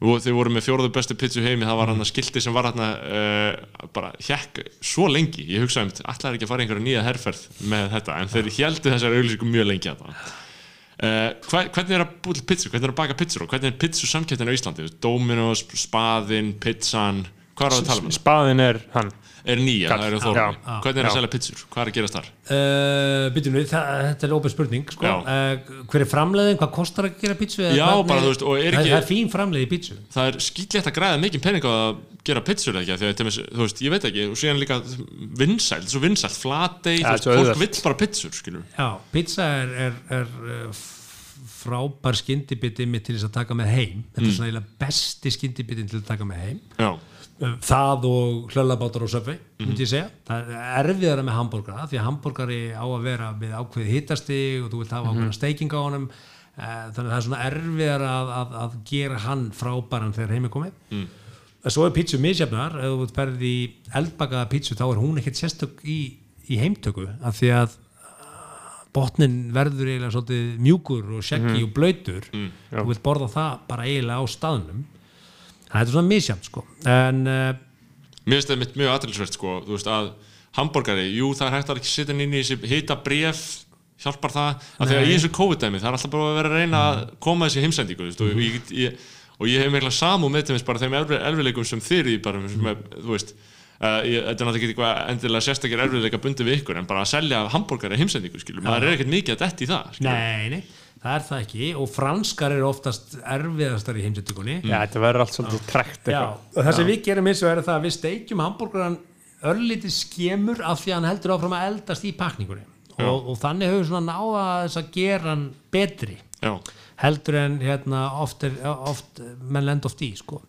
þið voru með fjóruðu bestu pizzu heimi. Það var hann að skilti sem var hann uh, bara hjekk svo lengi. Ég hugsaði um, allar ekki að fara í einhverja nýja herferð með þetta, en þeir heldu þessar auðlýsingum mjög lengi að það Uh, hvernig er að búið til pizzur, hvernig er að baka pizzur og hvernig er pizzu samkjöftin á Íslandi? Dominos, Spaðin, Pizzan hvað er að tala um? Spaðin er hann. Er nýja, það eru þórni. Hvernig er að Já. selja pizzur, hvað er að gerast þar? uh, byrjum við, það, þetta er ópen spurning sko. Uh, Hver er framleiðin, hvað kostar að gera pítsu? Já, bara, þú veist, og er það, ekki- það er fín framleið í pítsu það er skýtlegt að græða mikið pening á að gera pizzur eða ekki, af því að til dæmis, þú veist, ég veit ekki og síðan líka vinsælt, svo vinsælt flatei, Ja, þú veist, fólk vill bara pizzur, skilur Já, pizza er, er, er f- frábær skyndibiti mitt til þess að taka með heim. Þetta er svona eiginlega besti skyndibitin til að taka með heim. Já, það og hlöllabátar og myndi ég segja, það er erfiðara með hambúrgara því að hambúrgari á að vera með ákveði hitastig og þú vilt hafa ákveðna steiking á honum. Uh, þannig að það er svona erfiðara að, að, að gera hann frábæran þegar heim er komið. Mm. svo er pítsu misjafnar. Ef þú ferð í eldbakaða pítsu þá er hún ekkert sérstök í, í heimtöku af því að botnin verður eiginlega svolítið mjúkur og sjekki og blöytur þú vilt borða það bara eiginlega á staðnum það er svona misjafn sko. En uh, mér finnst það mitt mjög aðrilsvert, sko, þú veist, að hambúrgari, jú, það er hægt að ekki setja inn í þessi hita bref hjálpar það, af því að í þessu COVID-dæmi það er alltaf bara að vera að reyna að koma þessi heimsendingu, veist, og ég, ég, og ég hef mikla samú með þeim bara þeim erfiðleikum sem eru í bara, með, þú veist þetta er náttúrulega ekki eitthvað endilega sérstakir erfiðleika bundi við ykkur en bara að selja hambúrgari heimsendingu skilur, maður er ekkert mikið að detti í það skilur. Nei, nei, það er það ekki. Og franskar eru oftast erfiðastar í heimsendingunni. Já, þetta verður allt svolítið trekt og það sem við gerum eins og er það að við steikjum hambúrgaran örlítið skemur af því að hann heldur áfram að eldast í pakningunni. Og, og þannig höfum við svona náða þess að gera hann betri Já, heldur en hérna oft, er, oft menn lend oft í sko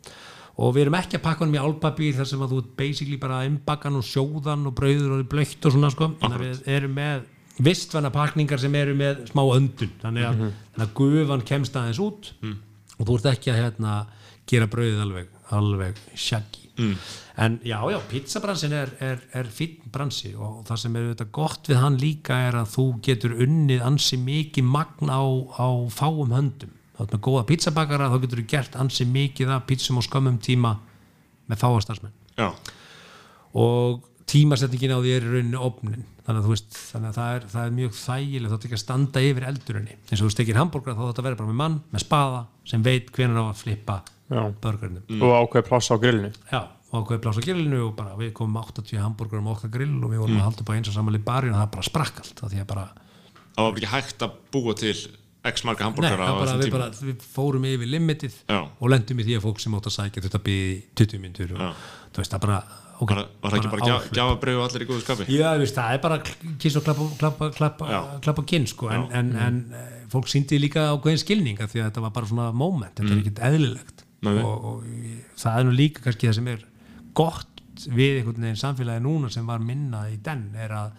og við erum ekki að pakka hann í álpapír þar sem að þú basically bara hann og sjóðan og brauður og blökt og svona sko. Að við erum með vistvæna pakningar sem eru með smá öndun. Þannig að, þannig að gufan kemst aðeins út og þú ert ekki að hérna, gera brauðið alveg, alveg shaggy. Mm. en já já, pizzabransin er, er, er fínn bransi og það sem er þetta gott við hann líka er að þú getur unnið ansi mikið magn á, á fáum höndum þá er með góða pizzabakara þá getur þú gert ansi mikið af pizzum á skömmum tíma með fáastarsmenn já, og tímasetningin á því er í rauninni opnin. Þannig að þú veist, þannig að það er, það er mjög þægileg þá ekki að standa yfir eldurinni eins og þú stekir hambúrgar þá þetta verður bara með mann með spaða sem veit hvenær á að flippa Já. börgarnum og ákveð pláss á grillinu. Já, og ákveði pláss á grillinu og bara við komum 80 hambúrgar um okkar grill og við vorum að halda upp á eins og samanlega barinn og það bara sprakk allt það því að bara, það var bara ekki hægt að búa til x marga það á bara, þessum tíma. bara við fórum yfir limitið Já. og lendum í því að fólk sem átt að sækja þetta býði 20 myndur og þú veist það bara okay, var, var það ekki bara áhlaup. gjafa breyfu allir í góðu skapi? Já, veist, það er bara kiss og klappa, klappa, klappa, klappa kinn sko. en, en, en eh, fólk síndi líka ákveðin skilning af því að þetta var bara svona moment, þetta er ekkert eðlilegt. Og, og ég- það er nú líka kannski það sem er gott við einhvern veginn samfélagi núna sem var minna í den er að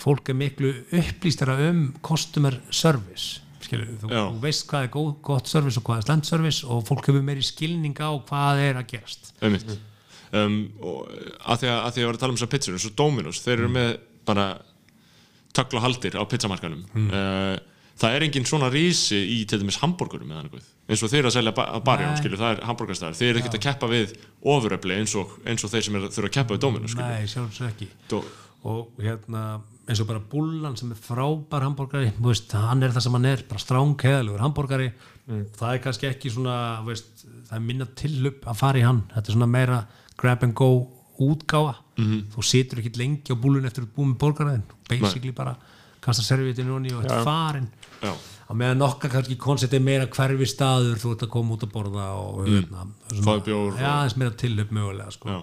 fólk er miklu upplýstara um customer service. Skilur, þú, þú veist hvað er góð, gott service og hvað er slæmt service og fólk hefur meiri skilning á hvað er að gerast. Einmitt. Um, að því að, að því að vera að tala um þessar pizzur eins og Dominos, þeir eru með bara tökla haldir á pizzamarkanum uh, það er engin svona rísi í til dæmis hambúrgurum eins og þeir eru að selja ba barjum, Nei. skilur, það er hambúrgarstæðar þeir eru ekkert að keppa við ofuröfli eins og, eins og þeir sem er, þurfa að keppa við Dominos. Nei, sjálfsög ekki. Dó, og hérna eins og bara bullan sem er frábær hambúrgari hann er það sem hann er bara stráng heðalugur hambúrgari það er kannski ekki svona veist, það er minna tillup að fara í hann. Þetta er svona meira grab and go útgáfa. Þú situr ekki lengi á búlun eftir að búið með borgaraðin basically bara kasta servietinu og þetta er farin já, á meðan nokkar kannski koncept er meira hverfi staður þú ert að koma út að borða og hérna, bjór og- já, þess meira tillup mögulega sko.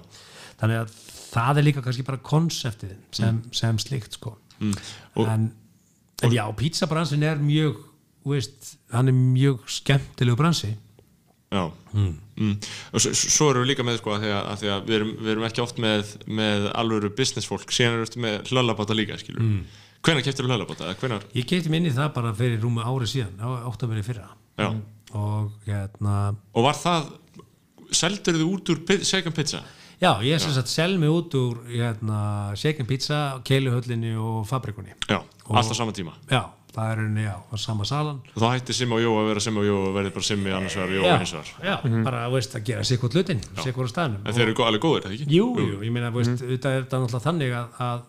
Þannig að það er líka kannski bara konseptið sem, sem slíkt sko. mm. en, en já, pizzabransin er mjög þú veist, hann er mjög skemmtilegu bransi Já mm. og svo, erum við líka með sko að því að, að, því að við, erum, við erum ekki oft með, með alvöru business fólk síðan erum við með hlöllabáta líka skilur mm. hvenær keftir við hlöllabáta? eða hvenær? ég kefti mig inn í það bara fyrir rúmu ári síðan á áttamöri fyrra Já. og hérna og var það seldur þið út úr second pizza Já, ég sem sagt sel mig út úr hérna, Shaken Pizza, Keiluhöllinni og Fabrikunni. já, alltaf sama tíma Já, það er henni, já, sama salan. og þá hætti Simmi og Jó að vera Simmi og Jó og verði bara Simmi annars vegar Jó já, hins vegar já bara, veist, að gera sikkert hlutin, sikkert á staðnum. en þeir eru alveg góðir, eða ekki? Jú, jú, ég meina, veist, þetta er þetta náttúrulega þannig að, að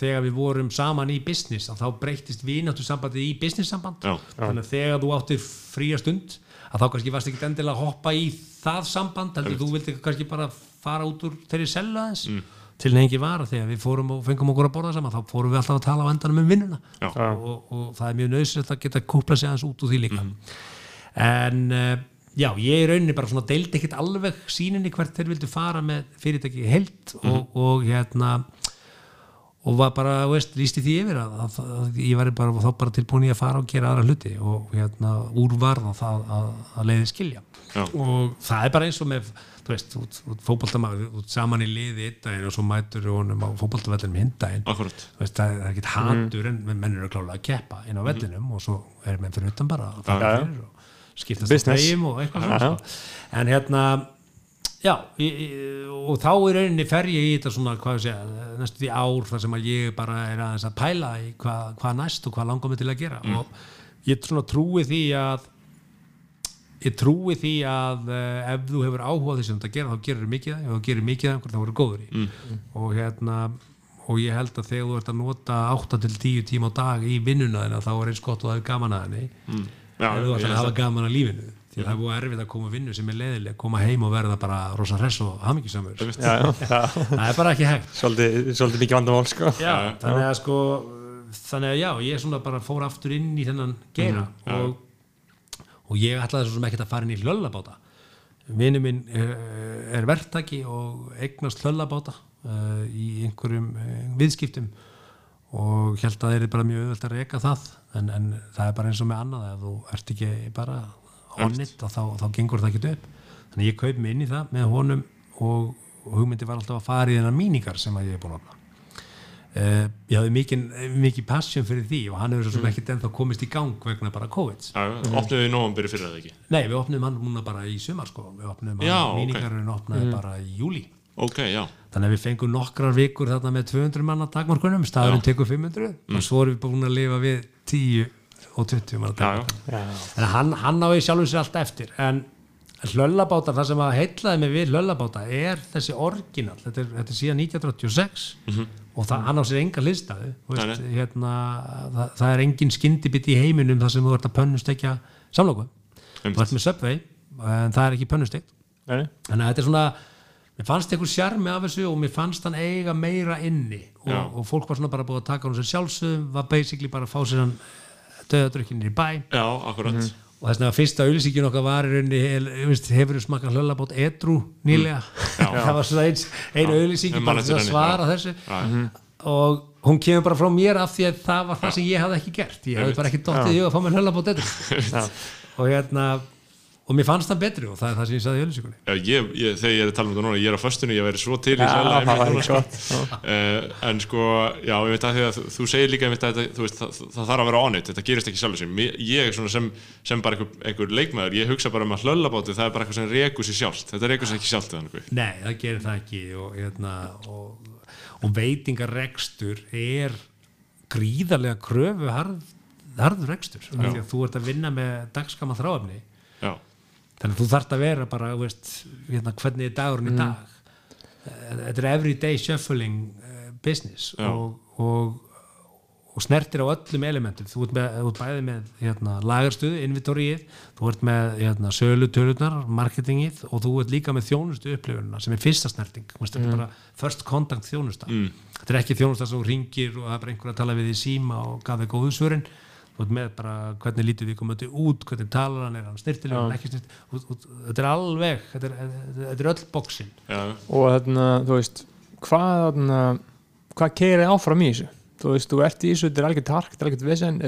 þegar við vorum saman í business að þá breytist vináttu sambandi í business samband Já. þannig að þegar þú áttir fría stund að þá kannski varst ekki endilega að hoppa í það samband, heldur þú vildi kannski bara fara út úr þeirri selga aðeins. Mm. til nengi var að þegar við fórum og fengum okkur að borða saman þá fórum við alltaf að tala á endanum um vinnuna. Já. og, og það er mjög nöðsynlegt að geta kúpla sig aðeins út úr því líka. En uh, já, ég er rauninni bara svona deildi ekkert alveg síninni hvert þeir vildu fara með fyrirtæki heilt og, og hérna og var bara, veist, lísti því yfir að, að, að ég var bara, þá bara tilbúin í að fara og gera aðra hluti og hérna úrvarð og það að, að leiði skilja. Já. og það er bara eins og með þú veist, út, út saman í liði einn daginn og svo mætur honum á fótboltavellinum hinn daginn. Akkurat. Þú veist, það, er ekkert hatur en menn eru klálega að keppa inn á vellinum og svo er menn fyrir utan bara að fara fyrir og skiptast að þeim og eitthvað svona sko. en hérna já, í, og þá í rauninni fer ég í þetta svona, hvað ég segja næstu því ár þar sem að ég bara er aðeins að pæla í hvað, hvað næst og hvað langar mig til að gera. Og ég trúi því að ég trúi því að uh, ef þú hefur áhuga á því sem þetta gera þá gerir mikið það, ef þú gerir mikið það þá verður góður í og hérna og ég held að þegar þú ert að nota 8 til 10 tíma á dag í vinnuna þina þá er eins gott og það er gaman að henni. Já, ef þú held að hafa gaman að lífinu. Því að það er búið erfitt að koma að vinnu sem er leðileg koma heim og verða bara rosa hress og já. það er bara ekki hægt. Svolítið, mikið vandamál sko. já, þannig að sko þannig að já, ég svona bara fór aftur inn í þennan geira og, og ég ætlaði svo sem ekkert að fara inn í hlöllabáta. Vinnu minn uh, er verktaki og eignast hlöllabáta uh, í einhverjum uh, viðskiptum. Og held að það er bara mjög auðvelt að reka það. En, en það er bara eins og með annað ef þú ert ekki bara on it og þá, þá gengur það ekki upp. Þannig ég kaup mig inn í það með honum og, og hugmyndi var alltaf að fara í þennan míningar sem að ég er búin að opna ég hafði mikið, mikið passion fyrir því og hann hefur svo sem ekkert ennþá komist í gang vegna bara COVID. Já, opnuðu í nóvambyrju fyrir það ekki? Nei, við opnum hann núna bara í sumar sko. við opnum Já, hann, míningarinn opnaði bara í júli Ok, já, þannig að við fengum nokkrar vikur þarna með 200 manna takmarkunum, staðurinn tekur 500 og svo erum við búin að lifa við 10 og 20 manna já, já, takmarkunum en hann, hann á í sjálfum sér allt eftir. En hlöllabátar, það sem að heitlaði mig við hlöllabáta er þessi orginal. Þetta er, þetta er síðan 1986 og það, hann á sér enga hlistaði veist, hérna, það, það er engin skyndibit í heiminum þar sem þú ert að pönnustekja samloku. Þú ert með Subway en það er ekki pönnustekt nei, nei. þannig að þetta er svona mér fannst einhver sjarmi af þessu og mér fannst hann eiga meira inni. Og, og fólk var svona bara búið að taka hann sem sjálfsögum var basically bara að fá sér hann döðadrykkinir í bæ. Já, akkurat og þess vegna fyrsta auðlýsingin okkar var í rauninni hefur þú smakað hlöllabót edru nýlega? Það var svona eins, einu ég man bara til að svara já. þessu. Já. og hún kemur bara frá mér af því að það var það sem ég hafði ekki gert. Ég hafði bara ekki dottið í huga að fá mér hlöllabót edru. Og hérna og mér fannst það betri og það er það sem ég saði í ég, ég, þegar ég er að tala um þetta núna, ég er á föstunni, ég verið svo til í ekki sko. uh, en sko, já, ég veit að því að þú, þú segir líka einmitt að þetta, þú veist, það, það þarf að vera on it, þetta gerist ekki sjálfur sem ég svona sem, sem bara einhver, einhver leikmaður, ég hugsa bara um að hlöllabáti, það er bara eitthvað sem rekur sér sjálft, þetta rekur sér ekki sjálft. Nei, það gerir það ekki og, hérna, og, og veitingarekstur er gríðarlega kröfu harð, harður rekstur. Af því að þú ert að vinna með dagskama þráefni Já, þannig að þú þarft að vera bara veist, hérna, hvernig er dagurinn í dag? Eh, þetta er everyday shuffling uh, business og, og, og snertir á öllum elementum. Þú ert, með, þú ert bæði með hérna, lagarstuðu, inventoríið þú ert með hérna, sölutölunar, marketingið og þú ert líka með þjónustu upplifununa sem er fyrsta snerting. Veist, þetta er bara first contact þjónusta. Þetta er ekki þjónusta sem ringir og það er bara einhver að tala við í síma og gaf þig góðu svörin ert með bara hvernig lítur við komandi út hvernig talar hann, er hann styrtileg hann ekki styrtileg þetta er alveg þetta er, þetta er öll bóksin já, og þarna, þú veist hvað, þarna, hvað keiri áfram í þessu? Þú veist, þú ert í þessu, þetta er algjör tark þetta er algjör vesen,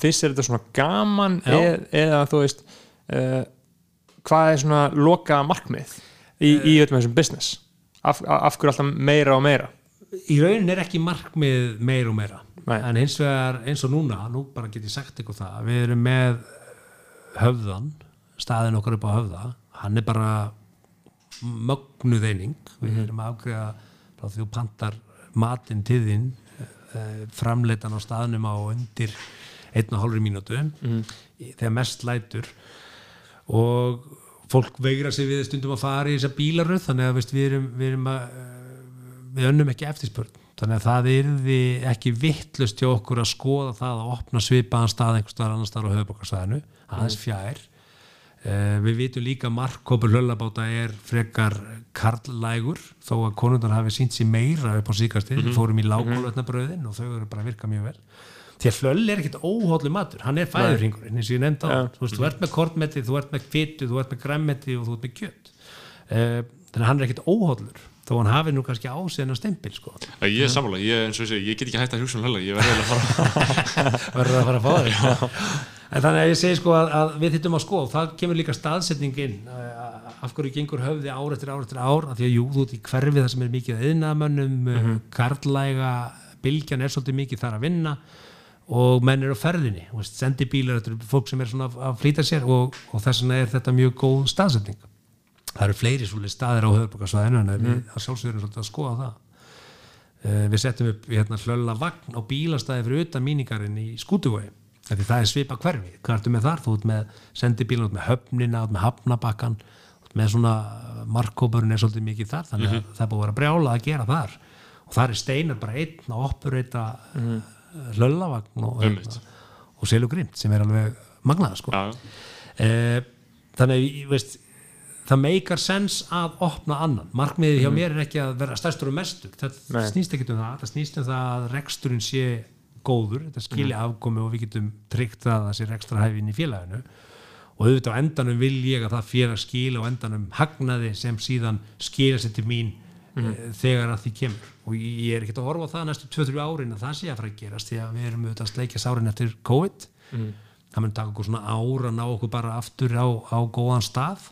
fyrst er þetta svona gaman eð, eða þú veist uh, hvað er svona loka markmið í, í öllum þessum business? Af, af hverju alltaf meira og meira í raunin er ekki markmið meir og meira. Nei. en hins vegar eins og núna nú bara get ég sagt ykkur það við erum með höfðan staðin okkar upp á höfða. Hann er bara mögnuð eining. Við erum að afgreða frá því þú pantar matinn til þín uh, framleitan á staðnum á undir einn og hálfri mínútu í- þegar mest lætur. Og fólk veigra sig við stundum að fara í þessa bílaröð þannig að veist, við erum, við erum að eh, við önnum ekki eftirspurn. Þannig að það yrði ekki vittlust hjá okkur að skoða það að opna svipaðan stað einhvers staðar annar staðar á höfubokarsvæðinu aðeins fjær. Uh, við vitum líka að markkópur hlöllabáta er frekar karlægur þó að konundar hafi sínt sér meira upp á síkasti, við fórum í lágmálvetnabröðin og þau eru bara að virka mjög vel. Því að hlöll er ekkert óhóllu matur hann er fæðurringur, eins og ég nefndi á þú, veist, þú ert með kortmeti, þú ert með kvitu þú ert með græmmeti og þú ert með kjött uh, þannig að hann er ekkert óhóllur þó hann hafi nú kannski ásinn að stempil sko. Ég er sammála, ég, ég get ekki hægt að hugsa um hölla, ég eiginlega að fara. Verður að fara að fá þig. En þannig að ég segi sko að, að við þittum að skoða. Það kemur líka staðsetning inn uh, af hverju gengur höfði ár eftir ár eftir ár? Af því að jú, þú ert í hverfi það sem er mikið eðnamönnum, mm -hmm. karlæga bylgjan er svolítið mikið þar að vinna og menn eru á ferðinni. Sendibílar, þetta eru fólk sem er svona að flýta sér og, og þess vegna er þetta mjög góð staðsetning það eru fleiri svolítið staðir á höfðbókarsvæðinu en við að sjálfsögurinn svolítið að skoða það. Uh, við settum upp hérna, hlölla vagn á bílastæði fyrir utan míningarinn í skútuvói því það er svipa hverfi, hvað ertu með þar? Þú ert með sendibílan, þú ert með höfnina þú ert með hafnabakkan, þú ert með svona markkópurinn er svolítið mikið þar þannig að það er búið að vera brjála að gera þar. Og þar er steinar bara einn að opurreita mm -hmm. hlöllavagn og, Einmitt. og selugrimt sem er alveg magnað sko. Já, eh, þannig að það meikar sens að opna annan. Markmiðið hjá mér er ekki að vera stærstur og mestur, það Nei. snýst ekki um það. Það snýst um það að reksturinn sé góður, þetta skilja afkomi og við getum tryggt það að það sé rekstrahæfin í félaginu. Og auðvitað á endanum vil ég að það félag skila á endanum hagnaði sem síðan skila sér til mín mm. þegar að því kemur. Og ég er ekkert að horfa á það næstu 2-3 árin að það sé að fara að gerast því að við erum auðvitað að sleikja sárin eftir COVID. Það mun taka okkur svona ára ná okkur bara aftur á, á góðan stað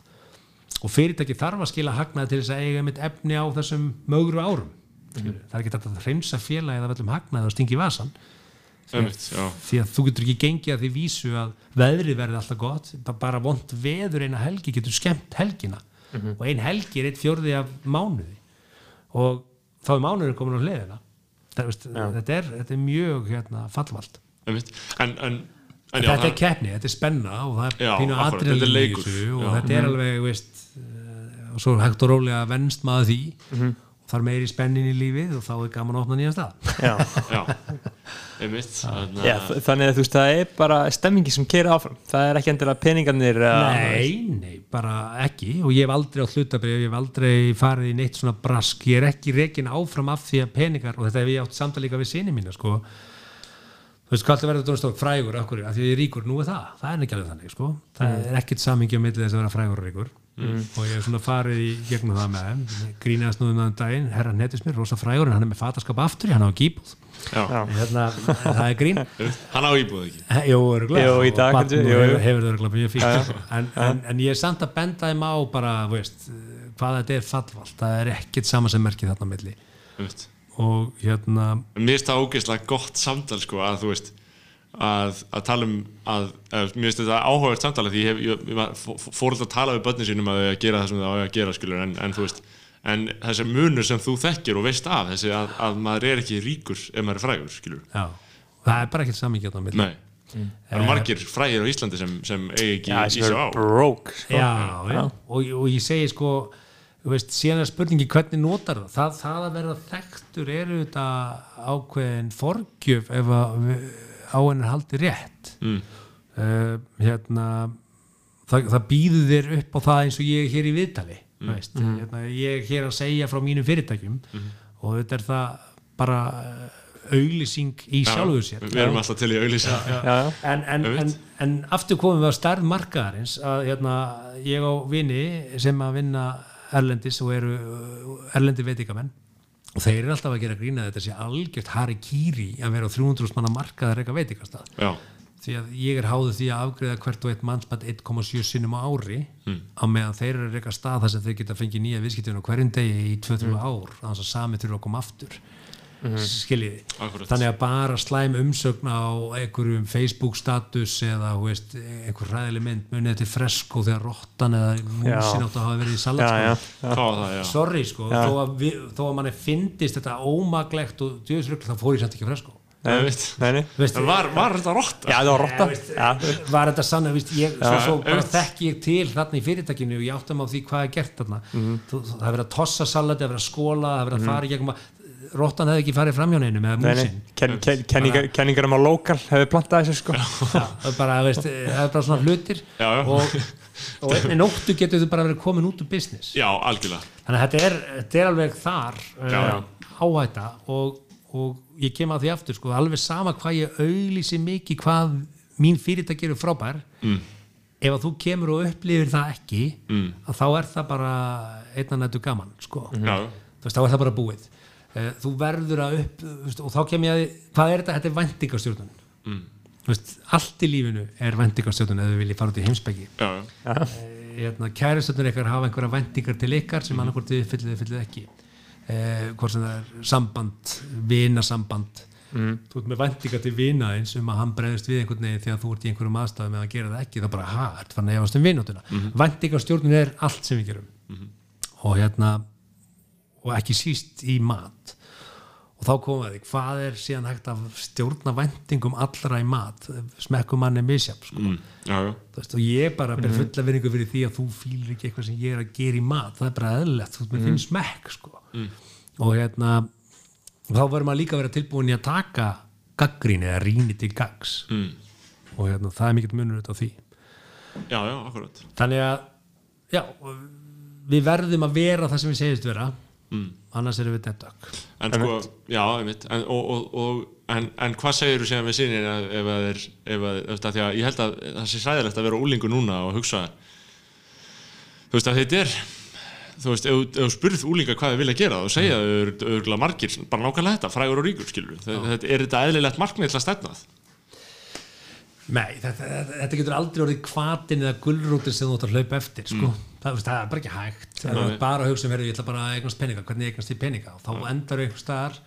og fyrirtæki þarf að skila hagnaði til þess að eiga mitt efni á þessum mögru árum. Það er ekki þetta að hreinsa félagið af öllum hagnaði og stingi vasan já. því að þú getur ekki gengið að því vísu að veðrið verði alltaf gott ba- bara vond veður eina helgi getur skemmt helgina. Og ein helgi er eitt fjórði af mánuði. Og þá er mánuður komin á hliðina. Þetta, er, þetta er mjög hérna, fallvalt. Einmitt, en, en, en já, þetta er það- keppni, þetta er spenna og það er pínu er þessu og Já. þetta er alveg veist, uh, og svo er hægt og rólega venst maður því og þar meiri spennin í lífið og þá er gaman að opna nýjan stað. Já. já, einmitt þannig Já, þannig að þú veist, það er bara stemmingi sem keira áfram, það er ekki endilega peningarnir eða- Nei, nei, bara ekki. Og ég hef aldrei á hlutabrið, ég hef aldrei farið í neitt svona brask, ég er ekki rekin áfram af því að peningar og þetta hef ég átt samtal líka við sinni mína sko þú veist hvað alltaf verður tónstokk frægur af hverju, af því að ég er ríkur, nú er það. Það er ekki alveg þannig sko, það er ekkert samingi á milli þess að vera frægur og ríkur. Og ég hef svona farið í gegnum það með þeim. Grínaðast nú um þann daginn, herra netis mér rosa frægur en hann er með fataskap aftur, hann á Já. hérna, það er grín. Hann á íbúð ekki? Jú, örgulega Jú, í dag hefur það örgulega mjög fínt. En, en, en ég er samt að benda og hérna mér finnst það ógeðslega gott samtal sko að þú veist að, að tala um að, að mér finnst þetta áhugavert samtal því ég, hef, ég, ég fór alltaf að tala við börnin sínum að þau að gera það sem þau á að gera skilur en, en þú veist en þessi munur sem þú þekkir og veist af þessi að, að maður er ekki ríkur ef maður er frægur skilur. Já, það er bara ekkert þarna á milli. Nei, það eru margir frægir á Íslandi sem, sem eigi ekki Já, í er á broke sko. já, já. Og, og ég segi sko veist, síðan er spurningi hvernig notar það? Það, það að verða þekktur er þetta ákveðin forgjöf ef að við- á henni er haldið rétt. Mm. uh, hérna það, það býður þér upp á það eins og ég er hér í viðtali mm. veist, hérna, ég er hér að segja frá mínum fyrirtækjum og þetta er það bara uh, auglýsing í sjálfuðu sér. Við erum alltaf til í auðlýsa Já, já. en, en, en, en aftur komum við á stærð markaðarins að hérna, ég á vini sem að vinna erlendis og eru uh, erlendi veitingamenn. Og þeir eru alltaf að gera grína þetta sé algjört Harry Kiri að vera á 300 manna markaðar eitthvað veitingastað. Já, því að ég er háður því að afgreða hvert og eitt mannsbætt 1,7 sinnum á ári á meðan þeir eru eitthvað stað þar sem þeir geta fengið nýja viðskiptun á hverjum degi í 2-3 ár þannig að sami þurfa að koma aftur skiljiði? Akkúrat. þannig að bara slæm umsögn á einhverjum Facebook status eða þú veist, einhver ræðileg mynd munið til fresko þegar rottan eða músin átt að hafa verið í það, já. Sorry sko, Já. þó að, við, þó að manni fyndist þetta ómaglegt og djöðsrugl þá fór ég samt ekki fresko Nei, veit. nei, nei. Veist, En var, var þetta rotta? já, það var rotta. Veist, já, var þetta sann að þekki ég til þarna í fyrirtækinu og ég áttum á því hvað er gert þarna. Mhm. þú, það er verið að tossa salat, það er verið að skóla það er verið að fara í gegnum að rottan hefði ekki farið framhjá neinu með nei, nei músin ken, ken, kenningar, kenningar um að lokal hefði plantað þessu sko Já, það er bara, veist, það er bara svona hlutir Já, já. og, og einni nóttu getur þau bara verið komin út úr business Já, algjörlega þannig að þetta er, þetta er alveg þar Já, uh, já. áhætta og, og ég kem að því aftur sko, alveg sama hvað ég auglýsi mikið hvað mín fyrirtæki eru frábær mm. ef að þú kemur og upplifir það ekki mm. að þá er það bara einna nættu gaman sko. Já, þú veist, þá er það bara búið Eh, þú verður að upp veist, og þá kem ég að hvað er þetta? Þetta er vendingastjórnun mm. allt í lífinu er vendingastjórnun ef við viljið fara út í heimsbyggi já, já, hérna, kæristöndun ykkar hafa einhverja vendingar til ykkar sem annarkvort þið fyllið fyllið ekki. Eh, hvort sem það er samband vinasamband. Mm. þú ert með vendingar til vina eins um að hann bregðist við einhvern veginn þegar þú ert í einhverjum aðstæðum eða að gera það ekki, þá bara, ha, ert fann að efast um vinátuna? Mm -hmm. vendingarstjórnun er allt sem við gerum. Og hérna og ekki síst í mat og þá komum við að því, hvað er síðan hægt að stjórna vendingum allra í mat smekkum manni misjafn sko. mm, og ég bara ber Mhm. fulla vinningu fyrir því að þú fýlir ekki eitthvað sem ég er að gera í mat það er bara eðlilegt, þú Mhm. mér finnst smekk sko. og hérna og þá verður maður líka að vera tilbúin í að taka gaggríni eða rýni til gags Mm. og hérna, það er mikill munur út á því já, já, akkurat þannig að já, við verðum að vera það sem við segjast vera mm. annars erum við dead duck En sko, já, einmitt. En, og, og, og, en, en hvað segir þú síðan við sinni ef, ef að þeir ef að, þú veist, að því að ég held að það sé sæðilegt að vera úlingu núna og hugsa þú veist að þetta er þú veist, ef, þú- ef þú spurð úlinga hvað þau vilja gera þá segja þau örgulega margir bara nákvæmlega þetta, frægur og ríkur, skilur þetta, er þetta eðlilegt markmið til að stefnað Nei, þetta, þetta, þetta getur aldrei orðið kvatin eða gullrútin sem þú ætti að hlaupa eftir sko. það, veist, það er bara ekki hægt. Það er bara að hugsa um, heyrðu, ég ætla bara að eignast peninga. Hvernig ég eignast ég peninga? Og þá endar einhver staðar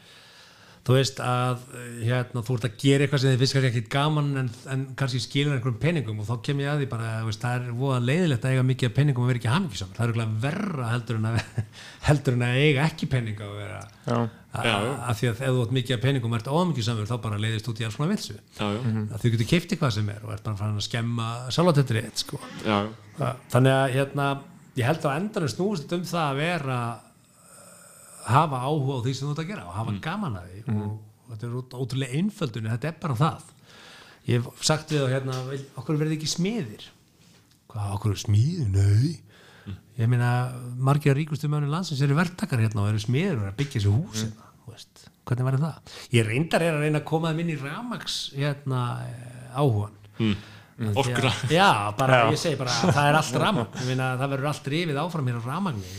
þú veist að hérna, þú ert að gera eitthvað sem þið finnst kannski ekki gaman en, en kannski skilur einhverjum peningum og þá kem ég að því bara, veist, það er voða leiðilegt að eiga mikið af peningum og vera ekki hamingisamur það er verra heldur en að heldur en að eiga ekki peninga og vera að, að því að ef þú ert mikið af peningum og ert óhamingisamur þá bara leiðist út í alls svona vilsu að þú getur keift eitthvað sem er og ert bara farin að skemma sjálfatetri sko. þannig að hérna, ég held á endanum þetta um það að vera hafa áhuga á því sem þú ert að gera og hafa gaman að því og þetta er ót- ótrúlega einföldun þetta er bara það. Ég hef sagt við þá hérna, "Vil- okkur verði ekki smiðir. Hvað, okkur er smiðir? Nei. Ég meina, margir ríkustu mönnum landsins eru verktakar hérna og eru smiðir og eru að byggja þessi hús hérna, þú veist, hvernig var það? Ég reyndar er að reyna að koma þeim inn í ramags hérna, eh, áhugan mm. orkuna. Já, bara, Já. ég segi bara að það er allt meina, það verður allt rifið áfram hér á ramagni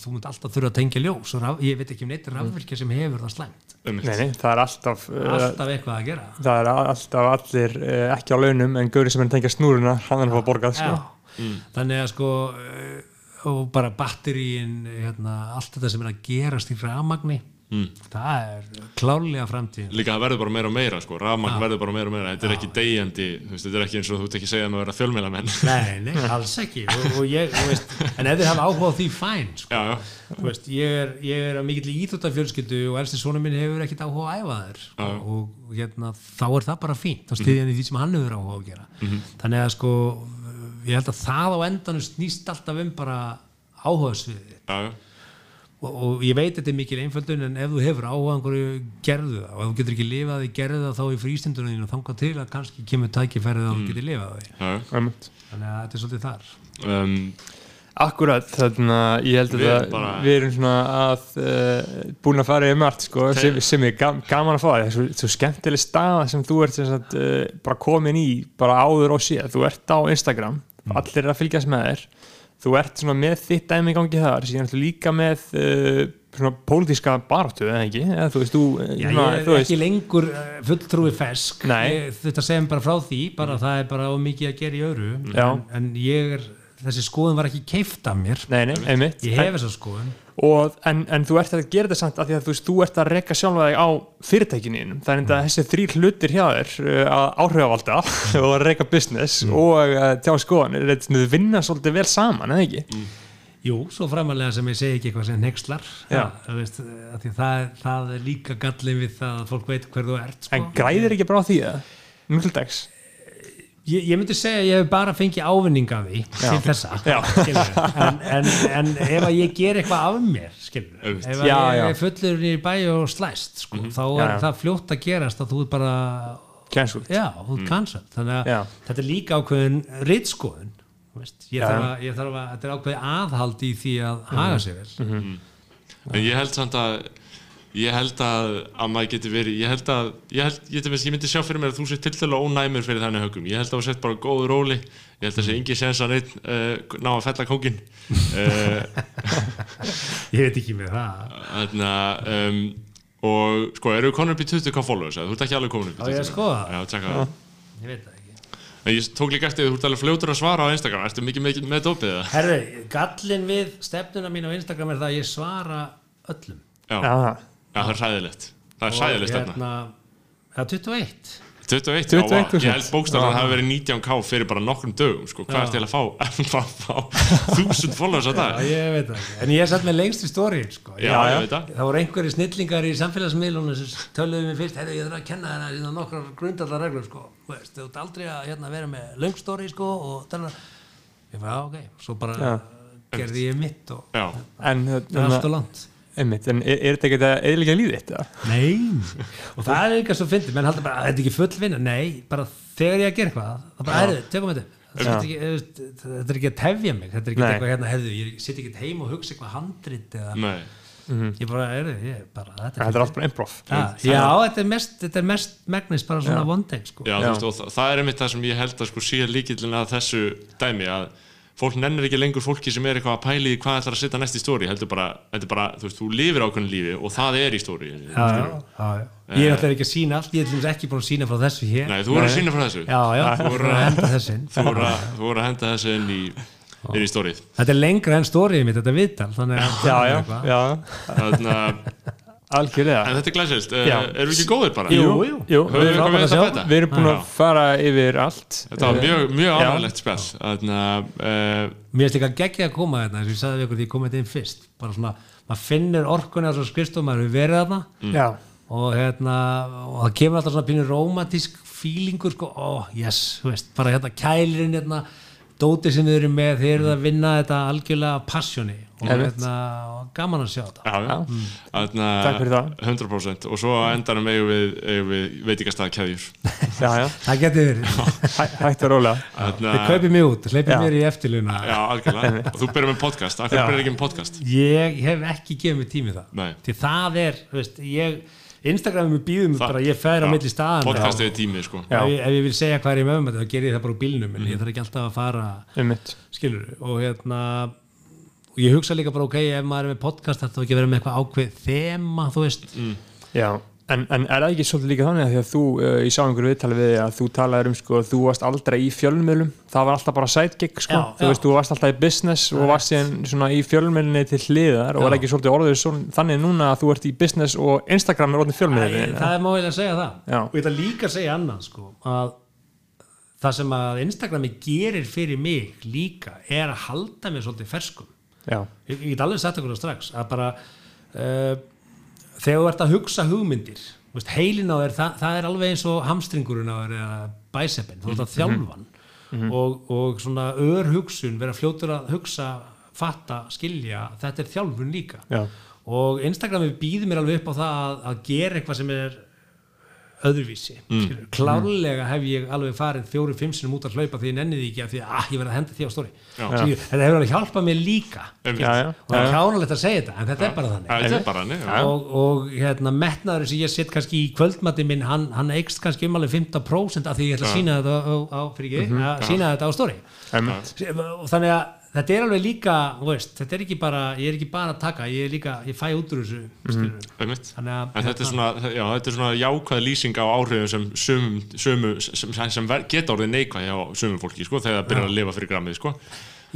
þú, munt alltaf þurfa að tengja ljós og raf, ég veit ekki um neitt rafvirkja sem hefur það slæmt einmitt. nei, nei, það er alltaf uh, alltaf eitthvað að gera það er alltaf allir uh, ekki á launum en gauri sem er að tengja snúruna hann er að fá borgað sko. Já. þannig að sko eh, og bara batteríin hérna, allt þetta sem er að gerast í ramagni Mm. það er klálega framtíðin. Líka það verður bara meira og meira sko. rafmagn verður bara meira og meira. Þetta er ekki deyjandi, þú veist, þetta er ekki eins og þú ert ekki að segja með að vera fjölmeilamenn Nei, nei, alls ekki. Og, og ég, þú veist, en ef þið hafa áhuga á því fæn sko. já, já, Þú veist, ég er, ég er að mikill íþróttafjölskyldu og elsti svona minn hefur ekkit áhuga að æfa þér sko, Já. og hérna, þá er það bara fínt. Þá stiði hann í því sem hann hefur áhuga á að gera. Þannig að sko ég held að það á endanum snýst alltaf um bara áhuga sviði já, já. Og, og ég veit þetta er mikil einföldun en ef þú hefur áhuga einhverju gerðu það. Og ef þú getur ekki lifað í gerðu það þá í frístundunum þínu þangað til að kannski kemur tækifærið að þú getur lifað því. Einmitt. þannig að þetta er svolítið þar. Um, Akkurat, þannig að ég held að Við við, erum bara- við erum svona að uh, búin að fara yfir margt sko, Þeir- sem, sem er gam, gaman að fá. Það það er svo, svo skemmtileg staða sem þú ert sem sagt, uh, bara komin í, bara áður og síðan þú ert á Instagram, allir er að fylgjast með þér, þú ert svona með þitt dæmi í gangi þar, síðan ertu líka með uh, svona pólitíska baráttu, eða ekki, eða þú veist þú, Já, svona, ég þú er veist, ekki lengur uh, fulltrúi fesk ég, þetta segum bara frá því bara það er bara of mikið að gera í öðru. Já. en, en ég er þessi skoðun var ekki keift af mér. Nei, nei, ég hef þessa skoðun og, en, en þú ert að gera þetta samt af því að þú veist, þú ert að rekka sjálfa þig á fyrirtækinu það er enda þessi þrýr hlutir hjá þér uh, að áhrifavalda og að rekka business og uh, tjá skoðanir. Þetta þau vinna svolítið vel saman, eða ekki? Jú, svo framalega sem ég segi ekki eitthvað sem nexlar það, það, er- það líka gallin við það að fólk veit hver þú ert sko. En græðir ekki bara á því það? Til dags ég, ég myndi segja að ég hef bara fengið ávinning af því til þessa en, en, en ef að ég ger eitthvað af mér skilur, ef að Já, ég já. er fullur í bæ og slæst sko, þá er Já, já. það fljótt að gerast að þú er bara Cancelled. Já, þú ert cancelled. Þannig að Já. þetta er líka ákveðin rítskoðun veist, ég þarf að, ég þarf að, þetta er ákveðin aðhald í því að haga sig vel. En ég held samt að ég held að, að maður geti verið ég held að, ég, held, ég, ég, ég myndi sjá fyrir mér að þú sett tilþjóðlega ónæmur fyrir þannig högum ég held að þú sett bara góður róli ég held að sé engi sens að neitt uh, ná að fella kókin uh, ég veit ekki með það. Þannig að um, og sko, eru við konur upp í 20 hvað followers eða? Þú ert ekki alveg komin upp í Á ég að 20 skoða? Já, tjekka það ég veit það ég tók líka eftir því þú ert alveg fljótur að svara á Instagram. Ertu mikið með, með dópið það? Herru, gallin við stefnuna mín á Instagram er það að ég svara öllum. Já, Já, já, það er sæðilegt Það er sæðilegt hérna, það er 21 21, 21 já, ég held bókstaflega að það hafi verið 19k fyrir bara nokkrum dögum sko. Hvað Já. er til að fá? að þúsund followers að Já, dag? ég veit það En ég er satt með lengst í stórin sko. Já, Já, já. ég veit það Það voru einhverju snillingar í samfélagsmiðlunum sem töluðu mér fyrst, herru, ég þarf að kenna þennan hérna, nokkrar grundallar reglur, sko. Þú veist, þú ert aldrei að hérna, vera með löngstóri, sko, og þannig ég var, já, ok, svo bara Já. gerði ég mitt og Já, En, það er allt og langt. Einmitt, en er, er þetta ekki að eðlilega líðið þetta? Nei, og það er eitthvað svo fyndið, menn haldur bara, að þetta er ekki full vinna, nei, bara þegar ég að gera eitthvað, það bara, herru, tökum þetta, þetta er, ekki, þetta er að tefja mig, þetta er ekki Nei. eitthvað hérna, herru, ég sitt ekki heim og hugsa eitthvað handrit eða, nei. Ég bara, herru, ég bara, þetta Þetta er allt bara improv. Já, já, þetta er mest, þetta er mest megnis bara svona one take sko. Já. Þú veist, og það, er einmitt það sem ég held að sko sé líkillin að þessu dæmi að fólk nennir ekki lengur fólki sem er eitthvað að pæli í hvað ætlar að setja næst í stóri heldur bara, þetta er bara, þú veist, þú lifir ákveðin lífi og það er í stóri já, já, já, já. Ég er alltaf ekki að sína allt, ég er ekki búin að sína frá þessu hér. Nei, þú voru að sína frá þessu. Já, já, þú voru að henda þessu inn. Þú voru að, þú voru að henda þessu inn í, inn í stórið Þetta er lengra en stórið mitt, þetta er viðtal Þannig að Að, algjörlega. En þetta er glæsilt uh. Erum við ekki góðir bara? Jú, jú. Jú, við við, eitthvað við að að við erum búin að fara yfir allt. Þetta var mjög, mjög Já. ánægilegt spjall. Þannig að, uh, Mér finnst líka geggja að koma þetta eins og ég sagði við ykkur því ég komið þetta inn fyrst. Bara svona, maður finnir orkunni á svo skrifstofum maður hefur verið þarna. Já, og hérna, og það kemur alltaf svona pínur romantísk fílingur sko, ó, yes, þú veist, bara hérna kælirinn hérna, dótið sem við erum með þeir eru að vinna þetta algjörlega passjóni og hérna, og gaman að sjá þetta. Já, já. Þannig Takk fyrir það. 100% Og svo endanum eigum við, eigum við já, já, það getur verið, Hæ, hægt og rólega. Þannig þið kaupið mig út hleypið Já. mér í eftirluna Já, algjörlega. Og þú byrjar með podcast, af hverju byrjar ekki með podcast? ég hef ekki gefið mig tími í það. Nei. því það er, veist, ég Instagramum býðum Það- bara, ég fer á milli staðan Podcast er tími, sko. Já. ef, ég- ef ég vil segja hvað er ég með um þetta þá ger ég það bara úr bílnum en ég þarf ekki alltaf að fara Einmitt. skilur og hérna og ég hugsa líka bara ok, ef maður er með podcast þá ekki að vera með eitthvað ákveð þema þú veist, Já, en, en er það ekki svolítið líka þannig að því að þú, uh, ég sá einhverju viðtali við þig að þú talaður um sko, þú varst aldrei í fjölmiðlum. Það var alltaf bara sidekick sko, Já, þú já. veist, þú varst alltaf í business og varst síðan svona í fjölmiðlinni til hliðar og Já. er ekki svolítið orðið svon, þannig núna að þú ert í business og Instagram er orðin Æ, fjölmiðlinni það er máið að segja það. Og ég ætla líka að segja annað sko, að það sem að Instagrami gerir fyrir mig líka er að halda mér svolítið ferskum. Ég, ég þegar þú ert að hugsa hugmyndir veist, heilin á þér, það, það er alveg eins og hamstringurinn á þér eða bæseppin þú ert að þjálfan og, og svona örhugsun, vera fljótur að hugsa fatta, skilja þetta er þjálfun líka. Já, og Instagrami býður mér alveg upp á það að, að gera eitthvað sem er öðruvísi mm. klárlega hef ég alveg farið fjóri, fimm sinum út að hlaupa því ég nenni því ekki af því að ah, ég verð að henda því á stóri Já. Þetta hefur alveg hjálpað mér líka. Einmitt. já, já, og það er já, hjánulegt að segja þetta en þetta er bara þannig. Er bara hann, já. Og, og hérna metnaður sem ég set kannski í kvöldmati minn hann, hann eikst kannski um alveg 15% af því ég ætla að sína þetta á, á, á, ekki, að sína þetta á stóri og þannig að þetta er alveg líka veist, þetta er ekki bara, ég er ekki bara að taka ég er líka, ég fæ út úr þessu mm. Einmitt. þannig að þetta er svona, já, þetta er svona jákvæð lýsing á áhrifum sem, sum, sumu, sem, sem geta orðið neikvæð hjá sumum fólki, sko, þegar það byrjar að lifa fyrir grammið, sko.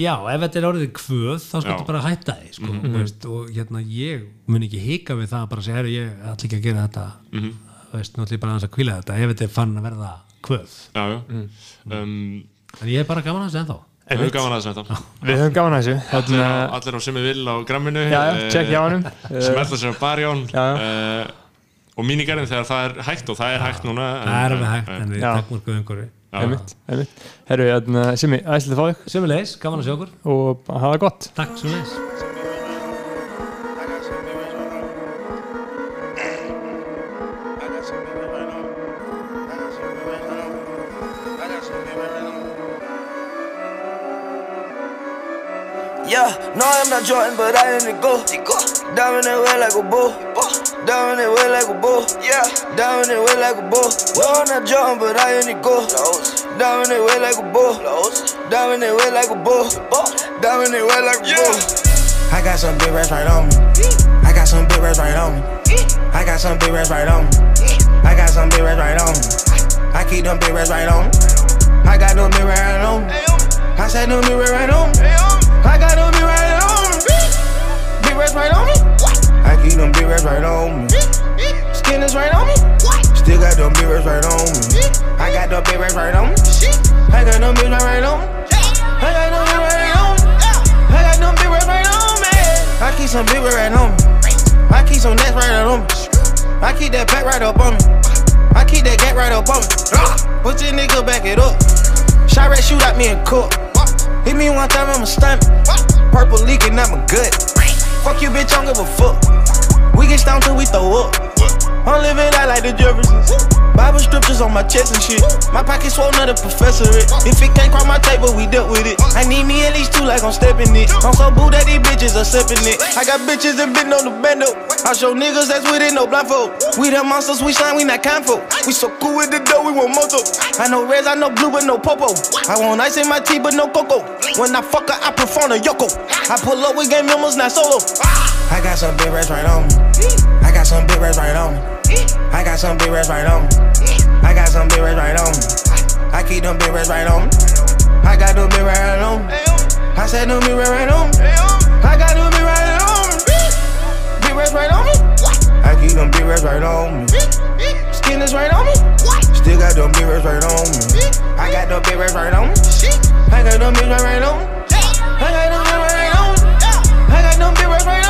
Já, ef þetta er orðið kvöð þá Já. skaltu bara hætta því sko, Mhm. veist, og hérna ég mun ekki hika við það að bara segja, herru, ég ætla ekki að gera þetta Mhm. veist, nú ætla ég bara aðeins að kvíla þetta ef þetta er fann að verða kvöð Já, já Mhm. um, en ég er bara gaman að þessu ennþá Við höfum gaman að þetta Við höfum gaman að þessu Allir að, allir á sem við vil á gramminu. Já, já, eh, check hjá hannum Smelta sér á barjón. Já, já. uh, Og mínigarinn þegar það er hægt og það er hægt núna það er alveg hægt, en- við takmörkuðum einhverju Já, Einmitt, einmitt. Herru, hérna, Simi, æslega að fá þig Sömulegis, gaman að sjá okkur, og hafa það gott. Takk sömulegis Yeah, no, I'm not Jordan, but I am the go. Diamond that way like a bull. Diamond that way like a bull. Yeah, diamond that way like a bull. No, I'm not Jordan, but I am the go. Diamond that way like a bull. Diamond that way like a bull. Diamond that way like a bull. I got some big rats right on me. I got some big rats right on me. I got some big rats right on me. I got some big rats right on me. I keep them big rats right on me. I got big rats right on me. I said big rats right on me. I got them big rats right on me. Big rats right on me. I keep them big rats right on me. Skin is right on me. Still got them big rats right on me. I got them big rats right on me. I got them big rats right on me. I got them big rats right on me. I got them big rats right on me. I keep some big rats right on me. I keep some nets right on me. I keep that pack right up on me. I keep that gap right up on me. Put your nigga back it up. Shot rat shoot at me and cook. Hit me one time, I'ma stunt. Purple leaking, I'm a good. Fuck you, bitch, I don't give a fuck. We get stoned till we throw up. I'm living out like the Jeffersons. Bible scriptures on my chest and shit. My pocket swollen of the professorate. If it can't cross my table, we dealt with it. I need me at least two like I'm stepping it. I'm so boo that these bitches are sipping it. I got bitches that been on the bando. I show niggas that's with it, no blindfold. We the monsters, we shine, we not folk. We so cool with the dough, we want moto. I know reds, I know blue, but no popo. I want ice in my tea, but no cocoa. When I fuck her, I perform a yoko. I pull up with game members, not solo. I got some big rats right on me. Got some big rats right on me. I got some big rats right on me. I got some big rats right on me. I keep them big rats right on me. I got them big rats right on me. I said them big rats right on me. I got them big rats right on me. Big rats right on me. I keep them big rats right on me. Skin is right on me. Still got them big rats right on me. I got them big rats right on me. I got them big rats right on me. I got them big rats right on me. I got them big rats right on me.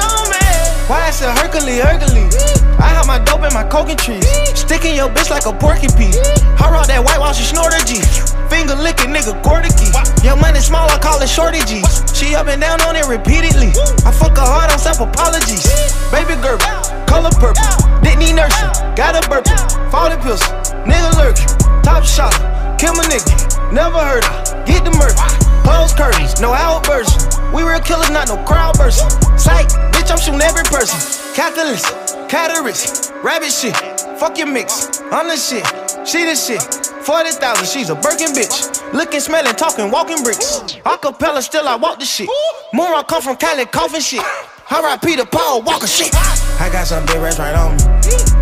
Why I said Hercules, Hercules? I have my dope in my coking trees. Sticking your bitch like a porcupine. I rock that white while she snort a G. Finger licking nigga quarter key. Your money small, I call it shorty G. She up and down on it repeatedly. I fuck her hard on self apologies. Baby girl, color purple. Didn't need nursing, got a burp. Falling pills, nigga lurking. Top shot, kill my nigga. Never heard her, get the murder. Close curtains, no outburst. We real killers, not no crowd burst. Psych, bitch, I'm shooting every person. Catalyst, cataracts, rabbit shit. Fuck your mix, I'm the shit. She the shit. 40,000, she's a Birkin bitch. Looking, smelling, talking, walking bricks. Acapella, still I walk the shit. More I come from Cali, coughing shit. Ride Peter Paul, Walker shit. I got some big rats right on me.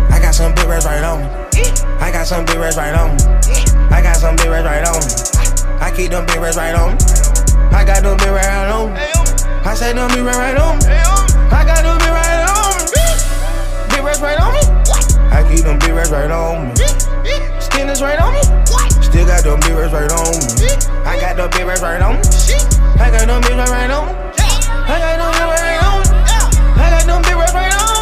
I got some big rats right on me. I got some big rats right on me. I got some big rats right on me. I keep them big racks right on. me. I got them big racks right on. me. I say them big racks right on. me. I got them big racks right on. me. Big racks right on me. I keep them big racks right on me. Stinners right on me. Still got them big racks right on me. I got them big racks right on me. I got them big racks right on. me. I got them big racks right on. I got them big racks right on.